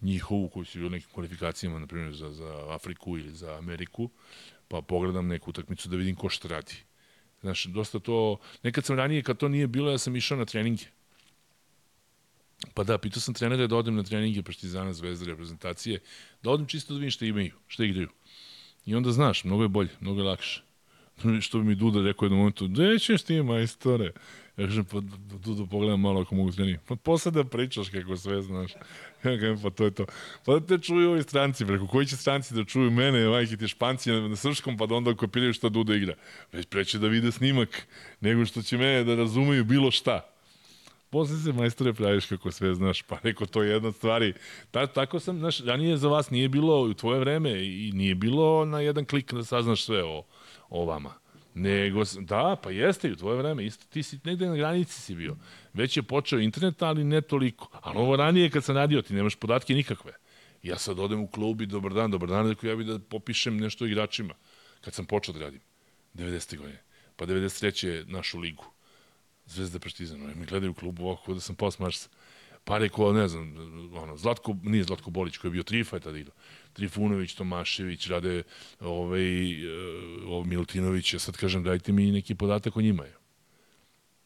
njihovu, koji su u nekim kvalifikacijama, na primjer za, za Afriku ili za Ameriku, pa pogledam neku utakmicu da vidim ko šta radi. Znaš, dosta to, nekad sam ranije, kad to nije bilo, ja sam išao na treninge. Pa da, pitao sam trenere da odem na treninge Partizana, Zvezda, reprezentacije, da odem čisto da vidim šta imaju, šta igraju. I onda znaš, mnogo je bolje, mnogo je lakše. Što bi mi Duda rekao jednom momentu, gde ćeš ti majstore? Ja kažem, pa Dudo, pogledam malo ako mogu trening. Pa posle da pričaš kako sve znaš. Ja kažem, pa to je to. Pa da te čuju ovi stranci, preko koji će stranci da čuju mene, majke ti španci na, na srpskom, pa da onda kopiraju šta Dudo igra. Već preće da vide snimak, nego što će mene da razumeju bilo šta. Posle se majstore praviš kako sve znaš, pa neko to je jedna stvari. Ta, tako sam, znaš, ranije za vas nije bilo u tvoje vreme i nije bilo na jedan klik da saznaš sve o, o vama. Nego, da, pa jeste i u tvoje vreme, isto ti si negde na granici si bio. Već je počeo internet, ali ne toliko. Ali ovo ranije kad sam radio, ti nemaš podatke nikakve. Ja sad odem u klub i dobar dan, dobar dan, rekao ja bih da popišem nešto igračima. Kad sam počeo da radim, 90. godine. Pa 93. našu ligu. Zvezda Partizan. Mi gledaju u klubu ovako da sam posmaš pa rekao, ne znam, ono, Zlatko, nije Zlatko Bolić koji je bio Trifa je tada igrao. Trifunović, Tomašević, rade ovaj, ovaj Milutinović, ja sad kažem dajte mi neki podatak o njima. Je.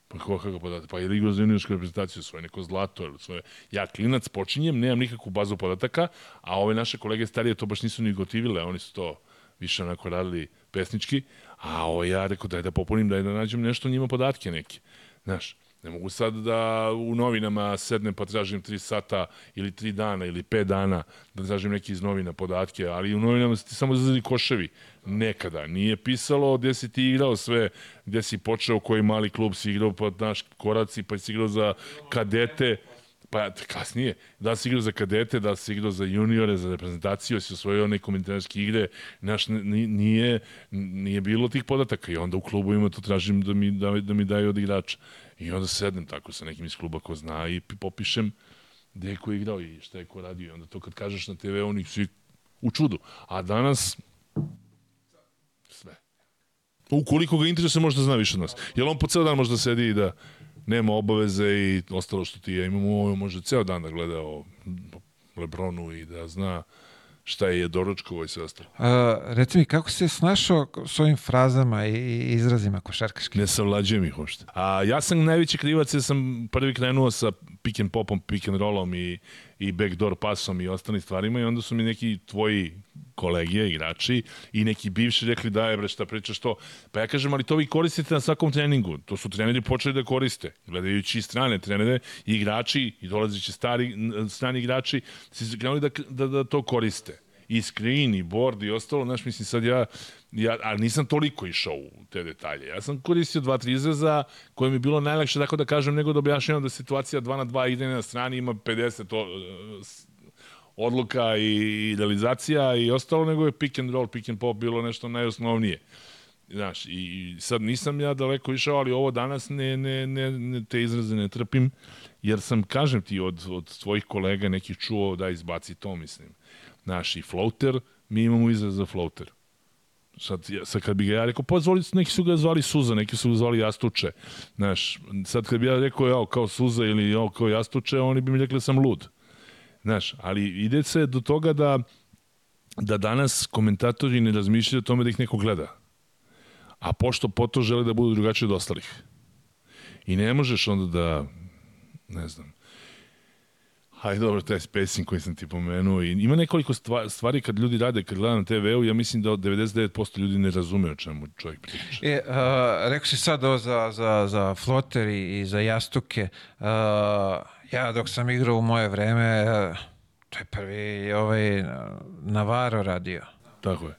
Pa kako kakav podatak? Pa je igrao za juniorsku reprezentaciju svoje, neko zlato ili svoje. Ja klinac počinjem, nemam nikakvu bazu podataka, a ove naše kolege starije to baš nisu ni gotivile, oni su to više onako radili pesnički, a ovo ja rekao daj da popunim, daj da nađem nešto njima podatke neke. Znaš, Ne mogu sad da u novinama sednem pa tražim 3 sata ili 3 dana ili 5 dana da tražim neki iz novina podatke, ali u novinama ti samo zazeli koševi. Nekada. Nije pisalo gde si ti igrao sve, gde si počeo, koji mali klub si igrao, pa naš koraci, pa si igrao za kadete, pa kasnije, da si igrao za kadete, da si igrao za juniore, za reprezentaciju, si osvojio one komentarske igre, naš, nije, nije bilo tih podataka i onda u klubu ima to tražim da mi, da, da mi daju od igrača. I onda sednem tako sa nekim iz kluba ko zna i popišem gde je ko igrao i šta je ko radio. I onda to kad kažeš na TV, oni svi u čudu. A danas sve. Ukoliko ga interesuje, može da zna više od nas. Jer on po ceo dan može da sedi i da nema obaveze i ostalo što ti ja imamo ovo, može ceo dan da gleda o Lebronu i da zna šta je doručkovo i sve ostalo. A, reci mi, kako se snašao s ovim frazama i izrazima košarkaškim? Ne savlađujem ih uopšte. A ja sam najveći krivac jer sam prvi krenuo sa pick and popom, pick and rollom i, i backdoor pasom i ostalim stvarima i onda su mi neki tvoji kolege, igrači i neki bivši rekli da je bre šta pričaš to. Pa ja kažem, ali to vi koristite na svakom treningu. To su treneri počeli da koriste. Gledajući strane trenere, igrači i dolazeći stari, strani igrači, si krenuli da, da, da to koriste i screen i board i ostalo, znaš, mislim sad ja, ja ali nisam toliko išao u te detalje. Ja sam koristio dva, tri izraza koje mi je bilo najlakše tako da kažem nego da objašnjam da situacija 2 na 2 ide na strani ima 50 o, odluka i idealizacija i ostalo, nego je pick and roll, pick and pop bilo nešto najosnovnije. Znaš, i sad nisam ja daleko išao, ali ovo danas ne, ne, ne, ne te izraze ne trpim, jer sam, kažem ti, od, od svojih kolega nekih čuo da izbaci to, mislim naši floater, mi imamo izraz za floater. Sad, sad kad bi ga ja rekao, pa zvoli, neki su ga zvali Suza, neki su ga zvali Jastuče. Znaš, sad kad bi ja rekao, jao, kao Suza ili jao, kao Jastuče, oni bi mi rekli da sam lud. Znaš, ali ide se do toga da, da danas komentatori ne razmišljaju o tome da ih neko gleda. A pošto po to žele da budu drugačiji od ostalih. I ne možeš onda da, ne znam, Hajde, dobro, taj spacing koji sam ti pomenuo. I ima nekoliko stvari kad ljudi rade, kad gledam na TV-u, ja mislim da 99% ljudi ne razume o čemu čovjek priča. E, uh, rekao si sad ovo za, za, za floter i, i za jastuke. Uh, ja dok sam igrao u moje vreme, uh, to je prvi ovaj Navaro radio. Tako je.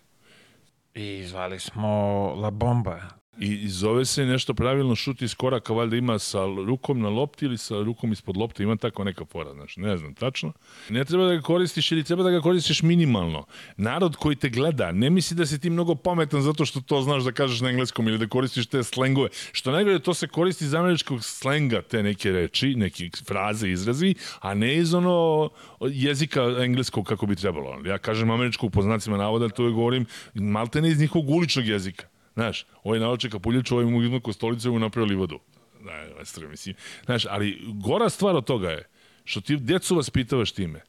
I zvali smo La Bomba. I zove se nešto pravilno šut iz koraka, valjda ima sa rukom na lopti ili sa rukom ispod lopte, ima tako neka fora, znači, ne znam tačno. Ne treba da ga koristiš ili treba da ga koristiš minimalno. Narod koji te gleda, ne misli da si ti mnogo pametan zato što to znaš da kažeš na engleskom ili da koristiš te slengove. Što najgore, to se koristi iz američkog slenga, te neke reči, neke fraze, izrazi, a ne iz ono jezika engleskog kako bi trebalo. Ja kažem američkog po znacima navoda, to je govorim malte ne iz njihovog uličnog jezika. Znaš, ovaj naloče kapuljač, ovaj mu izmakao stolicu mu napravio livadu. Da, mislim. Znaš, ali gora stvar od toga je što ti djecu vaspitavaš time.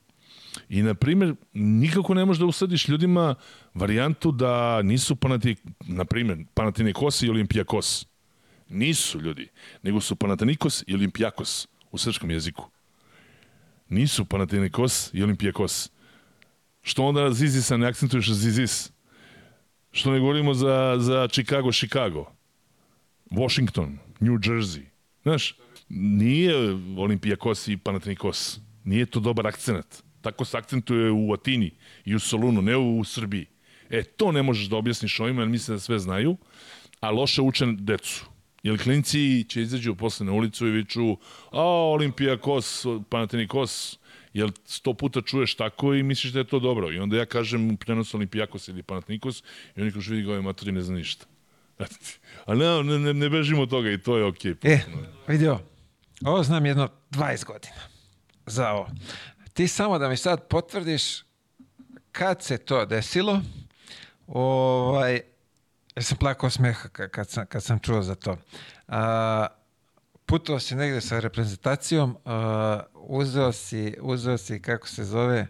I, na primjer, nikako ne možeš da usadiš ljudima varijantu da nisu panati, na primjer, Panathinaikos i Olimpijakos. Nisu ljudi, nego su Panathinaikos i Olimpijakos u srpskom jeziku. Nisu Panathinaikos i Olimpijakos. Što onda Zizisa ne akcentuješ Zizis? Što ne govorimo za, za Chicago, Chicago, Washington, New Jersey. Znaš, nije Olimpijakos i Panathinaikos. Nije to dobar akcenat. Tako se akcentuje u Atini i u Solunu, ne u, u Srbiji. E, to ne možeš da objasniš ovima, jer misle da sve znaju, a loše učen decu. Jer klinci će izađu posle na ulicu i viču a, Olimpijakos, Panathinaikos, jer sto puta čuješ tako i misliš da je to dobro. I onda ja kažem u prenosu Olimpijakos ili Panatnikos i oni kažu vidi ga ovaj matori ne zna ništa. A ne, ne, ne bežimo od toga i to je okej. Okay, e, vidio, ovo znam jedno 20 godina za ovo. Ti samo da mi sad potvrdiš kad se to desilo, ovaj, jer sam plakao smeha kad sam, kad sam čuo za to. A, putovao si negde sa reprezentacijom, uh, uzeo, si, uzeo si, kako se zove,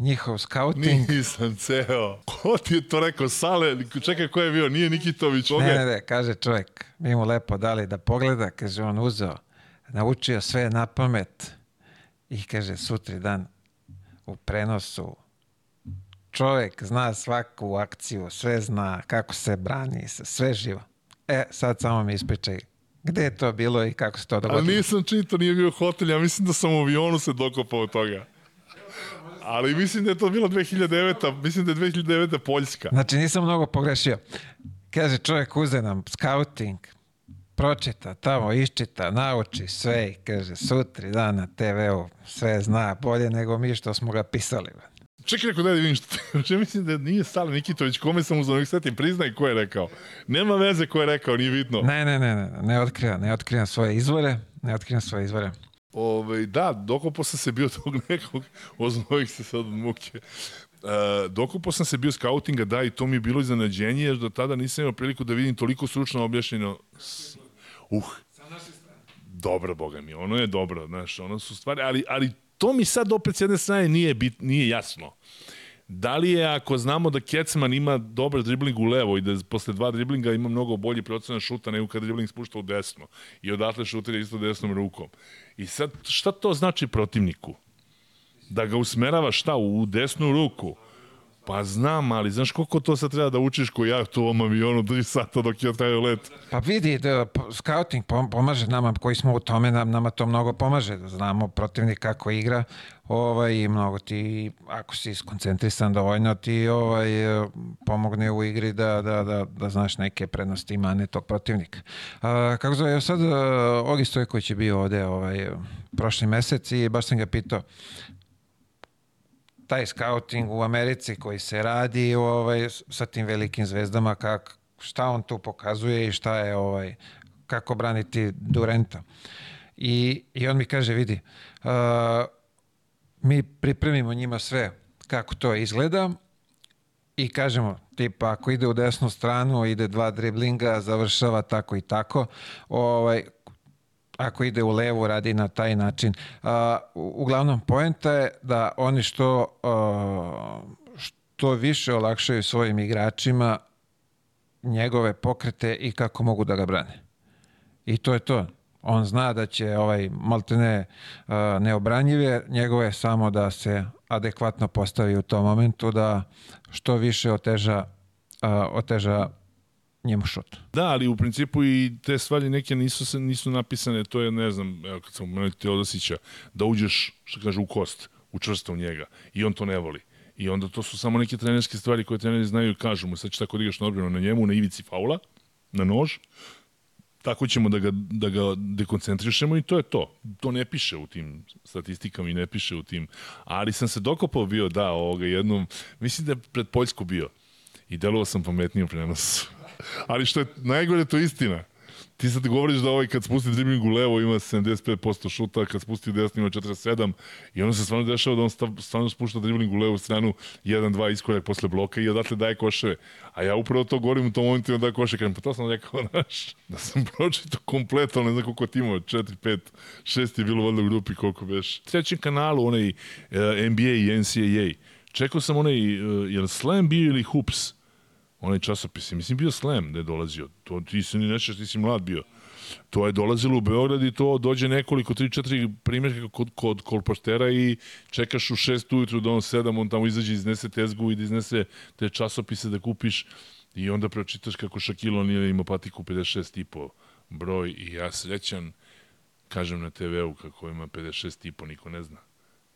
njihov scouting. Nisam ceo. Ko ti je to rekao? Sale? Čekaj, ko je bio? Nije Nikitović? Ne, ne, ne, kaže čovjek. Mi mu lepo dali da pogleda, kaže on uzeo, naučio sve na pamet i kaže sutri dan u prenosu čovjek zna svaku akciju, sve zna kako se brani, sve živo. E, sad samo mi ispričaj Gde je to bilo i kako se to dogodilo? Ali nisam čito, nije bio hotel, ja mislim da sam u avionu se dokopao od toga. Ali mislim da je to bilo 2009. Mislim da je 2009. Poljska. Znači nisam mnogo pogrešio. Kaže čovjek uze nam scouting, pročita, tamo iščita, nauči sve i kaže sutri dan na TV-u sve zna bolje nego mi što smo ga pisali. Čekaj, rekao da vidim što te... mislim da nije Sale Nikitović, kome sam uzao ovih setim, priznaj ko je rekao. Nema veze ko je rekao, nije bitno. Ne, ne, ne, ne, ne otkrivam, ne otkrivam svoje izvore, ne otkrivam svoje izvore. Ove, da, dokopo sam se bio tog nekog, oznojih se sad od muke. Uh, dokopo sam se bio skautinga, da, i to mi je bilo iznenađenje, jer do tada nisam imao priliku da vidim toliko stručno objašnjeno. Uh, dobro, boga mi, ono je dobro, znaš, ono su stvari, ali, ali to mi sad opet s jedne strane nije, bit, nije jasno. Da li je ako znamo da Kecman ima dobar dribling u levo i da posle dva driblinga ima mnogo bolji procenat šuta nego kad dribling spušta u desno i odatle šutira isto desnom rukom. I sad šta to znači protivniku? Da ga usmerava šta u desnu ruku? Pa znam, ali znaš koliko to sad treba da učiš ko ja to ovom avionu 3 sata dok je trajao let? Pa vidi, da, scouting pom- pomaže nama koji smo u tome, nam, nama to mnogo pomaže. Da znamo protivnik kako igra ovaj, i mnogo ti, ako si skoncentrisan dovoljno, ti ovaj, e, pomogne u igri da, da, da, da znaš neke prednosti i mane tog protivnika. A, kako zove, sad uh, Ogi Stojković je bio ovde ovaj, prošli mesec i baš sam ga pitao taj scouting u Americi koji se radi ovaj, sa tim velikim zvezdama, kak, šta on tu pokazuje i šta je ovaj, kako braniti Durenta. I, I on mi kaže, vidi, uh, mi pripremimo njima sve kako to izgleda i kažemo, tipa, ako ide u desnu stranu, ide dva driblinga, završava tako i tako, ovaj, ako ide u levu, radi na taj način. A, u- uglavnom, poenta je da oni što, a, što više olakšaju svojim igračima njegove pokrete i kako mogu da ga brane. I to je to. On zna da će ovaj maltene uh, neobranjive, njegove je samo da se adekvatno postavi u tom momentu da što više oteža, uh, oteža njemu šut. Da, ali u principu i te stvari neke nisu, se, nisu napisane, to je, ne znam, evo kad sam pomenuo Teodosića, da uđeš, što kaže, u kost, učvrsto u njega i on to ne voli. I onda to su samo neke trenerske stvari koje treneri znaju i kažu mu, sad će tako da igraš na odbranu na njemu, na ivici faula, na nož, tako ćemo da ga, da ga dekoncentrišemo i to je to. To ne piše u tim statistikama i ne piše u tim. Ali sam se dokopao bio, da, ovoga jednom, mislim da je pred Poljsku bio. I delovao sam pametnije u prenosu. Ali što je najgore, to je istina. Ti sad govoriš da ovaj kad spusti dribling u levo ima 75% šuta, kad spusti u desno ima 47 i onda se stvarno dešava da on stav, stvarno spušta dribling u levu stranu 1-2 iskorak posle bloka i odatle daje koševe. A ja upravo to govorim u tom momentu i on daje koševe. Kažem, pa to sam rekao, znaš, da sam pročito kompletno, ne znam koliko ti imao, 4, 5, 6 je bilo valjda u grupi koliko beš. Trećem kanalu, onaj uh, NBA i NCAA, čekao sam onaj, uh, je li Slam bio ili Hoops? Onaj časopis, mislim bio Slam da je dolazio. To ti si ni nešto, ti si mlad bio. To je dolazilo u Beograd i to dođe nekoliko, 3-4 primjerka kod, kod kolpoštera i čekaš u 6 ujutru do on 7, on tamo izađe, iznese tezgu i da iznese te časopise da kupiš i onda pročitaš kako Šakilo nije imao patiku 56 i po broj i ja srećan kažem na TV-u kako ima 56 i po, niko ne zna.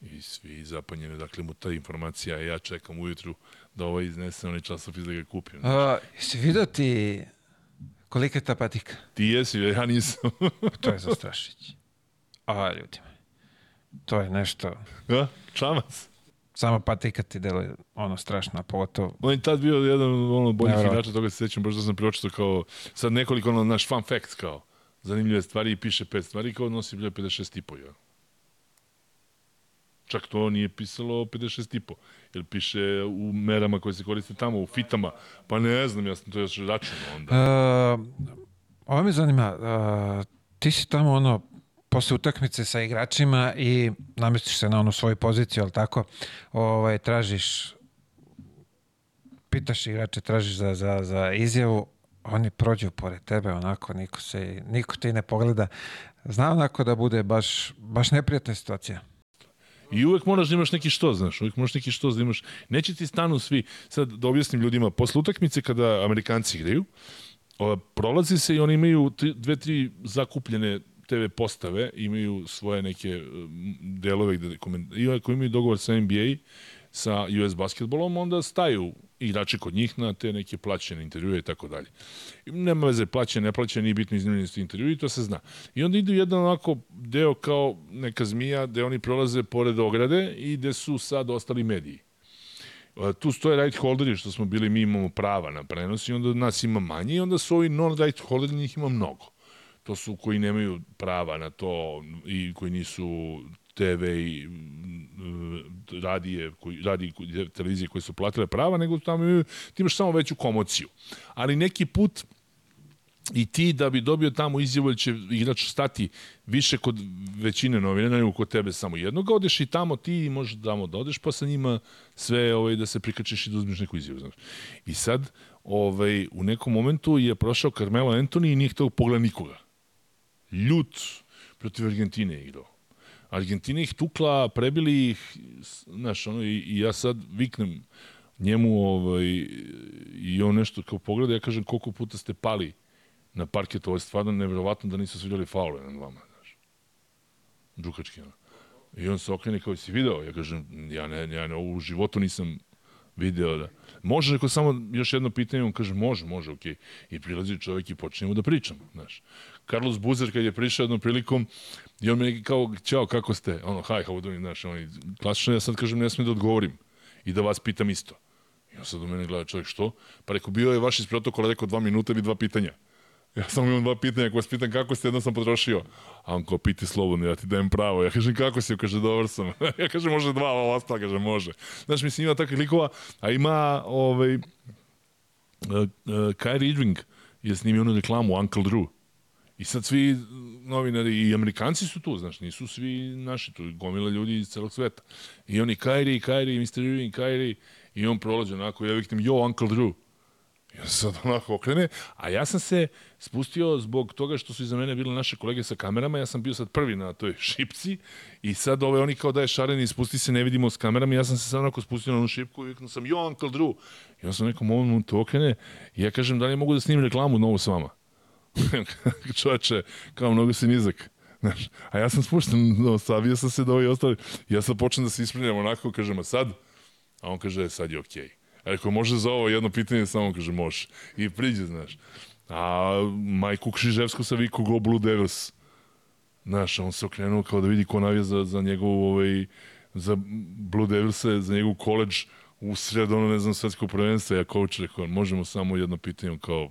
I svi zapanjeni, dakle mu ta informacija, ja čekam ujutru da ovaj iznese onaj časopis da ga kupim. A, jesi vidio ti kolika je ta patika? Ti jesi, ja nisam. To je zastrašić. A, ljudi. To je nešto... ja? Čamac. Samo patika ti deluje ono strašno, a pogotovo On je tad bio jedan ono, boljih Nevjerojatno. igrača, toga se sećam, baš da sam pročito kao, sad nekoliko ono, naš fun facts kao, zanimljive stvari i piše pet stvari kao nosi bilje 56 i po, ja. Čak to nije pisalo 56 i po, jer piše u merama koje se koriste tamo, u fitama, pa ne znam, ja sam to još računao onda. Uh, ovo me zanima, uh, ti si tamo ono, posle utakmice sa igračima i namestiš se na onu svoju poziciju, ali tako, ovaj, tražiš, pitaš igrače, tražiš za, za, za izjavu, oni prođu pored tebe, onako, niko, se, niko ti ne pogleda. Zna onako da bude baš, baš neprijatna situacija. I uvek moraš da imaš neki što, znaš, uvek moraš neki što da imaš. Neće ti stanu svi, sad da objasnim ljudima, posle utakmice kada Amerikanci igraju, prolazi se i oni imaju dve, tri zakupljene TV postave, imaju svoje neke um, delove gde koment... i ako imaju dogovor sa NBA, sa US basketbolom, onda staju igrači kod njih na te neke plaćene intervjue i tako dalje. I Nema veze, plaćene, ne plaćene, nije bitno iznimljeni su intervjui, to se zna. I onda idu jedan onako deo kao neka zmija, gde oni prolaze pored ograde i gde su sad ostali mediji. Tu stoje right holderi, što smo bili, mi imamo prava na prenos i onda nas ima manje i onda su ovi non-right holderi, njih ima mnogo. To su koji nemaju prava na to i koji nisu TV i mm, radije, koji, radi, televizije koje su platile prava, nego tamo ti imaš samo veću komociju. Ali neki put i ti da bi dobio tamo izjavu, će igrač stati više kod većine novinara nego kod tebe samo jednog, odeš i tamo ti možeš tamo da odeš, pa sa njima sve ovaj, da se prikačeš i da uzmeš neku izjavu. Znaš. I sad, ovaj, u nekom momentu je prošao Carmelo Anthony i nije htio pogleda nikoga. Ljut protiv Argentine igrao. Argentina ih tukla, prebili ih, znaš, ono, i, i ja sad viknem njemu ovaj, i on nešto kao pogleda, ja kažem koliko puta ste pali na parketu, ovo je stvarno nevjerovatno da nisu svidjeli faule na vama, znaš. Đukački, ono. I on se okrene kao si video, ja kažem, ja ne, ja ne, u životu nisam video da... Može neko samo još jedno pitanje, on kaže može, može, okej. Okay. I prilazi čovjek i počnemo da pričam, znaš. Carlos Buzer kad je prišao jednom prilikom i on mi kao, čao, kako ste? Ono, hi, how doing, znaš, on, klasično ja sad kažem, ne smijem da odgovorim i da vas pitam isto. I on sad u mene gleda čovjek, što? Pa rekao, bio je vaš iz protokola, rekao, dva minuta i dva pitanja. Ja samo imam dva pitanja, ako vas pitam kako ste, jedno sam potrošio. A on kao, piti slobodno, ja ti dajem pravo. Ja kažem, kako si? Kaže, dobar sam. ja kažem, može dva, ovo ostalo, kaže, može. Znaš, mislim, ima takvih likova, a ima, ovaj, uh, uh, Kyrie Irving je snimio onu reklamu Uncle Drew. I sad svi novinari i Amerikanci su tu, znaš, nisu svi naši, tu gomila ljudi iz celog sveta. I oni Kyrie, Kyrie, Mr. Irving, Kyrie, i on prolazi onako, ja viknem, yo, Uncle Drew. I on sad onako okrene, a ja sam se spustio zbog toga što su iza mene bile naše kolege sa kamerama, ja sam bio sad prvi na toj šipci i sad ove oni kao daje šareni, spusti se, ne vidimo s kamerama, ja sam se sad onako spustio na onu šipku i viknuo sam, yo, Uncle Drew. I on sam nekom momentu okrene i ja kažem, da li mogu da snimim reklamu novu s vama? Čoveče, kao mnogo si nizak. Znaš, a ja sam spušten, no, savio sam se da ovi ostali. Ja sad počnem da se ispravljam onako, kažem, a sad? A on kaže, sad je okej. Okay. A rekao, može za ovo jedno pitanje, samo on kaže, može. I priđe, znaš. A Majku Kšiževsko sa viku Go Blue Devils. Znaš, on se okrenuo kao da vidi ko navija za, za njegov, ovaj, za Blue Devils, za njegov koleđ u sred, ono, ne znam, svetskog prvenstva, ja coach rekao, možemo samo jedno pitanje, kao,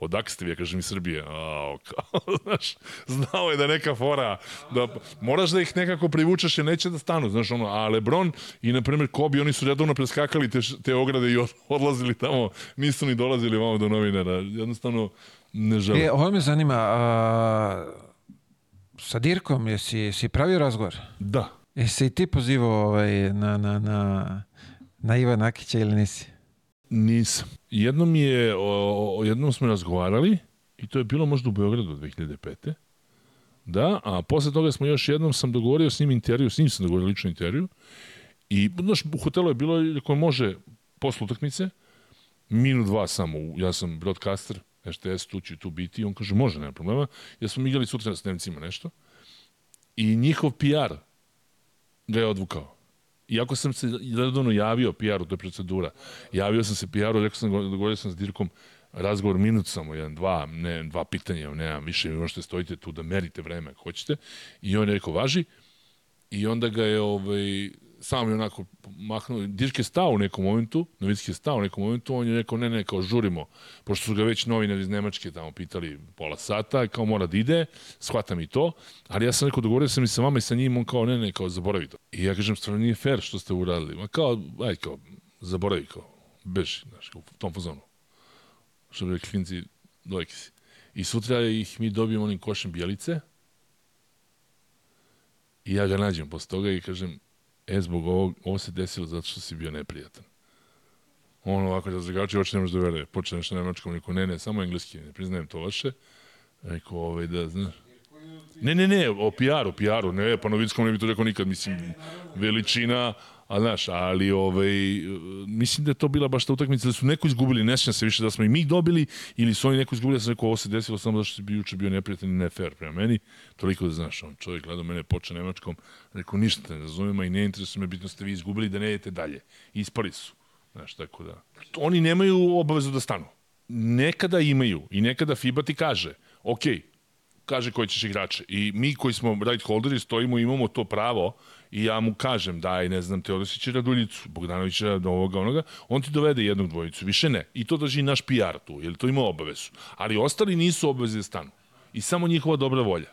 odak ste vi, ja kažem iz Srbije, a, kao, znaš, znao je da neka fora, da, moraš da ih nekako privučeš jer neće da stanu, znaš, ono, a Lebron i, na primjer, Kobe, oni su redovno preskakali te, te ograde i odlazili tamo, nisu ni dolazili vamo do novinara, jednostavno, ne žele. E, ovo me zanima, a, sa Dirkom, jesi, jesi pravio razgovor? Da. Jesi i ti pozivao ovaj, na, na, na Na Ivan Akića ili nisi? Nisam. Jednom je, o, o, jednom smo razgovarali i to je bilo možda u Beogradu 2005. Da, a posle toga smo još jednom sam dogovorio s njim intervju, s njim sam dogovorio lično intervju i znaš, u hotelu je bilo ko može posle utakmice, minut dva samo, ja sam broadcaster, RTS, tu ću tu biti, i on kaže, može, nema problema, ja smo igrali sutra s Nemcima nešto, i njihov PR ga je odvukao iako sam se redovno javio PR-u, to je procedura, javio sam se PR-u, rekao sam, dogovorio sam s Dirkom razgovor minut samo, jedan, dva, ne, dva pitanja, nemam više, vi možete stojite tu da merite vreme ako hoćete. I on je rekao, važi. I onda ga je ovaj, sam je onako mahnuo, Dirk je stao u nekom momentu, Novicki je stao u nekom momentu, on je rekao, ne, ne, kao žurimo, pošto su ga već novinari iz Nemačke tamo pitali pola sata, kao mora da ide, shvatam i to, ali ja sam rekao, dogovorio sam i sa vama i sa njim, on kao, ne, ne, kao, zaboravi to. I ja kažem, stvarno nije fair što ste uradili. Ma kao, aj, kao, zaboravi, kao, beži, znaš, u tom fazonu. Što bi rekli klinci, dojki si. I sutra ih mi dobijemo onim košem bijelice, I ja ga nađem posle toga i kažem, e, zbog ovog, ovo se desilo zato što si bio neprijatan. On ovako da zagači oči ne može da veruje. Počne nešto nemačkom, rekao, ne, ne, samo engleski, ne priznajem to vaše. Rekao, ovaj, da, znaš, Ne, ne, ne, o PR-u, PR-u, ne, pa Novickom ne bi to rekao nikad, mislim, veličina, a znaš, ali ovaj, mislim da je to bila baš ta utakmica da su neko izgubili, ne se više da smo i mi dobili ili su oni neko izgubili, ja sam rekao ovo se desilo samo zato što bi juče bio neprijatan i ne fair prema meni, toliko da znaš, on čovjek gleda mene poče nemačkom, rekao ništa ne razumijem, i ne interesuje me, bitno ste vi izgubili da ne idete dalje. Ispali su. Znaš, tako da. Oni nemaju obavezu da stanu. Nekada imaju i nekada FIBA ti kaže, ok, kaže koji ćeš igrače. I mi koji smo right holderi stojimo, imamo to pravo i ja mu kažem daj, ne znam, Teodosića Raduljicu, Bogdanovića, ovoga, onoga, on ti dovede jednog dvojicu, više ne. I to drži naš PR tu, jer to ima obavezu. Ali ostali nisu obaveze da stanu. I samo njihova dobra volja.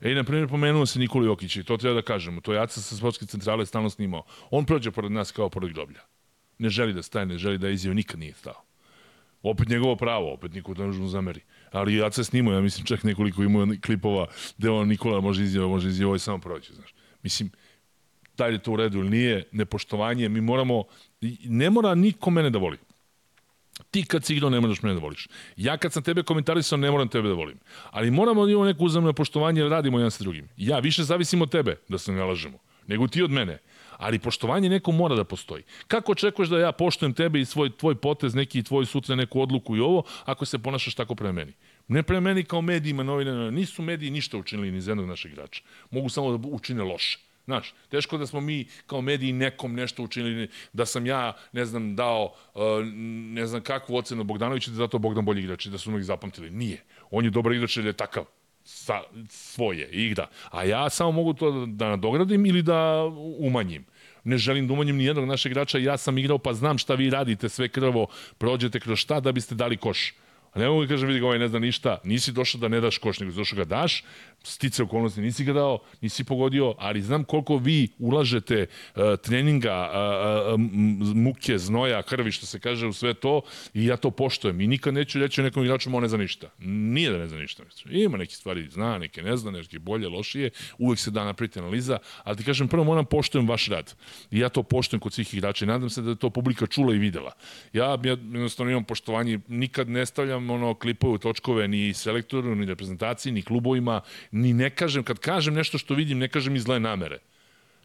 E, na primjer, pomenuo se Nikola Jokić i to treba da kažemo. To je Aca sa sportske centrale stalno snimao. On prođe pored nas kao pored groblja. Ne želi da staje, ne želi da izjave, nikad nije stao. Opet njegovo pravo, opet niko to ne zameri. Ali ja se snimao, ja mislim čak nekoliko imao klipova gde on Nikola može izjava, može izjava, ovo je samo proći, znaš. Mislim, da li je to u redu ili nije, nepoštovanje, mi moramo, ne mora niko mene da voli. Ti kad si igrao ne moraš mene da voliš. Ja kad sam tebe komentarisao ne moram tebe da volim. Ali moramo da imamo neko uzemno poštovanje jer radimo jedan sa drugim. Ja više zavisim od tebe, da se ne lažemo, nego ti od mene. Ali poštovanje neko mora da postoji. Kako očekuješ da ja poštujem tebe i svoj, tvoj potez, neki tvoj sutra neku odluku i ovo, ako se ponašaš tako prema meni? Ne prema meni kao medijima, novinama, nisu mediji ništa učinili ni za jednog našeg igrača. Mogu samo da učine loše. Znaš, teško da smo mi kao mediji nekom nešto učinili, da sam ja, ne znam, dao uh, ne znam kakvu ocenu Bogdanoviću da zato Bogdan bolji igrač i da su mnogi zapamtili. Nije. On je dobar igrač jer je takav sa svoje igra. A ja samo mogu to da nadogradim ili da umanjim. Ne želim da umanjim ni jednog našeg igrača, ja sam igrao pa znam šta vi radite, sve krvo, prođete kroz šta da biste dali koš. A ne mogu da kažem, vidi ga, ovaj ne zna ništa, nisi došao da ne daš koš, nego došao ga daš, stice okolnosti nisi ga dao, nisi pogodio, ali znam koliko vi ulažete uh, treninga, uh, uh, muke, znoja, krvi, što se kaže u sve to, i ja to poštojem. I nikad neću reći o nekom igraču, on ne zna ništa. Nije da ne zna ništa. Ima neke stvari, zna, neke ne zna, neke bolje, lošije, uvek se da napraviti analiza, ali ti kažem, prvo moram poštojem vaš rad. I ja to poštojem kod svih igrača i nadam se da je to publika čula i videla. Ja, ja jednostavno imam poštovanje, nikad ne stavljam ono klipove točkove ni selektoru, ni reprezentaciji, ni klubovima, ni ne kažem, kad kažem nešto što vidim, ne kažem iz zle namere.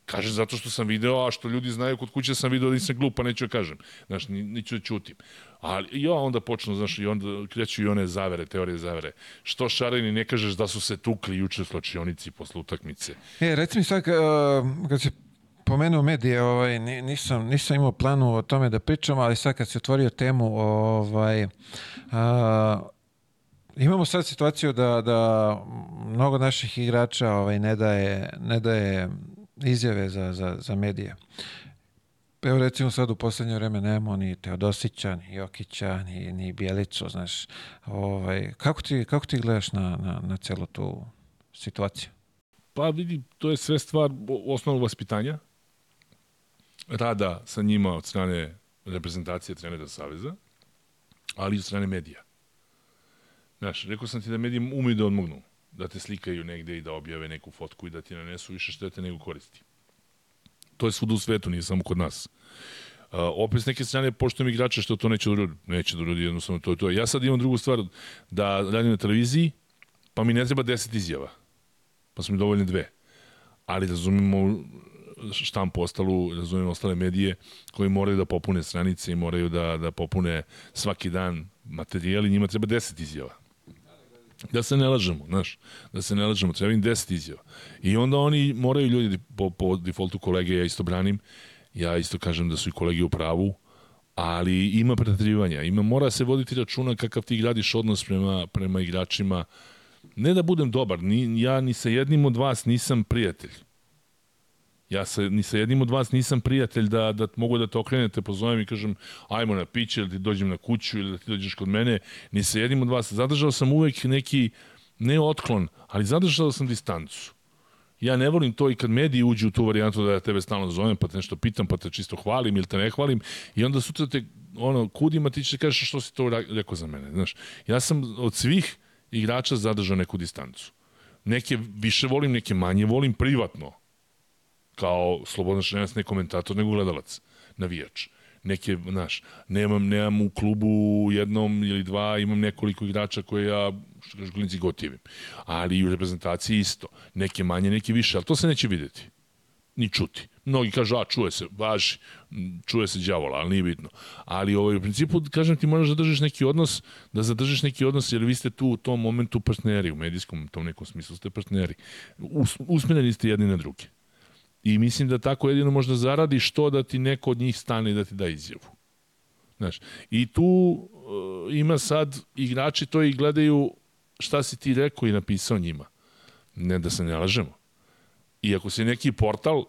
Kažem zato što sam video, a što ljudi znaju kod kuće sam video da nisam glup, pa neću da kažem. Znaš, neću da ćutim. Ali ja onda počnu, znaš, i onda kreću i one zavere, teorije zavere. Što šareni ne kažeš da su se tukli juče u slačionici posle utakmice? E, reci mi sad, uh, kad se pomenuo medije, ovaj, nisam, nisam imao planu o tome da pričam, ali sad kad se otvorio temu, ovaj, uh, Imamo sad situaciju da, da mnogo naših igrača ovaj, ne, daje, ne daje izjave za, za, za medije. Evo recimo sad u poslednje vreme nemamo ni Teodosića, ni Jokića, ni, ni Bjelicu, znaš. Ovaj, kako, ti, kako ti gledaš na, na, na celu tu situaciju? Pa vidi, to je sve stvar osnovnog vaspitanja, rada sa njima od strane reprezentacije trenera Saveza, ali i od strane medija. Znaš, rekao sam ti da mediji umeju da odmognu, da te slikaju negde i da objave neku fotku i da ti nanesu više štete nego koristi. To je svuda u svetu, nije samo kod nas. Uh, opet s neke strane poštujem igrače što to neće da neće da urodi jednostavno to je to. Ja sad imam drugu stvar, da radim na televiziji, pa mi ne treba 10 izjava, pa su mi dovoljne dve. Ali razumimo štampu ostalu, razumemo ostale medije koji moraju da popune stranice i moraju da, da popune svaki dan materijali, njima treba 10 izjava. Da se ne lažemo, znaš, da se ne lažemo, treba im 10 izjava. I onda oni moraju ljudi, po, po defaultu kolege, ja isto branim, ja isto kažem da su i kolege u pravu, ali ima pretrivanja, ima, mora se voditi računa kakav ti gradiš odnos prema, prema igračima, ne da budem dobar, ni, ja ni sa jednim od vas nisam prijatelj. Ja sa, ni sa jednim od vas nisam prijatelj da, da mogu da te okrenete, pozovem i kažem ajmo na piće ili ti dođem na kuću ili da ti dođeš kod mene. Ni sa jednim od vas. Zadržao sam uvek neki, ne otklon, ali zadržao sam distancu. Ja ne volim to i kad mediji uđu u tu varijantu da ja tebe stalno zovem, pa te nešto pitam, pa te čisto hvalim ili te ne hvalim i onda sutra te ono, kudima ti će kažeš što si to rekao za mene. Znaš, ja sam od svih igrača zadržao neku distancu. Neke više volim, neke manje volim privatno kao slobodan šrenasni komentator nego gledalac, navijač. Neke, znaš, nemam, nemam u klubu jednom ili dva, imam nekoliko igrača koje ja, što kažu, klinci gotivim. Ali i u reprezentaciji isto. Neke manje, neke više, ali to se neće videti. Ni čuti. Mnogi kažu, a čuje se, važi, čuje se đavola, ali nije bitno. Ali ovaj, u principu, kažem ti, moraš da držiš neki odnos, da zadržiš neki odnos, jer vi ste tu u tom momentu partneri, u medijskom tom nekom smislu ste partneri. Us, ste jedni na druge. I mislim da tako jedino možda zaradi što da ti neko od njih stane da ti da izjavu. Znaš, i tu uh, ima sad igrači to i gledaju šta si ti rekao i napisao njima. Ne da se ne lažemo. I ako si neki portal,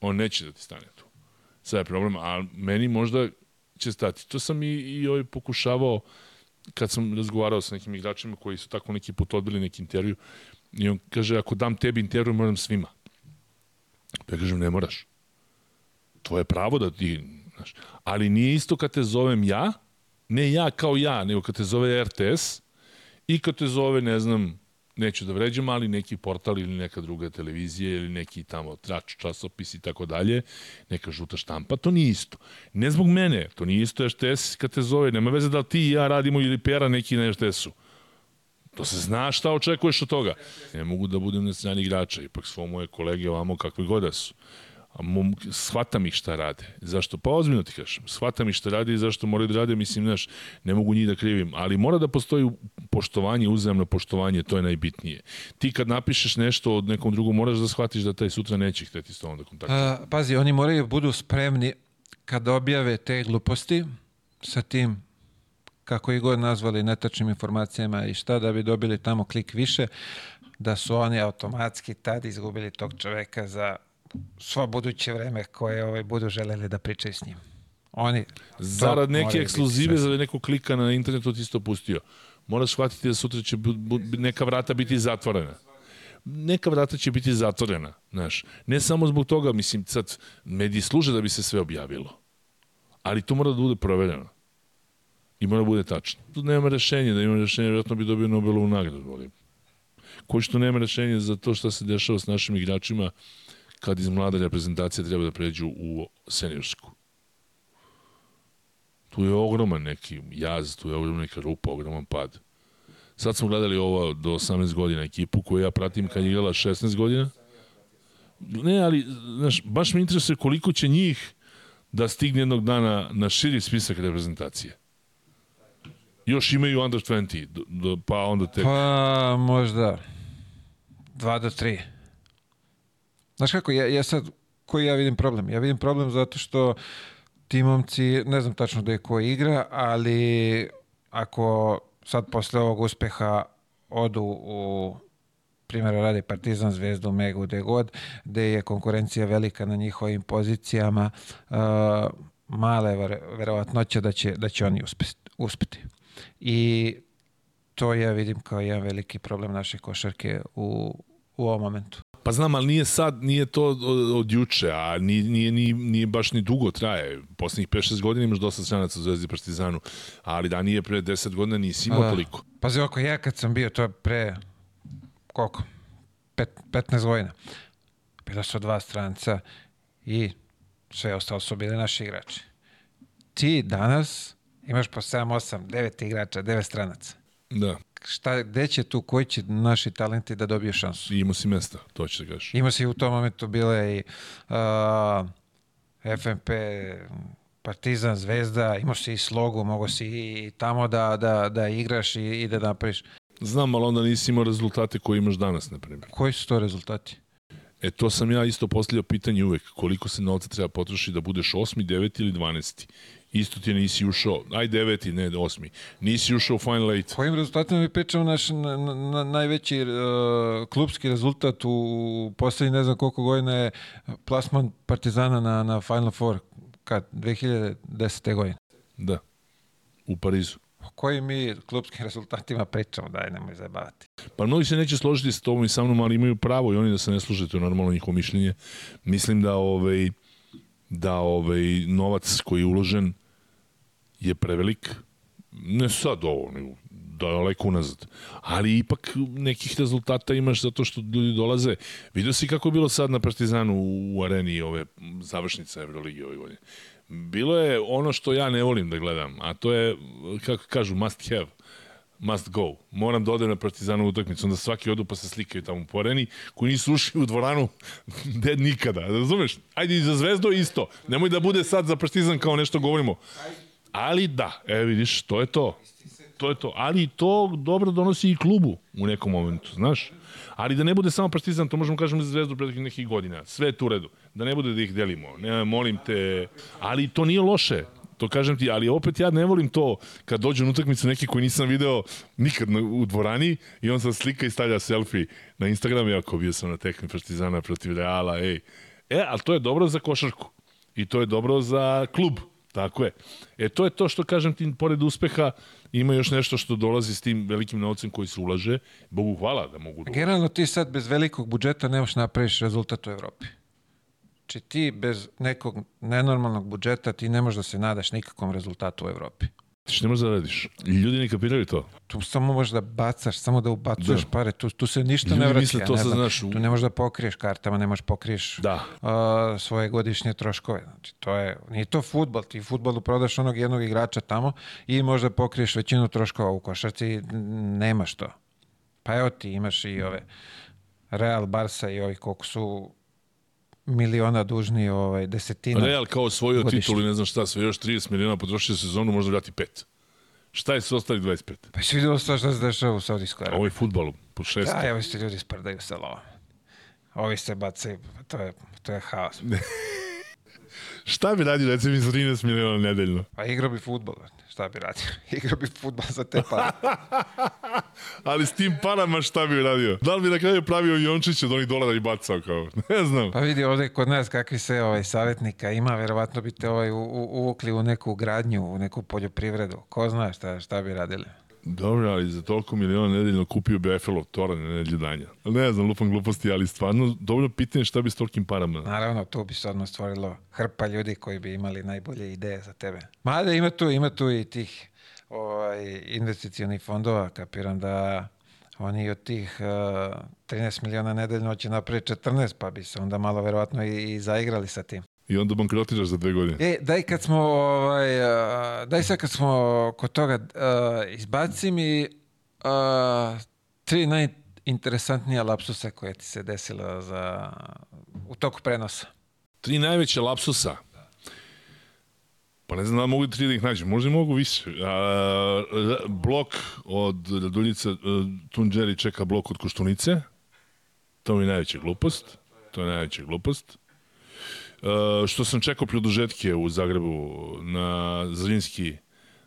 on neće da ti stane tu. Sada je problem, a meni možda će stati. To sam i, i ovaj pokušavao kad sam razgovarao sa nekim igračima koji su tako neki put odbili neki intervju i on kaže, ako dam tebi intervju, moram svima. Ja kažem, ne moraš. To je pravo da ti, znaš, ali nije isto kad te zovem ja, Ne ja kao ja, nego kad te zove RTS i kad te zove, ne znam, neću da vređam, ali neki portal ili neka druga televizija ili neki tamo trač, časopis i tako dalje, neka žuta štampa, to nije isto. Ne zbog mene, to nije isto RTS kad te zove, nema veze da ti i ja radimo ili pera neki na RTS-u. To se zna šta očekuješ od toga. Ne mogu da budem na strani igrača, ipak svo moje kolege ovamo kakve god da su. A mom, shvatam ih šta rade. Zašto? Pa ozbiljno ti kažem. Shvatam ih šta rade i zašto moraju da rade, mislim, znaš, ne mogu njih da krivim. Ali mora da postoji poštovanje, uzajemno poštovanje, to je najbitnije. Ti kad napišeš nešto od nekom drugom, moraš da shvatiš da taj sutra neće hteti s tobom da kontaktuje. A, pazi, oni moraju budu spremni kad objave te gluposti sa tim kako i god nazvali netačnim informacijama i šta da bi dobili tamo klik više, da su oni automatski tad izgubili tog čoveka za svo buduće vreme koje ovaj, budu želeli da pričaju s njim. Oni Zarad neke ekskluzive, svesni. za neko klika na internetu ti isto pustio. Moraš shvatiti da sutra će neka vrata biti zatvorena. Neka vrata će biti zatvorena, znaš. Ne samo zbog toga, mislim, sad, mediji služe da bi se sve objavilo. Ali to mora da bude provereno. I mora da bude tačno. Tu nema rešenja, da ima rešenje, vjerojatno bi dobio Nobelovu nagradu, ali koji što nema rešenje za to šta se dešava s našim igračima kad iz mlade reprezentacije treba da pređu u seniorsku. Tu je ogroman neki jaz, tu je ogroman neka rupa, ogroman pad. Sad smo gledali ovo do 18 godina ekipu koju ja pratim kad je igrala 16 godina. Ne, ali, znaš, baš me interesuje koliko će njih da stigne jednog dana na širi spisak reprezentacije. Još imaju under 20, do, do, pa onda tek... Pa, možda 2 do 3. Znaš kako, ja, ja sad, koji ja vidim problem? Ja vidim problem zato što ti momci, ne znam tačno da je ko igra, ali ako sad posle ovog uspeha odu u primjera radi Partizan, Zvezdu, Megu, gde god, gde je konkurencija velika na njihovim pozicijama, uh, male ver, verovatnoće da će, da će oni uspeti, uspeti. I to ja vidim kao jedan veliki problem naše košarke u, u ovom momentu. Pa znam, ali nije sad, nije to od, od juče, a nije, nije, nije, nije baš ni dugo traje. Poslednjih 5-6 godina imaš dosta stranaca u Zvezdi Partizanu, ali da nije pre 10 godina nisi imao toliko. Pazi, oko ja kad sam bio, to je pre, koliko? Pet, 15 godina. Bila su dva stranca i sve ostalo su bili naši igrači. Ti danas imaš po 7, 8, 9 igrača, 9 stranaca. Da, Šta, gde će tu, koji će naši talenti da dobiju šansu? i imao si mesta, to ću da kažeš. Ima se i u tom momentu bile i uh, FNP, Partizan, Zvezda, imao si i slogu, mogo si i tamo da, da, da igraš i, i da napraviš. Znam, ali onda nisi imao rezultate koje imaš danas, na primjer. Koji su to rezultati? E, to sam ja isto postavljao pitanje uvek. Koliko se novca treba potrošiti da budeš osmi, deveti ili dvanesti? Isto ti nisi ušao, aj deveti, ne osmi. Nisi ušao u Final Eight. Kojim rezultatima mi pričamo naš na, na, najveći uh, klubski rezultat u poslednjih ne znam koliko godina je plasman Partizana na, na Final Four kad 2010. godine. Da, u Parizu. O kojim mi klubskim rezultatima pričamo, daj nemoj zajebavati. Pa mnogi se neće složiti s tobom i sa mnom, ali imaju pravo i oni da se ne služe, to je normalno njihovo mišljenje. Mislim da ovaj, da ovaj novac koji je uložen je prevelik. Ne sad ovo, nego daleko unazad. Ali ipak nekih rezultata imaš zato što ljudi dolaze. Vidio si kako je bilo sad na Partizanu u areni ove završnice Euroligi ove godine. Bilo je ono što ja ne volim da gledam, a to je, kako kažu, must have must go. Moram da odem na Partizanu utakmicu, onda svaki odu pa se slikaju tamo po areni, koji nisu ušli u dvoranu de, nikada. Razumeš? Ajde i za Zvezdo isto. Nemoj da bude sad za Partizan kao nešto govorimo. Ali da, e vidiš, to je to. To je to. Ali to dobro donosi i klubu u nekom momentu, znaš? Ali da ne bude samo Partizan, to možemo kažemo za Zvezdu pre nekih godina. Sve je tu u redu. Da ne bude da ih delimo. Ne, molim te. Ali to nije loše. To kažem ti, ali opet ja ne volim to kad dođu na utakmicu neki koji nisam video nikad u dvorani i on se slika i stavlja selfie na Instagram, jako bio sam na tekmi Partizana protiv Reala, ej. E, ali to je dobro za košarku. I to je dobro za klub. Tako je. E, to je to što kažem ti, pored uspeha, ima još nešto što dolazi s tim velikim novcem koji se ulaže. Bogu hvala da mogu... Generalno ti sad bez velikog budžeta nemaš napraviš rezultat u Evropi. Či ti bez nekog nenormalnog budžeta ti ne možeš da se nadaš nikakvom rezultatu u Evropi. Što ne možeš da radiš. Ljudi ne kapiraju to. Tu samo možeš da bacaš, samo da ubacuješ Da. pare, tu, tu se ništa Ljudi ne vraća. misle to ne sad, znam. znaš, u- Tu ne možeš da pokriješ kartama, ne možeš pokriješ Da. a, svoje godišnje troškove. Znači, to je, nije to futbol, ti futbolu prodaš onog jednog igrača tamo i možda pokriješ većinu troškova u košarci, nemaš to. Pa evo ti imaš i ove Real, Barca i ovi koliko su miliona dužni ovaj, desetina. Real kao osvojio Godišnje. titulu i ne znam šta, sve još 30 miliona potrošio sezonu, možda vrati pet. Šta je s ostalih 25? Pa si vidio što se dešava u Saudijskoj Arabiji? Ovo je futbol, po šest. Da, evo se ljudi sprdaju sa lovom. Ovi se bacaju, to je, to je haos. Šta bi radio, recimo, iz 13 miliona nedeljno? Pa igrao bi futbol, šta bi radio? igrao bi futbol za te pare. Ali s tim parama šta bi radio? Da li bi na kraju pravio Jončić od onih dolara i bacao kao? Ne znam. Pa vidi ovdje kod nas kakvi se ovaj savjetnika ima, verovatno bi te ovaj u- u- uvukli u neku gradnju, u neku poljoprivredu. Ko zna šta, šta bi radili. Dobro, ali za toliko miliona nedeljno kupio bi Eiffelov toran na nedelju danja. Ne znam, lupam gluposti, ali stvarno dobro pitanje šta bi s tolikim parama. Naravno, tu bi se odmah stvorilo hrpa ljudi koji bi imali najbolje ideje za tebe. Mada ima tu, ima tu i tih ovaj, investicionih fondova, kapiram da oni od tih uh, 13 miliona nedeljno će napraviti 14, pa bi se onda malo verovatno i, i zaigrali sa tim. I onda bankrotiraš za dve godine. E, daj kad smo, ovaj, daj sad kad smo kod toga, a, izbaci mi a, tri najinteresantnija lapsusa koje ti se desilo za, u toku prenosa. Tri najveće lapsusa. Pa ne znam da mogu tri da ih nađem. Možda i mogu više. A, r- blok od Raduljice, e, Tunđeri čeka blok od Koštunice. To mi je najveća glupost. To je najveća glupost. E, što sam čekao produžetke u Zagrebu na Zrinski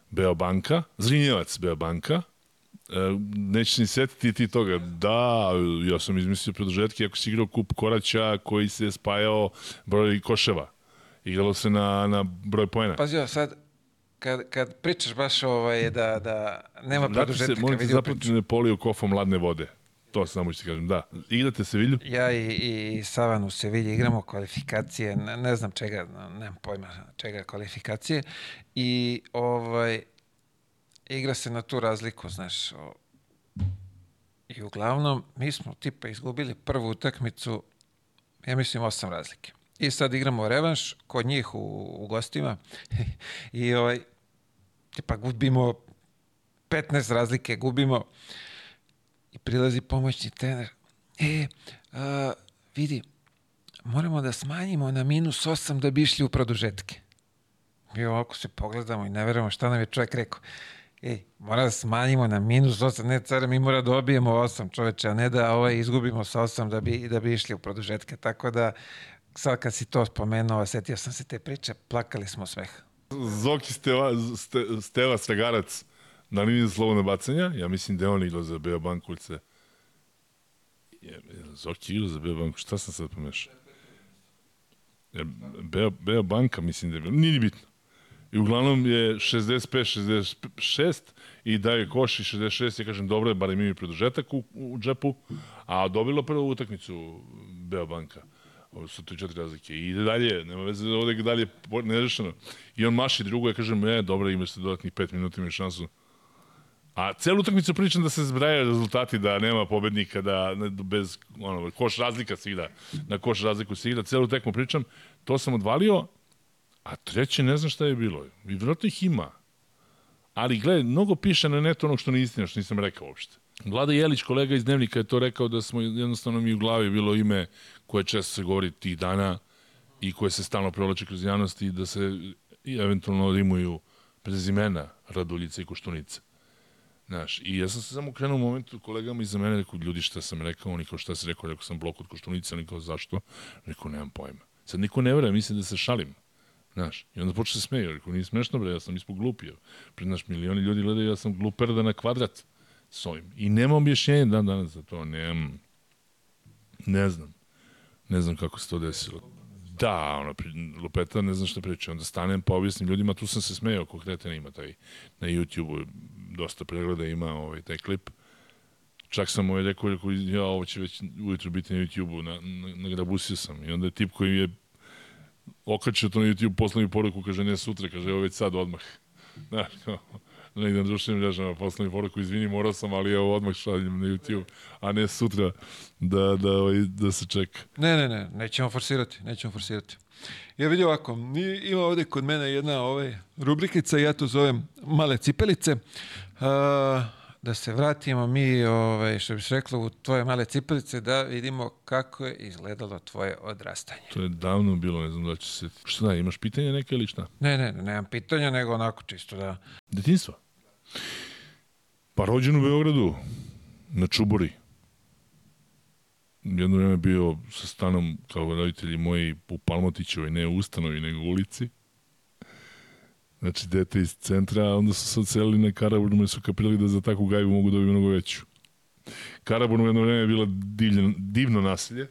Beobanka, Zrinjevac Beobanka, e, neće ni setiti ti toga. Da, ja sam izmislio produžetke ako si igrao kup koraća koji se spajao broj koševa. Igralo se na, na broj poena. Pazio, sad, kad, kad pričaš baš ovaj, da, da nema produžetka, molim te zapratiti ne polio kofom ladne vode. To samo ću ti kažem, da. Igrate Sevilju? Ja i, i Savan u Sevilji igramo kvalifikacije, ne, ne znam čega, nemam pojma čega kvalifikacije i ovaj igra se na tu razliku, znaš. o- I uglavnom mi smo tipa izgubili prvu utakmicu, ja mislim osam razlike. I sad igramo revanš kod njih u, u gostima i ovaj tipa gubimo 15 razlike, gubimo i prilazi pomoćni trener. E, a, vidi, moramo da smanjimo na minus 8 da bi išli u produžetke. Mi ovako se pogledamo i ne verujemo šta nam je čovjek rekao. Ej, mora da smanjimo na minus 8, ne care, mi mora da dobijemo 8 čoveče, a ne da ovaj, izgubimo sa 8 da bi, da bi išli u produžetke. Tako da, sad kad si to spomenuo, setio sam se te priče, plakali smo smeh. Zoki Steva, Ste, Steva Stragarac na liniji za slobodne bacanja. Ja mislim da je on igrao za. Je, je Zoki igrao za Beobanku, šta sam sad pomešao? Je, Beo, Beobanka mislim da je bilo, nije ni bitno. I uglavnom je 65-66 i daje koš i 66, ja kažem dobro je, barem imaju produžetak u, u džepu, a dobilo prvu utakmicu Beobanka. Ovo su to četiri razlike. I ide dalje, nema veze ovde je dalje nerešeno. I on maši drugo, ja kažem, e, dobro, imaš se dodatnih pet minuta, imaš šansu. A celu utakmicu pričam da se zbrajaju rezultati, da nema pobednika, da ne, bez ono, koš razlika se igra, na koš razliku se igra, celu tekmu pričam, to sam odvalio, a treće ne znam šta je bilo. I vjerojatno ih ima. Ali gledaj, mnogo piše na netu onog što nije istina, što nisam rekao uopšte. Vlada Jelić, kolega iz Dnevnika, je to rekao da smo jednostavno mi u glavi bilo ime koje često se govori tih dana i koje se stalno provlače kroz javnost i da se eventualno rimuju prezimena Raduljica i Koštunica. Znaš, i ja sam se samo krenuo u momentu kolegama iza mene, rekao, ljudi šta sam rekao, oni kao šta si rekao, rekao sam blok od Koštunica, oni kao zašto, rekao, nemam pojma. Sad niko ne vera, mislim da se šalim. Znaš, i onda počne se smeju, rekao, nije smešno bre, ja sam ispod glupio. Pred naš milioni ljudi gledaju, ja sam gluperda na kvadrat s ovim. I nema objašnjenja dan danas za to, nemam, ne znam. Ne znam kako se to desilo. Da, ono, lupeta, ne znam šta priča. Onda stanem pa objasnim ljudima, tu sam se smejao, ko ima taj, na YouTube-u, dosta pregleda ima ovaj, taj klip. Čak sam je rekao, rekao, ja, ovo će već ujutru biti na YouTube-u, na, na, sam. I onda je tip koji je okačio to na YouTube, poslao mi poruku, kaže, ne sutra, kaže, evo već sad, odmah. Kao, negde na društvenim mrežama poslovni poruku, izvini, morao sam, ali evo odmah šaljem na YouTube, a ne sutra da, da, ovaj, da se čeka. Ne, ne, ne, nećemo forsirati, nećemo forsirati. Ja vidim ovako, ima ovdje kod mene jedna ovaj, rubrikica, ja to zovem male cipelice. Da se vratimo mi, ovaj, što biš rekla, u tvoje male cipelice, da vidimo kako je izgledalo tvoje odrastanje. To je davno bilo, ne znam da će se... Šta da, imaš pitanje neke ili šta? Ne, ne, ne, nemam pitanja, nego onako čisto da... Detinstvo? Pa rođen u Beogradu, na Čuburi. Jedno vreme bio sa stanom kao roditelji moji u Palmotićevoj, ne u ustanovi, nego u ulici. Znači, dete iz centra, a onda su se odselili na Karaburnu i su kapirali da za takvu gajbu mogu dobiti mnogo veću. Karaburnu jedno vreme je bila divljen, divno nasilje.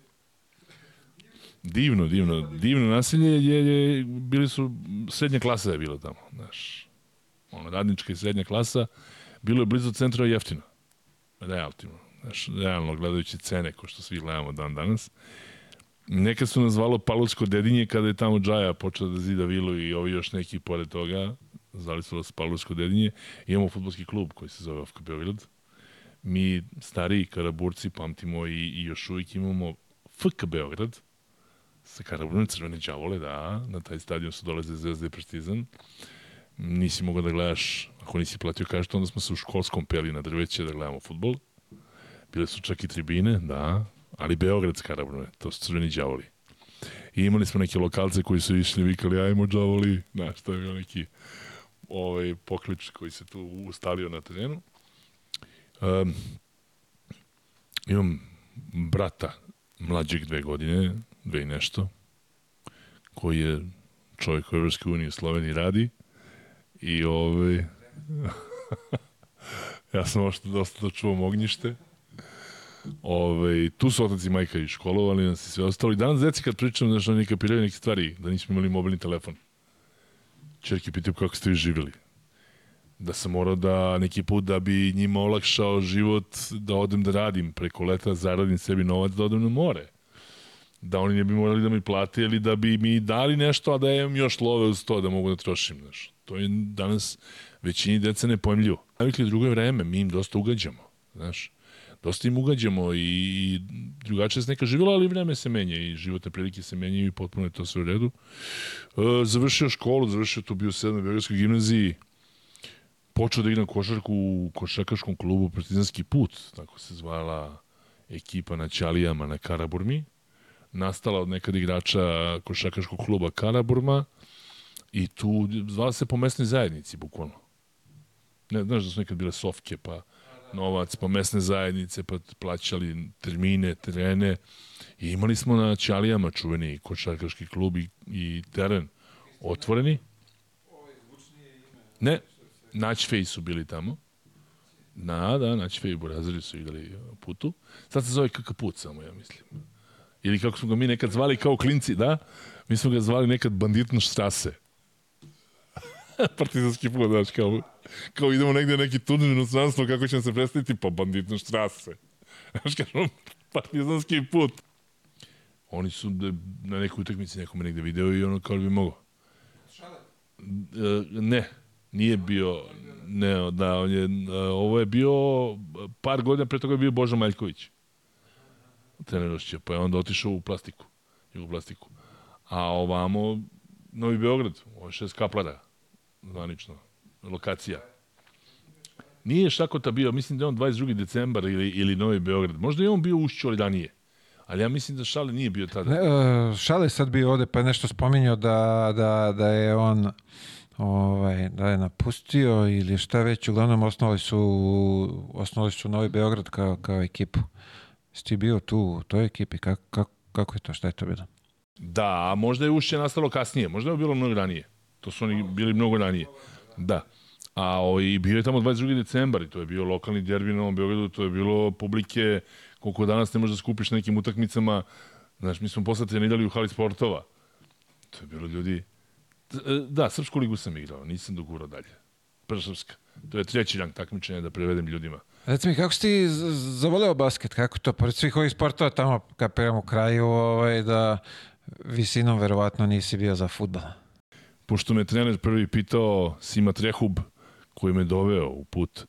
Divno, divno, divno nasilje je, je, bili su, srednja klasa je bila tamo, znaš ono, radnička i srednja klasa, bilo je blizu centra jeftino. Relativno. Znaš, realno gledajući cene, ko što svi gledamo dan danas. Nekad su nas zvalo Palučko dedinje kada je tamo Džaja počela da zida vilu i ovi još neki pored toga. Zvali su vas Palučko dedinje. Imamo futbolski klub koji se zove FK Beograd. Mi stariji karaburci pamtimo i, i još uvijek imamo FK Beograd sa Karaburnom crvene đavole, da, na taj stadion su dolaze Zvezda i Partizan nisi mogao da gledaš, ako nisi platio kažete, onda smo se u školskom peli na drveće da gledamo futbol. Bile su čak i tribine, da, ali Beograd Karaburne, to su crveni đavoli. I imali smo neke lokalce koji su išli vikali, ajmo đavoli, znaš, to je bio neki ovaj, poklič koji se tu ustalio na terenu. Um, imam brata, mlađeg dve godine, dve i nešto, koji je čovjek u Evropskoj uniji u Sloveniji radi i ovaj ja sam možda dosta da čuvam ognjište. Ove, tu su otac i majka i školovali nas i sve ostalo. I danas deci kad pričam, znaš, oni kapiraju neke stvari, da nismo imali mobilni telefon. Čerke pitaju kako ste vi živjeli. Da sam morao da neki put da bi njima olakšao život, da odem da radim preko leta, zaradim sebi novac da odem na more. Da oni ne bi morali da mi plate ili da bi mi dali nešto, a da imam još love uz to da mogu da trošim. Znaš. To je danas većini deca nepojmljivo. Navikli drugo vreme, mi im dosta ugađamo. Znaš, dosta im ugađamo i, i drugačije se neka živjela, ali vreme se menja i životne prilike se menjaju i potpuno je to sve u redu. E, završio školu, završio tu bio u 7. Beogradskoj gimnaziji, počeo da igram košarku u košarkaškom klubu Partizanski put, tako se zvala ekipa na Ćalijama na Karaburmi, nastala od nekad igrača košarkaškog kluba Karaburma i tu zvala se po mesnoj zajednici, bukvalno. Ne, znaš da su nekad bile sofke, pa novac, pa mesne zajednice, pa plaćali termine, terene. I imali smo na Ćalijama čuveni košarkaški klub i, i teren otvoreni. Ne, Načfej su bili tamo. Na, da, Načfej i Buraziri su igrali putu. Sad se zove KK Put samo, ja mislim. Ili kako smo ga mi nekad zvali kao klinci, da? Mi smo ga zvali nekad banditno štrase. Partizanski put, znaš, kao, kao idemo negde neki turnir u inostranstvo, kako će nam se predstaviti? Pa banditno štrase. Znaš, kažemo, partizanski put. Oni su da, na nekoj utakmici nekome negde video i ono kao bi mogao. E, ne, nije bio, ne, da, on je, e, ovo je bio, par godina pre toga je bio Božo Maljković. Trener Rošća, pa je onda otišao u plastiku, u plastiku. A ovamo, Novi Beograd, ovo je šest kaplara, zvanično, lokacija. Nije Šakota bio, mislim da je on 22. decembar ili, ili Novi Beograd. Možda je on bio ušću, ali ranije. Ali ja mislim da Šale nije bio tada. Ne, e, Šale je sad bio ovde pa je nešto spominjao da, da, da je on ovaj, da je napustio ili šta već, uglavnom osnovali su, osnovali su Novi Beograd kao, kao ekipu. Jesi bio tu u toj ekipi? Kako, kako, kako je to? Šta je to bilo? Da, a možda je ušće nastalo kasnije. Možda je bilo mnogo ranije. To su oni bili mnogo ranije. Da. A o, i bio je tamo 22. decembar i to je bio lokalni derbi na Novom Beogradu, to je bilo publike koliko danas ne možeš da skupiš na nekim utakmicama. Znaš, mi smo posle trenirali u hali sportova. To je bilo ljudi... Da, Srpsku ligu sam igrao, nisam dogurao dalje. Srpska. To je treći rang takmičenja da prevedem ljudima. Reci mi, kako si ti zavoleo basket? Kako to? Pored svih ovih sportova tamo, kapiram u kraju, ovaj, da visinom verovatno nisi bio za futbol. Pošto me trener prvi pitao Sima Trehub, koji me doveo u put,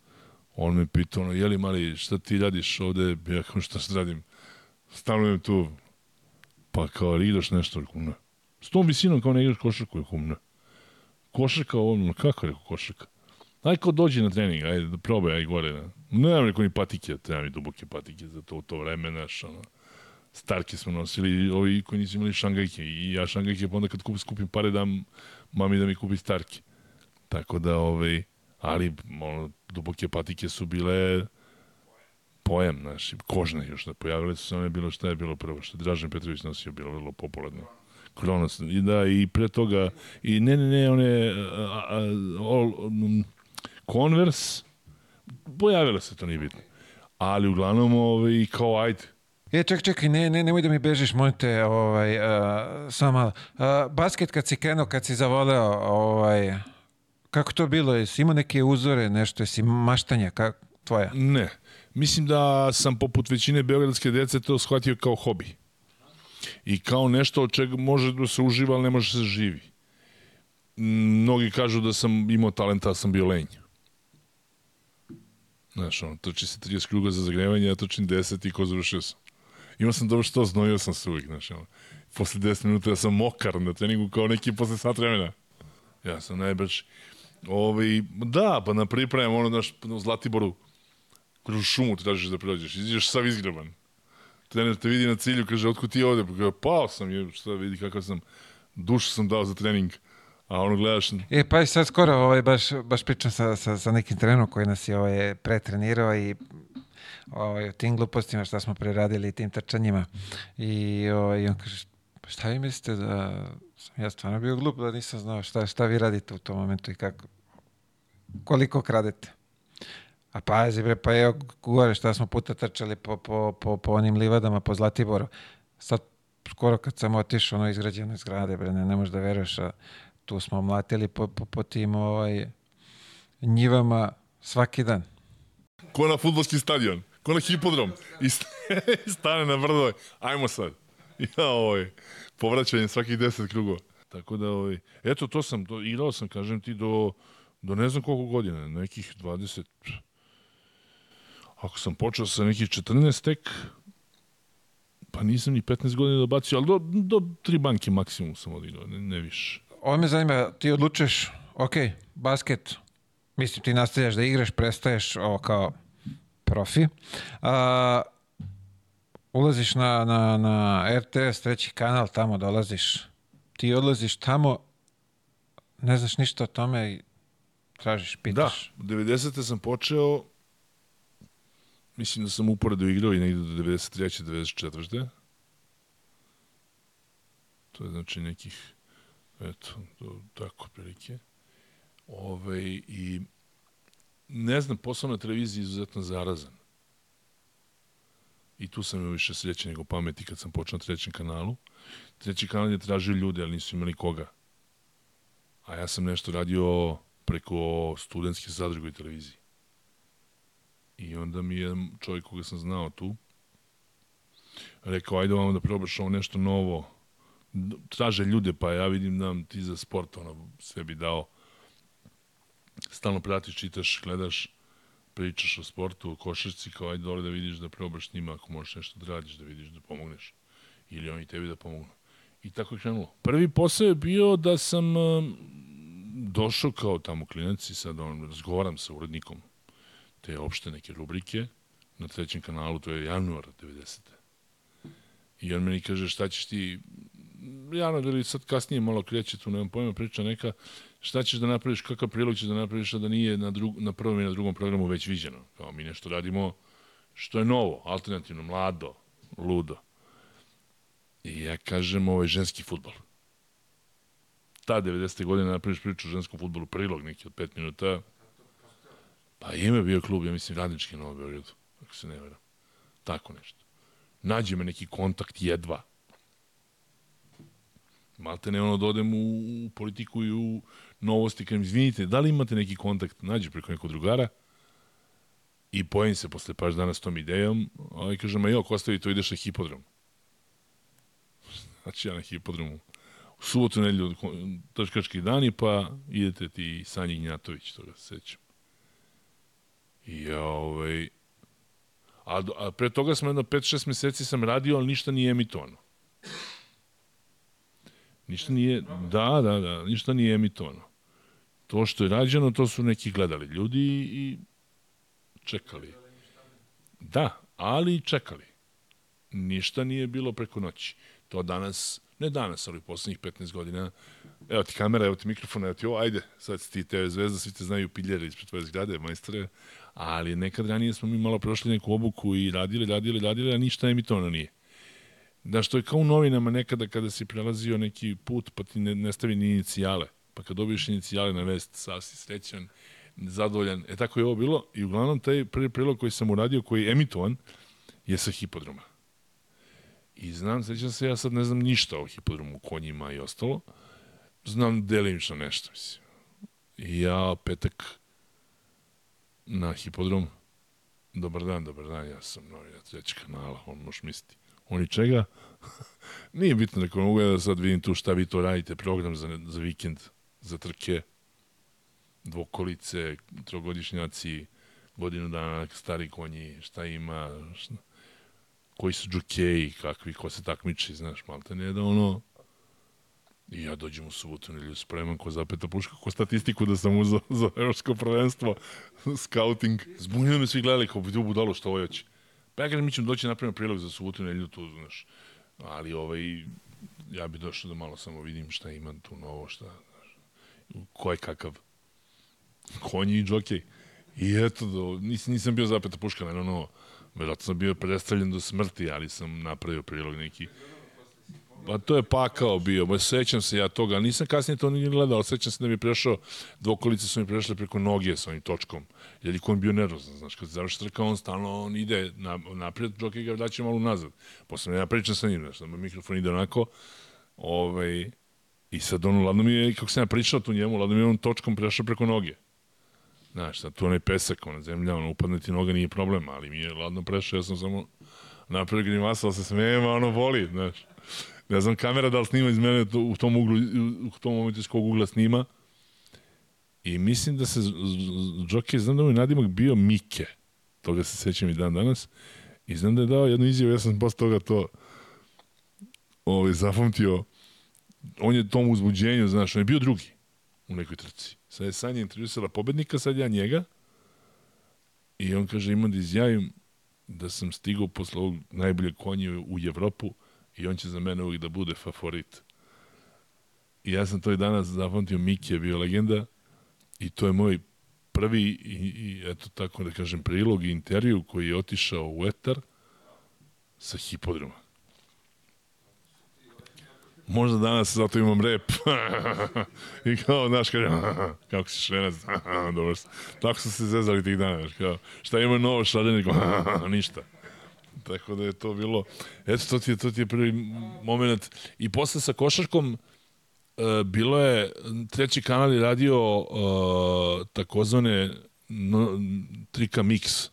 on me pitao, ono, jeli mali, šta ti radiš ovde? Ja kao, šta se radim? Stanujem tu, pa kao, igraš nešto, ne. S tom visinom kao ne igraš košarku, ne. Košarka, ono, kako rekao košarka? Aj kao dođi na trening, ajde da probaj, aj gore. Ne, nemam rekao ni patike, treba mi duboke patike za to, u to vreme, znaš, ono. Starke smo nosili, ovi koji nisu imali šangajke i ja šangajke, pa onda kad kup, skupim pare dam mami da mi kupi starke. Tako da, ovaj, ali ono, duboke patike su bile pojam, znaš, kožne još da pojavile su se one bilo šta je bilo prvo, što je Dražen Petrović nosio, bilo vrlo popularno. Kronos, i da, i pre toga, i ne, ne, ne, one, a, all, um, Converse, pojavilo se, to nije bitno. Ali uglavnom, ovaj, kao ajde, E, ček, čekaj, ne, ne, nemoj da mi bežiš, molim te, ovaj, uh, samo malo. Uh, basket kad si krenuo, kad si zavoleo, ovaj, kako to bilo? Jesi imao neke uzore, nešto, jesi maštanja, kako, tvoja? Ne. Mislim da sam poput većine beogradske dece to shvatio kao hobi. I kao nešto od čega može da se uživa, ali ne može da se živi. Mnogi kažu da sam imao talenta, da sam bio lenj. Znaš, ono, trči se 30 kruga za zagrevanje, ja trčim 10 i ko završio sam. Imao sam dobro što, znojio sam se uvijek, znaš, ono. Posle 10 minuta ja sam mokar na treningu kao neki posle sat vremena. Ja sam najbrži. Ovi, da, pa na pripremam, ono, znaš, u Zlatiboru, kroz šumu tražiš da prođeš, izađeš sav izgreban. Trener te vidi na cilju, kaže, otkud ti ovde? Pa pao sam, je, šta vidi kakav sam, dušu sam dao za trening. A ono gledaš, E, pa i sad skoro ovaj, baš, baš pričam sa, sa, sa nekim trenerom koji nas je ovaj, pretrenirao i ovaj, o tim glupostima šta smo preradili i tim trčanjima. I, ovaj, on kaže, "Pa šta vi mislite da sam ja stvarno bio glup da nisam znao šta, šta vi radite u tom momentu i kako, koliko kradete. A pazi bre, pa evo gore šta smo puta trčali po, po, po, po onim livadama, po Zlatiboru. Sad skoro kad sam otišao ono izgrađeno zgrade, bre, ne, ne možeš da veruješ, a tu smo mlatili po, po, po tim ovaj, njivama svaki dan. ko na futbolski stadion, ko na hipodrom. I st- i stane na brdo, ajmo sad. Ja, ovaj, povraćanje svakih 10 krugova. Tako da, ovaj, eto, to sam, to, igrao sam, kažem ti, do, do ne znam koliko godina, nekih 20, ako sam počeo sa nekih 14 tek, pa nisam ni 15 godina dobacio, ali do, do tri banke maksimum sam odigrao, ne, ne više. Ovo me zanima, ti odlučuješ, ok, basket, mislim ti nastavljaš da igraš, prestaješ ovo kao profi. A, ulaziš na, na, na RTS, treći kanal, tamo dolaziš. Ti odlaziš tamo, ne znaš ništa o tome i tražiš, Da, pitaš. 90. sam počeo, mislim da sam uporedo igrao i negde do 93. 94. To je znači nekih, eto, do, tako prilike. Ove, I ne znam, posao na televiziji je izuzetno zarazan. I tu sam imao više sreće nego pameti kad sam počeo na trećem kanalu. Treći kanal je tražio ljude, ali nisu imali koga. A ja sam nešto radio preko studentske zadruge i televizije. I onda mi je čovjek koga sam znao tu rekao, ajde vam da probaš ovo nešto novo. Traže ljude, pa ja vidim da ti za sport ono, sve bi dao. Stalno pratiš, čitaš, gledaš, pričaš o sportu, o košarci, kao ajde dole da vidiš da probaš njima ako možeš nešto da radiš, da vidiš da pomogneš. Ili oni tebi da pomognu. I tako je krenulo. Prvi posao je bio da sam došao kao tamo klinac i sad on, razgovaram sa urednikom te opšte neke rubrike na trećem kanalu, to je januar 90. I on meni kaže šta ćeš ti, januar ili sad kasnije malo kreće tu, nemam pojma, priča neka, šta ćeš da napraviš, kakav prilog ćeš da napraviš, a da nije na, drug, na prvom i na drugom programu već viđeno. Kao mi nešto radimo što je novo, alternativno, mlado, ludo. I ja kažem, ovo je ženski futbol. Ta 90. godine napraviš priču o ženskom futbolu, prilog neki od 5 minuta, Pa ima bio klub, ja mislim, radnički na Novom Beogradu, ako se ne veram. Tako nešto. Nađe me neki kontakt jedva. Malte ne ono da odem u, u politiku i u novosti, mi izvinite, da li imate neki kontakt, nađe preko nekog drugara i pojim se posle paš dana s tom idejom, a ovaj kaže, ma jo, ako ostavi to ideš na hipodrom. Znači ja na hipodromu u subotu nedelju trčkački dani, pa idete ti Sanji Gnjatović, toga se sećam. I ovaj, a, a pre toga sam jedno 5-6 meseci sam radio, ali ništa nije emitovano. Ništa nije, da, da, da, ništa nije emitovano. To što je rađeno, to su neki gledali ljudi i čekali. Da, ali čekali. Ništa nije bilo preko noći. To danas, ne danas, ali u poslednjih 15 godina, evo ti kamera, evo ti mikrofon, evo ti ovo, ajde, sad si ti TV zvezda, svi te znaju piljere ispred tvoje zgrade, majstore, ali nekad ranije smo mi malo prošli neku obuku i radili, radili, radili, a ništa emitovano nije. Da što je kao u novinama nekada kada si prelazio neki put pa ti ne, ne stavi ni inicijale. Pa kad dobiješ inicijale na vest, sad si srećan, zadovoljan. E tako je ovo bilo i uglavnom taj prvi prilog koji sam uradio, koji je emitovan, je sa hipodroma. I znam, sećam se, ja sad ne znam ništa o hipodromu, konjima i ostalo. Znam delimično nešto, mislim. I ja petak na hipodrom, dobar dan, dobar dan, ja sam novinar treći kanala, on možeš misliti. Oni čega? Nije bitno, neko mogu ja da sad vidim tu šta vi to radite, program za, za vikend, za trke, dvokolice, trogodišnjaci, godinu dana, stari konji, šta ima, šta, koji su džukeji, kakvi, ko se takmiči, znaš, malte ne da ono, I ja dođem u subotu nedelju spreman ko zapeta puška, ko statistiku da sam uzao za evropsko prvenstvo, scouting. Zbunjeno me svi gledali kao vidu budalo što ovo hoće. Pa ja kažem, mi ćemo doći napravimo prilog za subotu nedelju tu, znaš. Ali ovaj, ja bi došao da malo samo vidim šta ima tu novo, šta, znaš, ko je kakav konji i džokej. I eto, do, nis, nisam bio zapeta puška, naravno, vjerojatno sam bio predstavljen do smrti, ali sam napravio prilog neki Pa to je pakao bio, ba, sećam se ja toga, nisam kasnije to ni gledao, sećam se da mi prešao, dvokolice su mi prešle preko noge sa ovim točkom, jer on bio nervozan, znaš, kad završi trka, on stalno on ide na, naprijed, džokej ga daće malo nazad. Posle ja pričam sa njim, znaš, da mikrofon ide onako, ovaj, i sad ono, ladno mi je, kako sam ja pričao tu njemu, ladno mi je on točkom prešao preko noge. Znaš, sad tu onaj pesak, ona zemlja, ono, upadne ti noga, nije problem, ali mi je ladno prešao, ja sam samo napravio grimasa, ali se smijem, a ono boli, znaš ne znam kamera da li snima iz mene to, u tom uglu, u tom momentu iz kog ugla snima. I mislim da se Jockey, znam da mu je nadimak bio Mike. Toga se sećam i dan danas. I znam da je dao jednu izjavu, ja sam posle toga to ovaj, zapamtio. On je tom uzbuđenju, znaš, on je bio drugi u nekoj trci. Sad je Sanja intervjusala pobednika, sad ja njega. I on kaže, imam da izjavim da sam stigao posle ovog najbolje konje u Evropu i on će za mene uvijek da bude favorit. I ja sam to i danas zapamtio, Miki je bio legenda i to je moj prvi i, i eto tako da kažem prilog i intervju koji je otišao u etar sa hipodroma. Možda danas zato imam rep. I kao, znaš, kaže, kako si švenac, dobro. Tako su se zezali tih dana, kao, šta ima novo šaljenje, ništa. Tako da je to bilo, eto, to ti je, to ti je prvi moment. I posle sa košarkom, uh, bilo je, treći kanal je radio uh, takozvane no, trika mix.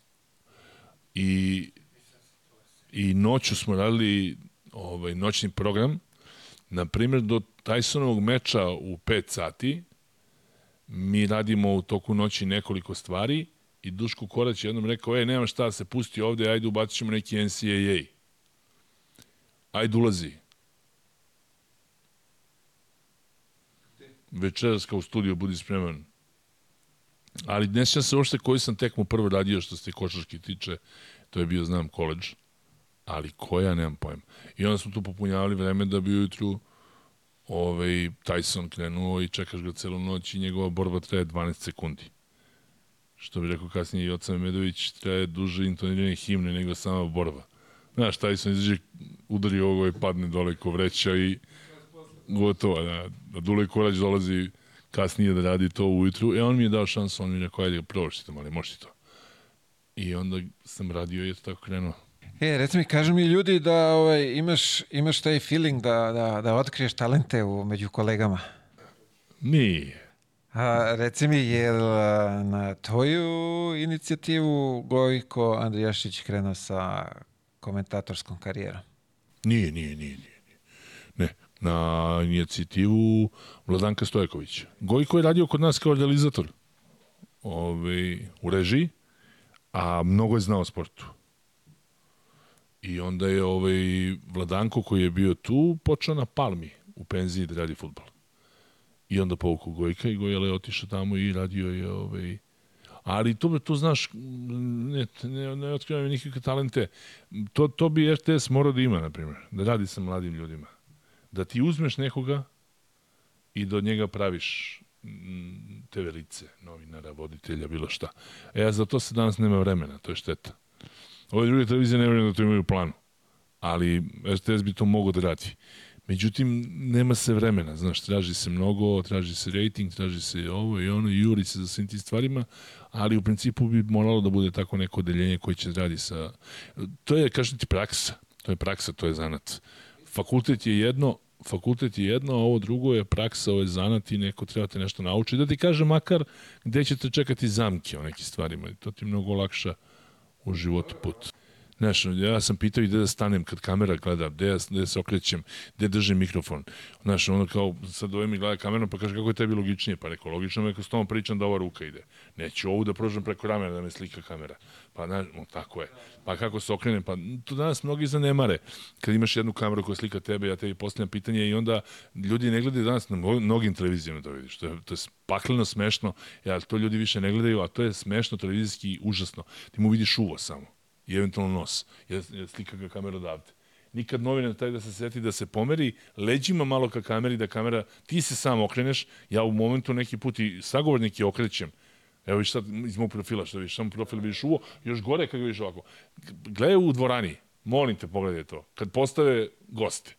I, I noću smo radili ovaj, noćni program. Na primjer, do Tysonovog meča u 5 sati mi radimo u toku noći nekoliko stvari i Duško Korać jednom rekao, ej, nema šta, se pusti ovde, ajde ubacit ćemo neki NCAA. Ajde ulazi. Večeras kao u studiju, budi spreman. Ali ne sjećam se uopšte koji sam tekmu prvo radio što se košarki tiče, to je bio, znam, koleđ. Ali koja, nemam pojem. I onda smo tu popunjavali vreme da bi ujutru ovaj, Tyson krenuo i čekaš ga celu noć i njegova borba traje 12 sekundi što bi rekao kasnije i Oca Medović, traje duže intoniranje himne nego sama borba. Znaš, taj sam izađe, udari ovo i padne dole ko vreća i gotovo. Da, da Dule Korać dolazi kasnije da radi to ujutru. E, on mi je dao šansu, on mi je rekao, ajde, to, ali možeš to. I onda sam radio i je to tako krenuo. E, reci mi, kažu mi ljudi da ovaj, imaš, imaš taj feeling da, da, da otkriješ talente u, među kolegama. Nije. A, reci mi, je na tvoju inicijativu Gojko Andrijašić krenuo sa komentatorskom karijerom? Nije, nije, nije, nije. Ne, na inicijativu Vladanka Stojkovića. Gojko je radio kod nas kao realizator ovaj, u režiji, a mnogo je znao o sportu. I onda je ovaj Vladanko koji je bio tu počeo na Palmi u penziji da radi futbol. I onda povuku Gojka i Gojele je otišao tamo i radio je ovaj, ali to, to znaš, ne, ne, ne otkrivam nikakve talente. To, to bi RTS morao da ima, na primjer, da radi sa mladim ljudima. Da ti uzmeš nekoga i do njega praviš mm, te velice, novinara, voditelja, bilo šta. E, a za to se danas nema vremena, to je šteta. Ove druge televizije ne vremena da to imaju planu, ali RTS bi to mogo da radi. Međutim, nema se vremena, znaš, traži se mnogo, traži se rating, traži se ovo i ono, juri se za svim tim stvarima, ali u principu bi moralo da bude tako neko odeljenje koje će radi sa... To je, kažem ti, praksa. To je praksa, to je zanat. Fakultet je jedno, fakultet je jedno, a ovo drugo je praksa, ovo je zanat i neko treba te nešto naučiti. Da ti kaže makar gde ćete čekati zamke o nekim stvarima. To ti mnogo lakša u životu put. Znaš, ja sam pitao i gde da stanem kad kamera gleda, gde, ja, gde se okrećem, gde držim mikrofon. Znaš, ono kao, sad ovaj mi gleda kamerom, pa kaže kako je tebi logičnije, pa rekao, logično je s tom pričam da ova ruka ide. Neću ovu da prožem preko ramena da me slika kamera. Pa, znaš, no, tako je. Pa kako se okrenem, pa to danas mnogi zanemare. Kad imaš jednu kameru koja slika tebe, ja tebi postavljam pitanje i onda ljudi ne gledaju danas na mnogim televizijama to da vidiš. To je, to je pakleno smešno, ja, to ljudi više ne gledaju, a to je smešno televizijski užasno. Ti mu vidiš uvo samo i eventualno nos, jer, jer slika ga kamera odavde. Nikad novinar taj da se seti da se pomeri leđima malo ka kameri, da kamera, ti se sam okreneš, ja u momentu neki put i sagovornike okrećem, Evo viš sad iz mog profila, što vidiš, samo profil vidiš uvo, još gore kad ga vidiš ovako. Gledaj u dvorani, molim te pogledaj to, kad postave goste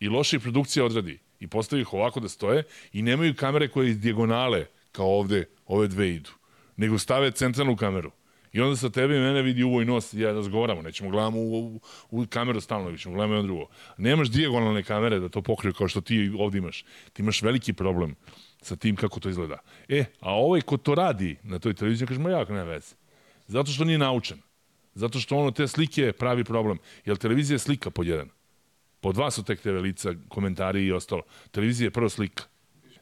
i loša produkcija odradi i postavi ih ovako da stoje i nemaju kamere koje iz dijagonale, kao ovde, ove dve idu, nego stave centralnu kameru I onda sa tebe i mene vidi uvo i nos, ja razgovaramo, nećemo gledamo u, u, u kameru stalno, već ćemo gledamo jedno drugo. Nemaš dijagonalne kamere da to pokriju kao što ti ovde imaš. Ti imaš veliki problem sa tim kako to izgleda. E, a ovaj ko to radi na toj televiziji, kaže, ma jako ne veze. Zato što nije naučen. Zato što ono te slike pravi problem. Jer televizija je slika pod jedan. Pod dva su tek te velica, komentari i ostalo. Televizija je prvo slika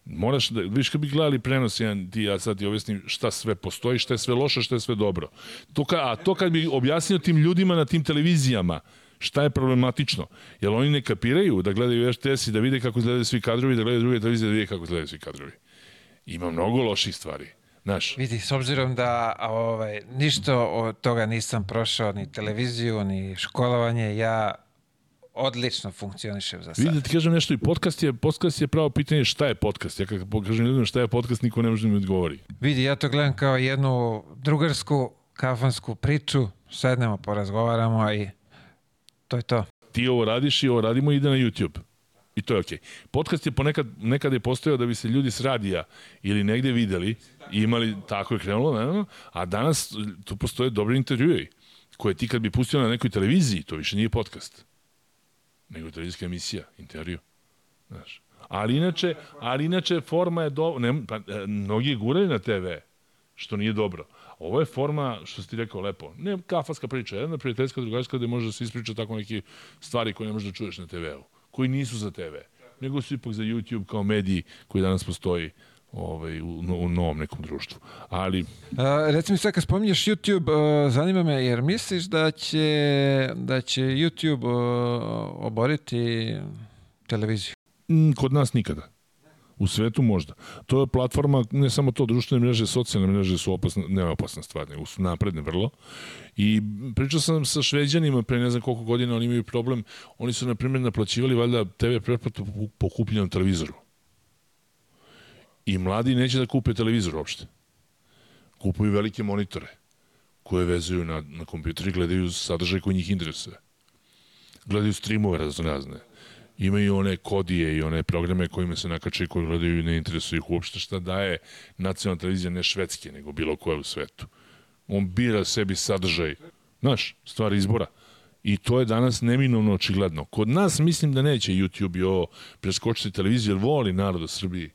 moraš da, viš kad bi gledali prenos jedan, ti ja sad ti objasnim šta sve postoji, šta je sve loše, šta je sve dobro. To ka, a to kad bi objasnio tim ljudima na tim televizijama, šta je problematično. Jer oni ne kapiraju da gledaju RTS i da vide kako izgledaju svi kadrovi, da gledaju druge televizije da vide kako izgledaju svi kadrovi. Ima mnogo loših stvari. Znaš. Vidi, s obzirom da ovaj, ništa od toga nisam prošao, ni televiziju, ni školovanje, ja odlično funkcioniše za sad. Vidi da ti kažem nešto i podcast je, podcast je pravo pitanje šta je podcast. Ja kad kažem ljudima šta je podcast, niko ne može da mi odgovori. Vidi, ja to gledam kao jednu drugarsku kafansku priču, sednemo, porazgovaramo i to je to. Ti ovo radiš i ovo radimo i ide na YouTube. I to je okej. Okay. Podcast je ponekad, nekad je postojao da bi se ljudi s radija ili negde videli i imali, tako je krenulo, naravno, a danas tu postoje dobri intervjui koje ti kad bi pustio na nekoj televiziji, to više nije podcast nego televizijska emisija, intervju. Znaš. Ali inače, ali inače forma je do, ne, pa, e, mnogi guraju na TV, što nije dobro. Ovo je forma, što si ti rekao lepo, ne kafaska priča, jedna prijateljska, drugarska, gde može da se ispriča tako neki stvari koje ne možeš da čuješ na TV-u, koji nisu za TV, nego su ipak za YouTube kao mediji koji danas postoji ovaj, u, u novom nekom društvu. Ali... A, recimo sad kad spominješ YouTube, uh, zanima me jer misliš da će, da će YouTube uh, oboriti televiziju? Mm, kod nas nikada. U svetu možda. To je platforma, ne samo to, društvene mreže, socijalne mreže su opasne, ne opasna stvar, nego su napredne vrlo. I pričao sam sa šveđanima pre ne znam koliko godina, oni imaju problem, oni su, na primjer, naplaćivali valjda TV pretplatu po kupljenom televizoru I mladi neće da kupe televizor uopšte. Kupuju velike monitore koje vezuju na, na kompjuter i gledaju sadržaj koji njih interesuje. Gledaju streamove razne. Imaju one kodije i one programe kojima se nakače i koji gledaju i ne interesuju ih uopšte šta daje nacionalna televizija ne švedske, nego bilo koja u svetu. On bira sebi sadržaj. Znaš, stvar izbora. I to je danas neminovno očigledno. Kod nas mislim da neće YouTube i ovo preskočiti televiziju, jer voli narod u Srbiji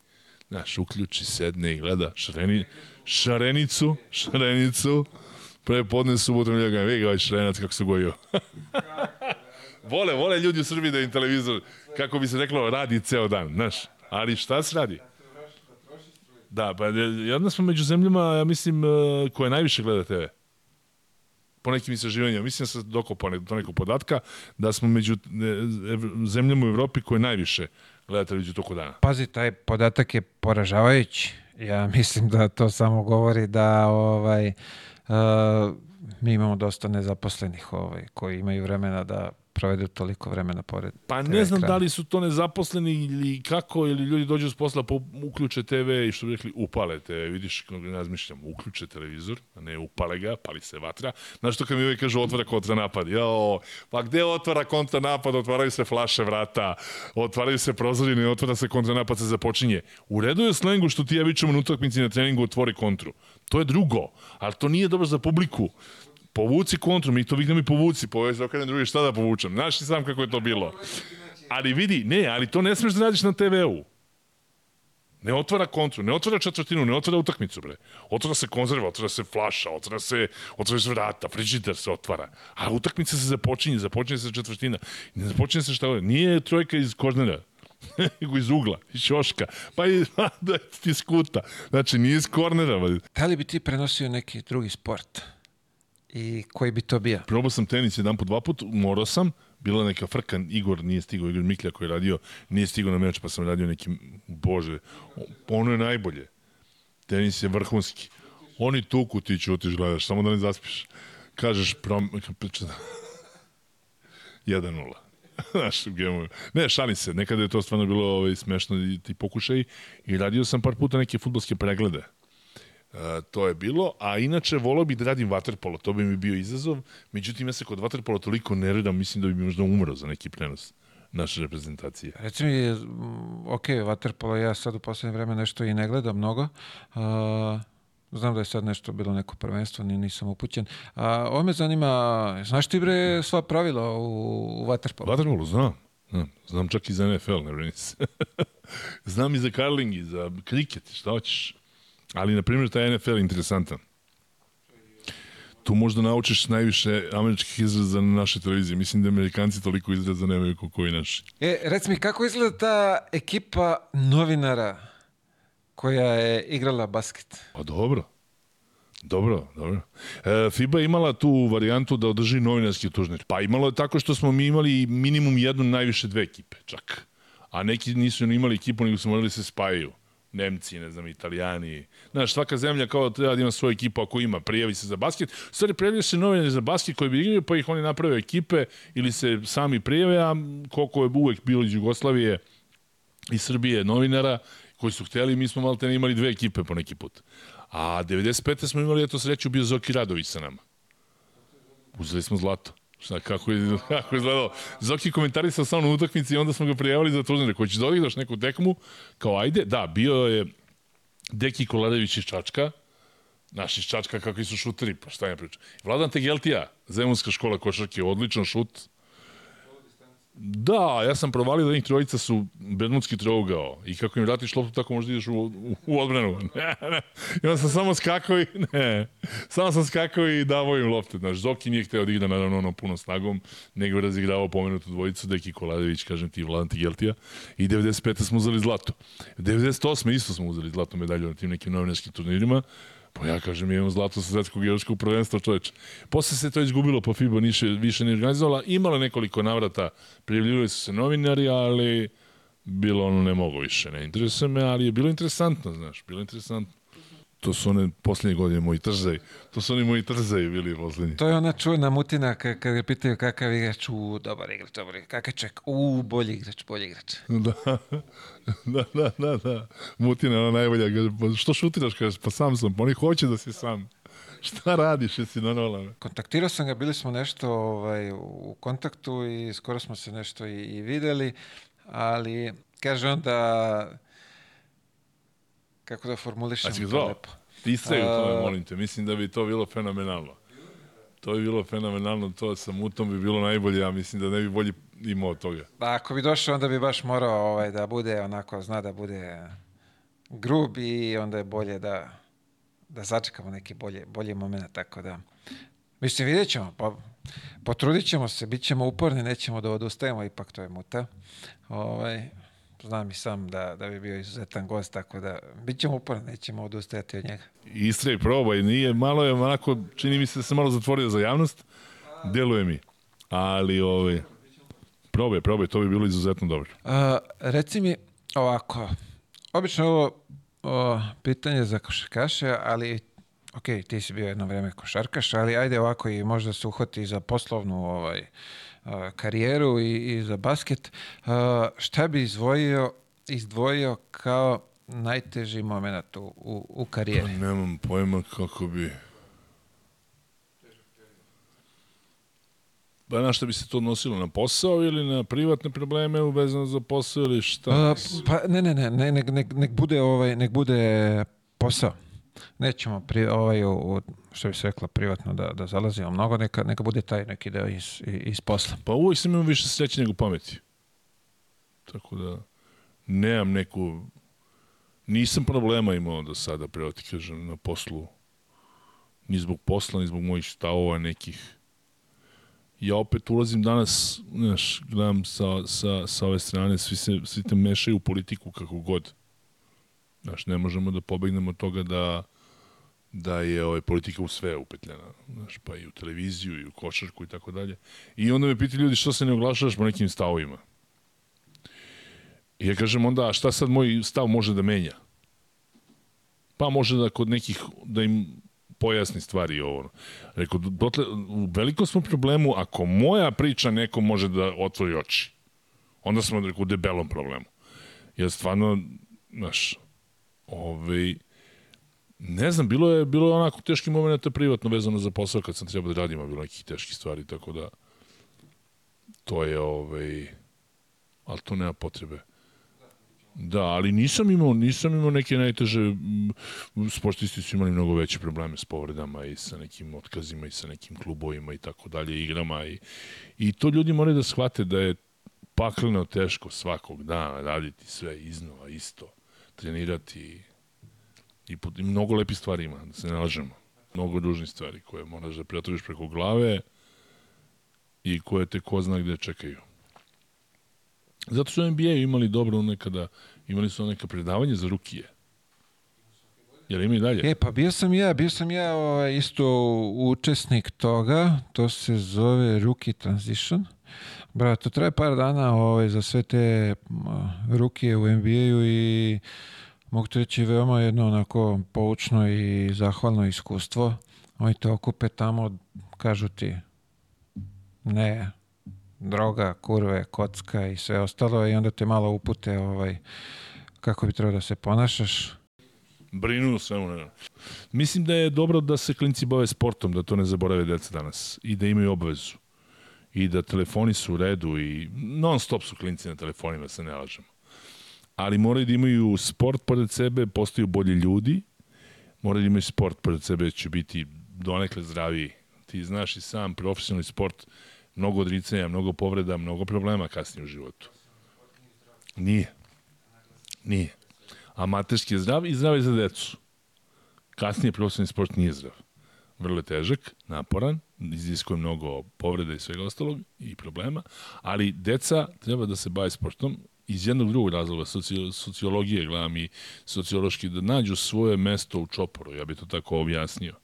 Znaš, uključi, sedne i gleda šareni, šarenicu, šarenicu, pre podne subotom ljega, vidi ovaj šarenac kako se gojio. Vole, vole ljudi u Srbiji da im televizor, kako bi se reklo, radi ceo dan, znaš. Ali šta se radi? Da, pa jedna smo među zemljama, ja mislim, e, koje najviše gleda TV. Po nekim istraživanjima. Mislim da sam dokopao do nekog podatka da smo među e, zemljama u Evropi koje najviše gleda televiziju toko dana. Pazi, taj podatak je poražavajući. Ja mislim da to samo govori da ovaj, uh, mi imamo dosta nezaposlenih ovaj, koji imaju vremena da provedu toliko vremena pored Pa TV ne znam ekrana. da li su to nezaposleni ili kako, ili ljudi dođu s posla, pa uključe TV i što bi rekli, upale TV. Vidiš, kako ne razmišljam, uključe televizor, a ne upale ga, pali se vatra. Znaš što kad mi uvijek kažu otvara kontranapad? Jo, pa gde otvara kontranapad? Otvaraju se flaše vrata, otvaraju se prozorine, otvara se kontranapad, se započinje. U redu je slengu što ti ja vičemo na utakmici na treningu otvori kontru. To je drugo, ali to nije dobro za publiku povuci kontru, mi to viknem i povuci, povezi okrenem drugi, šta da povučem. Znaš ti sam kako je to bilo. Ali vidi, ne, ali to ne smeš da radiš na TV-u. Ne otvara kontru, ne otvara četvrtinu, ne otvara utakmicu, bre. Otvara se konzerva, otvara se flaša, otvara se, otvara se vrata, frižider se otvara. A utakmica se započinje, započinje se četvrtina. Ne započinje se šta ovdje. Nije trojka iz kornera, nego iz ugla, iz ćoška, pa i da ti skuta. Znači, nije iz kornera. Da li bi ti prenosio neki drugi sport? I koji bi to bio? Probao sam tenis jedan po dva put, morao sam, bila neka frka, Igor nije stigao, Igor Miklja koji je radio, nije stigao na meč, pa sam radio neki, bože, ono je najbolje. Tenis je vrhunski. Oni tuku, ti ćutiš, gledaš, samo da ne zaspiš. Kažeš, prom... 1-0. Znaš. Ne, šalim se, nekada je to stvarno bilo ovaj, smešno i ti pokušaj i radio sam par puta neke futbolske preglede. Uh, to je bilo, a inače volao bih da radim vaterpolo, to bi mi bio izazov, međutim ja se kod vaterpola toliko nerviram, mislim da bi možda umro za neki prenos naše reprezentacije. Reci mi, mm, ok, Waterpolo ja sad u poslednje vreme nešto i ne gledam mnogo. Uh, znam da je sad nešto bilo neko prvenstvo, ni nisam upućen. A, ovo me zanima, znaš ti bre sva pravila u, u Waterpolu? Vaterpolo, znam. Znam, znam čak i za NFL, ne brini se. znam i za karling, i za kriket, šta hoćeš. Ali, na primjer, taj NFL je interesantan. Tu možda naučiš najviše američkih izraza na našoj televiziji. Mislim da Amerikanci toliko izraza nemaju kako i naši. E, reci mi, kako izgleda ta ekipa novinara koja je igrala basket? Pa dobro. Dobro, dobro. E, FIBA je imala tu varijantu da održi novinarski tužnič. Pa imalo je tako što smo mi imali minimum jednu, najviše dve ekipe, čak. A neki nisu ni imali ekipu, nego su morali da se spajaju. Nemci, ne znam, Italijani. Znaš, svaka zemlja kao treba da ima svoju ekipu ako ima, prijavi se za basket. U Stvari, prijavljaju se novinari za basket koji bi igrali, pa ih oni naprave ekipe ili se sami prijave, a koliko je uvek bilo iz Jugoslavije i Srbije novinara koji su hteli, mi smo malo te imali dve ekipe po neki put. A 95. smo imali, eto sreću, bio Zoki Radović sa nama. Uzeli smo zlato. Šta, kako je, kako je izgledalo? Zoki komentarisao sa na utakmici i onda smo ga prijavili za tužnere. Ko će da odigraš neku tekmu? Kao ajde, da, bio je Deki Kolarević iz Čačka, naš iz Čačka kakvi su šuteri, pa šta ja pričam. Vladan Tegeltija, Zemunska škola košarke, odličan šut, Da, ja sam provalio da njih trojica su bermudski trougao i kako im vratiš loptu, tako možda ideš u, u, odbranu. Ne, ne. I onda sam samo skakao i, ne, samo sam skakao i davao im lopte. Znaš, Zoki nije hteo da igra naravno ono puno snagom, nego je razigravao pomenutu dvojicu, Deki Koladević, kažem ti, Vladan Tigeltija. I 95. smo uzeli zlato. 98. isto smo uzeli zlatnu medalju na tim nekim novinarskim turnirima. Pa ja kažem, imamo zlato sa svetskog geološkog prvenstva, čoveče. Posle se to izgubilo, pa FIBA niše, više ne organizovala. Imala nekoliko navrata, prijavljivali su se novinari, ali bilo ono ne mogu više, ne interesuje me, ali je bilo interesantno, znaš, bilo interesantno. To su one posljednje godine moji trzaj. To su oni moji trzaj bili posljednji. To je ona čujna mutina ka- kad ga pitaju kakav igrač, u, dobar igrač, dobar igrač, kakav ček, u, bolji igrač, bolji igrač. Da, da, da, da, da. Mutina, ona najbolja, kaže, pa što šutiraš, kaže, pa sam sam, pa oni hoće da si sam. Šta radiš, jesi normalan? Kontaktirao sam ga, bili smo nešto ovaj, u kontaktu i skoro smo se nešto i, i videli, ali kaže on da kako da formulišem to zvao? lepo. Ti istraju u tome, molim te. Mislim da bi to bilo fenomenalno. To bi bilo fenomenalno, to sa mutom bi bilo najbolje, ja mislim da ne bi bolje imao od toga. Pa ako bi došao, onda bi baš morao ovaj, da bude onako, zna da bude grub i onda je bolje da, da začekamo neki bolje, bolji moment, tako da. Mislim, vidjet ćemo, pa Potrudit ćemo se, bit ćemo uporni, nećemo da odustajemo, ipak to je muta. Ovaj, znam i sam da, da bi bio izuzetan gost, tako da bit ćemo uporni, nećemo odustajati od njega. Istraj probaj, nije, malo je onako, čini mi se da se malo zatvorio za javnost, deluje mi. Ali, ovaj, probaj, probaj, to bi bilo izuzetno dobro. A, reci mi ovako, obično ovo o, pitanje za košarkaše, ali ok, ti si bio jedno vreme košarkaš, ali ajde ovako i možda se uhvati za poslovnu ovaj, karijeru i, i za basket. A, šta bi izdvojio, izdvojio kao najteži moment u, u, u Pa karijeri? nemam pojma kako bi... Pa na šta bi se to odnosilo? Na posao ili na privatne probleme vezano za posao ili šta? A, pa ne, ne, ne, ne nek, nek, nek bude ovaj nek bude posao. Nećemo pri, ovaj u, što bi se rekla privatno da da zalazimo mnogo, neka neka bude taj neki deo iz iz posla. Pa uvijek sam imao više sreće nego pameti. Tako da nemam neku... Nisam problema imao do sada, pravo ti kažem, na poslu. Ni zbog posla, ni zbog mojih stavova nekih. Ja opet ulazim danas, znaš, gledam sa, sa, sa ove strane, svi, se, svi te mešaju u politiku kako god. Znaš, ne možemo da pobegnemo od toga da da je ovaj politika u sve upetljena, znaš, pa i u televiziju i u košarku i tako dalje. I onda me pitaju ljudi što se ne oglašavaš po nekim stavovima. I ja kažem onda, a šta sad moj stav može da menja? Pa može da kod nekih, da im pojasni stvari ovo. Rekao, dotle, u velikom smo problemu ako moja priča neko može da otvori oči. Onda smo, rekao, u debelom problemu. Ja stvarno, znaš, ovaj, ne znam, bilo je, bilo je onako teški momenta privatno vezano za posao kad sam trebao da radim, a bilo nekih teških stvari, tako da to je, ovaj, ali to nema potrebe. Da, ali nisam imao, nisam imao neke najteže, sportisti su imali mnogo veće probleme s povredama i sa nekim otkazima i sa nekim klubovima i tako dalje, igrama i, i to ljudi moraju da shvate da je pakleno teško svakog dana raditi sve iznova, isto, trenirati i, i mnogo lepih stvari ima, da se ne lažemo. Mnogo dužnih stvari koje moraš da pretvoriš preko glave i koje te ko zna gde čekaju. Zato su NBA imali dobro nekada, imali su neka predavanja za rukije. Jel ima i dalje? E, pa bio sam ja, bio sam ja ovaj, isto učesnik toga, to se zove Rookie Transition. Bra, to traje par dana ovaj, za sve te rukije u NBA-u i mogu ti reći veoma jedno onako poučno i zahvalno iskustvo. Oni te okupe tamo, kažu ti, ne, droga, kurve, kocka i sve ostalo i onda te malo upute ovaj, kako bi trebao da se ponašaš. Brinu o svemu. Ne. Mislim da je dobro da se klinci bave sportom, da to ne zaborave deca danas i da imaju obavezu. I da telefoni su u redu i non stop su klinci na telefonima, se ne lažemo. Ali moraju da imaju sport pored sebe, postaju bolji ljudi, moraju da imaju sport pored sebe, će biti donekle zdraviji. Ti znaš i sam profesionalni sport, mnogo odricanja, mnogo povreda, mnogo problema kasnije u životu. Nije. Nije. Amaterski je zdrav i zdrav je za decu. Kasnije profesionalni sport nije zdrav. Vrlo je težak, naporan, iziskuje mnogo povreda i svega ostalog i problema, ali deca treba da se bave sportom iz jednog drugog razloga, soci, sociologije gledam i sociološki, da nađu svoje mesto u čoporu, ja bih to tako objasnio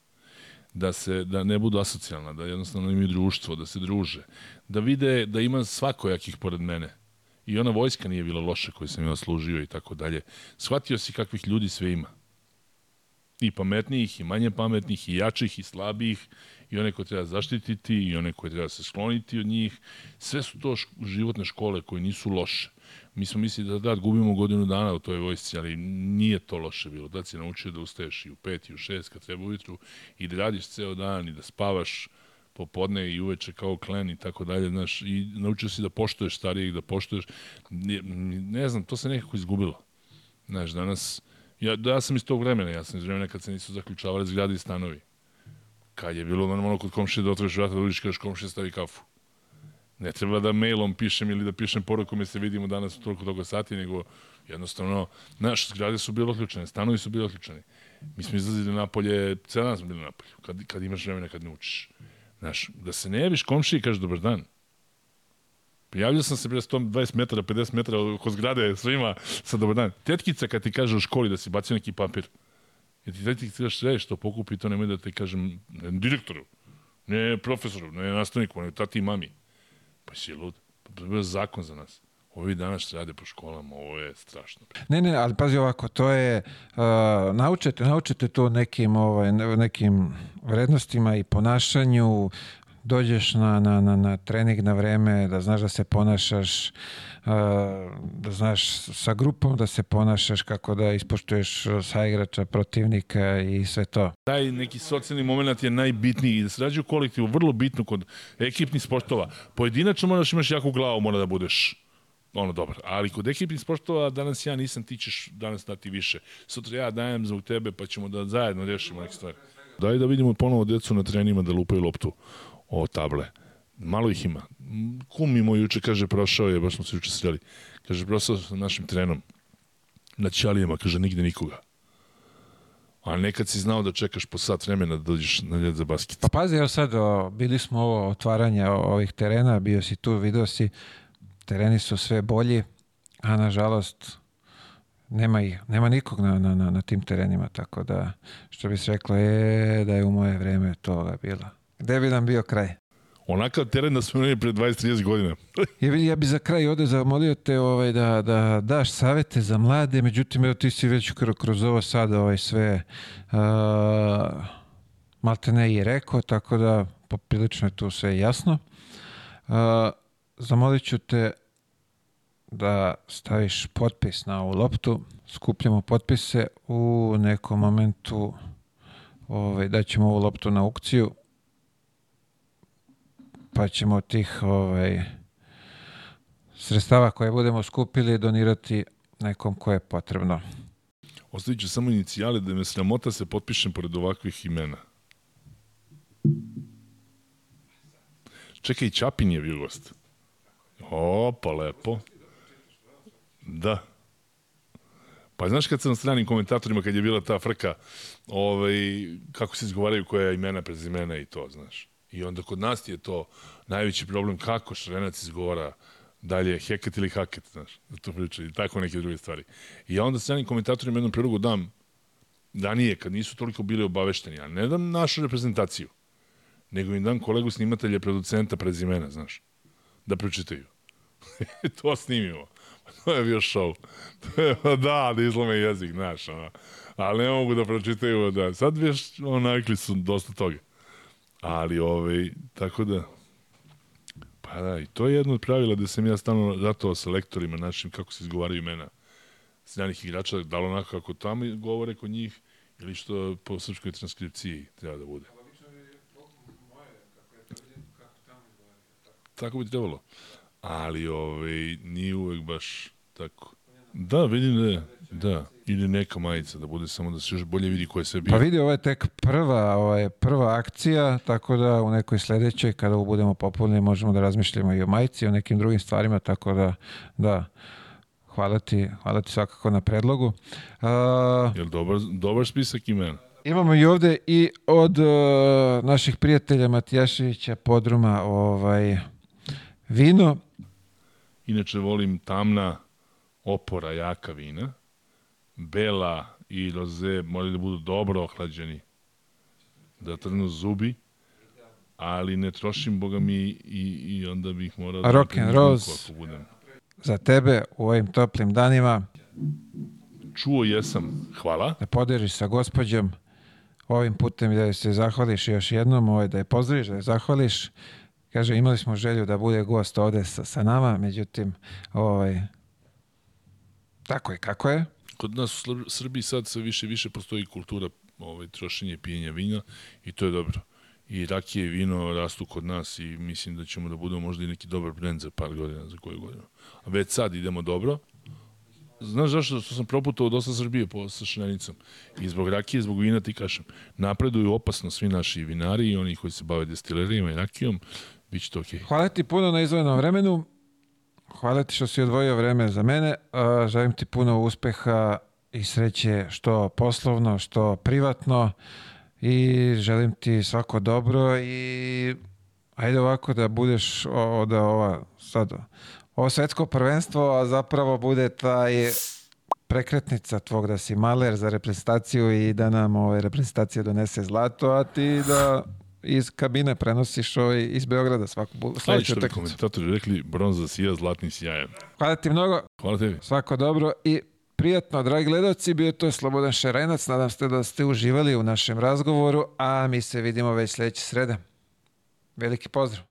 da se da ne budu asocijalna, da jednostavno imaju društvo, da se druže, da vide da ima svakojakih pored mene. I ona vojska nije bila loša koju sam ja služio i tako dalje. Shvatio si kakvih ljudi sve ima. I pametnijih, i manje pametnih, i jačih, i slabijih, i one koje treba zaštititi, i one koje treba se skloniti od njih. Sve su to životne škole koje nisu loše. Mi smo mislili da da gubimo godinu dana u toj vojsci, ali nije to loše bilo. Da si naučio da ustaješ i u pet i u šest kad treba ujutru i da radiš ceo dan i da spavaš popodne i uveče kao klen i tako dalje, znaš, i naučio si da poštuješ starijih, da poštuješ, ne, ne znam, to se nekako izgubilo. Znaš, danas, ja, da, ja sam iz tog vremena, ja sam iz vremena kad se nisu zaključavali zgrade i stanovi. Kad je bilo normalno kod komšije da otvoriš vrata, da uđeš kažeš komšije stavi kafu. Ne treba da mailom pišem ili da pišem porukom jer se vidimo danas u toliko toga sati, nego jednostavno, znaš, zgrade su bile otključene, stanovi su bili otključeni. Mi smo izlazili napolje, ceo dan smo bili napolju, kad, kad imaš vremena, kad ne učiš. Znaš, da se ne javiš komši i kažeš dobar dan. Prijavljao sam se pre 120 metara, 50 metara oko zgrade svima sa dobar dan. Tetkica kad ti kaže u školi da si bacio neki papir, jer ti tetkica kažeš sve što pokupi, to nemoj da te kažem ne, direktoru, ne profesoru, ne nastavniku, ne tati i mami. Pa si lud. Pa to je zakon za nas. Ovi danas rade po školama, ovo je strašno. Ne, ne, ali pazi ovako, to je, uh, naučite, naučite to nekim, ovaj, nekim vrednostima i ponašanju, dođeš na, na, na, na trening na vreme, da znaš da se ponašaš, uh, da znaš sa grupom da se ponašaš, kako da ispoštuješ sa igrača protivnika i sve to. Taj neki socijalni moment je najbitniji i da se rađe u kolektivu, vrlo bitno kod ekipnih sportova. Pojedinačno moraš imaš jaku glavu, mora da budeš ono dobar. Ali kod ekipnih sportova danas ja nisam, ti ćeš danas dati više. Sutra ja dajem zbog tebe pa ćemo da zajedno rešimo neke stvari. Daj da vidimo ponovo decu na trenima da lupaju loptu o table. Malo ih ima. Kum mi moj juče kaže prošao je, baš smo se juče sreli. Kaže prošao sa našim trenom. Na ćalijama, kaže nigde nikoga. A nekad si znao da čekaš po sat vremena da dođeš na ljed za basket. Pa pazi, evo sad, o, bili smo ovo otvaranje ovih terena, bio si tu, video si, tereni su sve bolji, a nažalost nema, ih, nema nikog na, na, na, na tim terenima, tako da, što bi se reklo, je da je u moje vreme toga bilo. Gde bi nam bio kraj? Onakav teren da smo imali pre 20-30 godina. ja, bi, ja bi za kraj ovde zamolio te ovaj, da, da daš savete za mlade, međutim, evo ti si već kroz, kroz ovo sada ovaj, sve uh, malte ne i rekao, tako da poprilično je tu sve jasno. Uh, zamolit ću te da staviš potpis na ovu loptu, skupljamo potpise u nekom momentu ovaj, daćemo ovu loptu na aukciju pa ćemo tih ovaj, sredstava koje budemo skupili donirati nekom ko je potrebno. Ostavit ću samo inicijale da me sramota se potpišem pored ovakvih imena. Čekaj, Čapin je bio gost. Opa, lepo. Da. Pa znaš kad sam stranim komentatorima, kad je bila ta frka, ovaj, kako se izgovaraju koja imena, prezimena i to, znaš. I onda kod nas je to najveći problem kako šrenac izgovara dalje heket ili haket, znaš, da to priča i tako neke druge stvari. I ja onda stranim komentatorima jednom prilogu dam da nije, kad nisu toliko bili obavešteni, a ne dam našu reprezentaciju, nego im dam kolegu snimatelja, producenta, prezimena, znaš, da pročitaju. to snimimo. To je bio je, da, da izlome jezik, znaš, ono. ali ne mogu da pročitaju, da. Sad već, onakli su dosta toga. Ali, ovaj, tako da, pa da, i to je jedno od pravila da sam ja stalno ratovao sa lektorima našim, kako se izgovaraju imena stranih igrača, da li onako kako tamo govore kod njih, ili što po srpskoj transkripciji treba da bude. Tako bi trebalo. Ali ovaj, nije uvek baš tako. Da, vidim da je. Da, ili neka majica da bude samo da se još bolje vidi ko je sve bio. Pa vidi, ovo je tek prva, ovo je prva akcija, tako da u nekoj sledećoj, kada budemo popularni, možemo da razmišljamo i o majici, i o nekim drugim stvarima, tako da, da, hvala ti, hvala ti svakako na predlogu. Uh, Jel dobar, dobar spisak imena? Imamo i ovde i od uh, naših prijatelja Matijaševića Podruma ovaj, vino. Inače volim tamna, opora, jaka vina bela i roze moraju da budu dobro ohlađeni, da trnu zubi, ali ne trošim, boga mi, i, i onda bih morao da... Rock and Rose budem. za tebe u ovim toplim danima. Čuo jesam, hvala. Da podeliš sa gospođom ovim putem da se zahvališ još jednom, ovaj, da je pozdraviš, da je zahvališ. Kaže, imali smo želju da bude gost ovde sa, sa nama, međutim, ovaj, tako je kako je kod nas u Srbiji sad sve više više postoji kultura ovaj, trošenje pijenja vina i to je dobro. I rakije i vino rastu kod nas i mislim da ćemo da budemo možda i neki dobar brend za par godina, za koju godinu. A već sad idemo dobro. Znaš zašto što sam proputao dosta Srbije po, sa šnenicom? I zbog rakije, zbog vina ti kažem. Napreduju opasno svi naši vinari i oni koji se bave destilerijama i rakijom. Biće to okej. Okay. Hvala ti puno na izvojenom vremenu. Hvala ti što si odvojio vreme za mene. Želim ti puno uspeha i sreće što poslovno, što privatno i želim ti svako dobro i Ajde ovako da budeš da ova sad ovo svetsko prvenstvo, a zapravo bude taj prekretnica tvog da si maler za reprezentaciju i da nam ove reprezentacije donese zlato, a ti da iz kabine prenosiš ovaj iz Beograda svaku sledeću utakmicu. komentatori rekli, bronza sija, zlatni sjajan. Hvala ti mnogo, Hvala tebi. svako dobro i prijatno, dragi gledalci, bio je to Slobodan Šerenac, nadam se da ste uživali u našem razgovoru, a mi se vidimo već sledeće srede. Veliki pozdrav!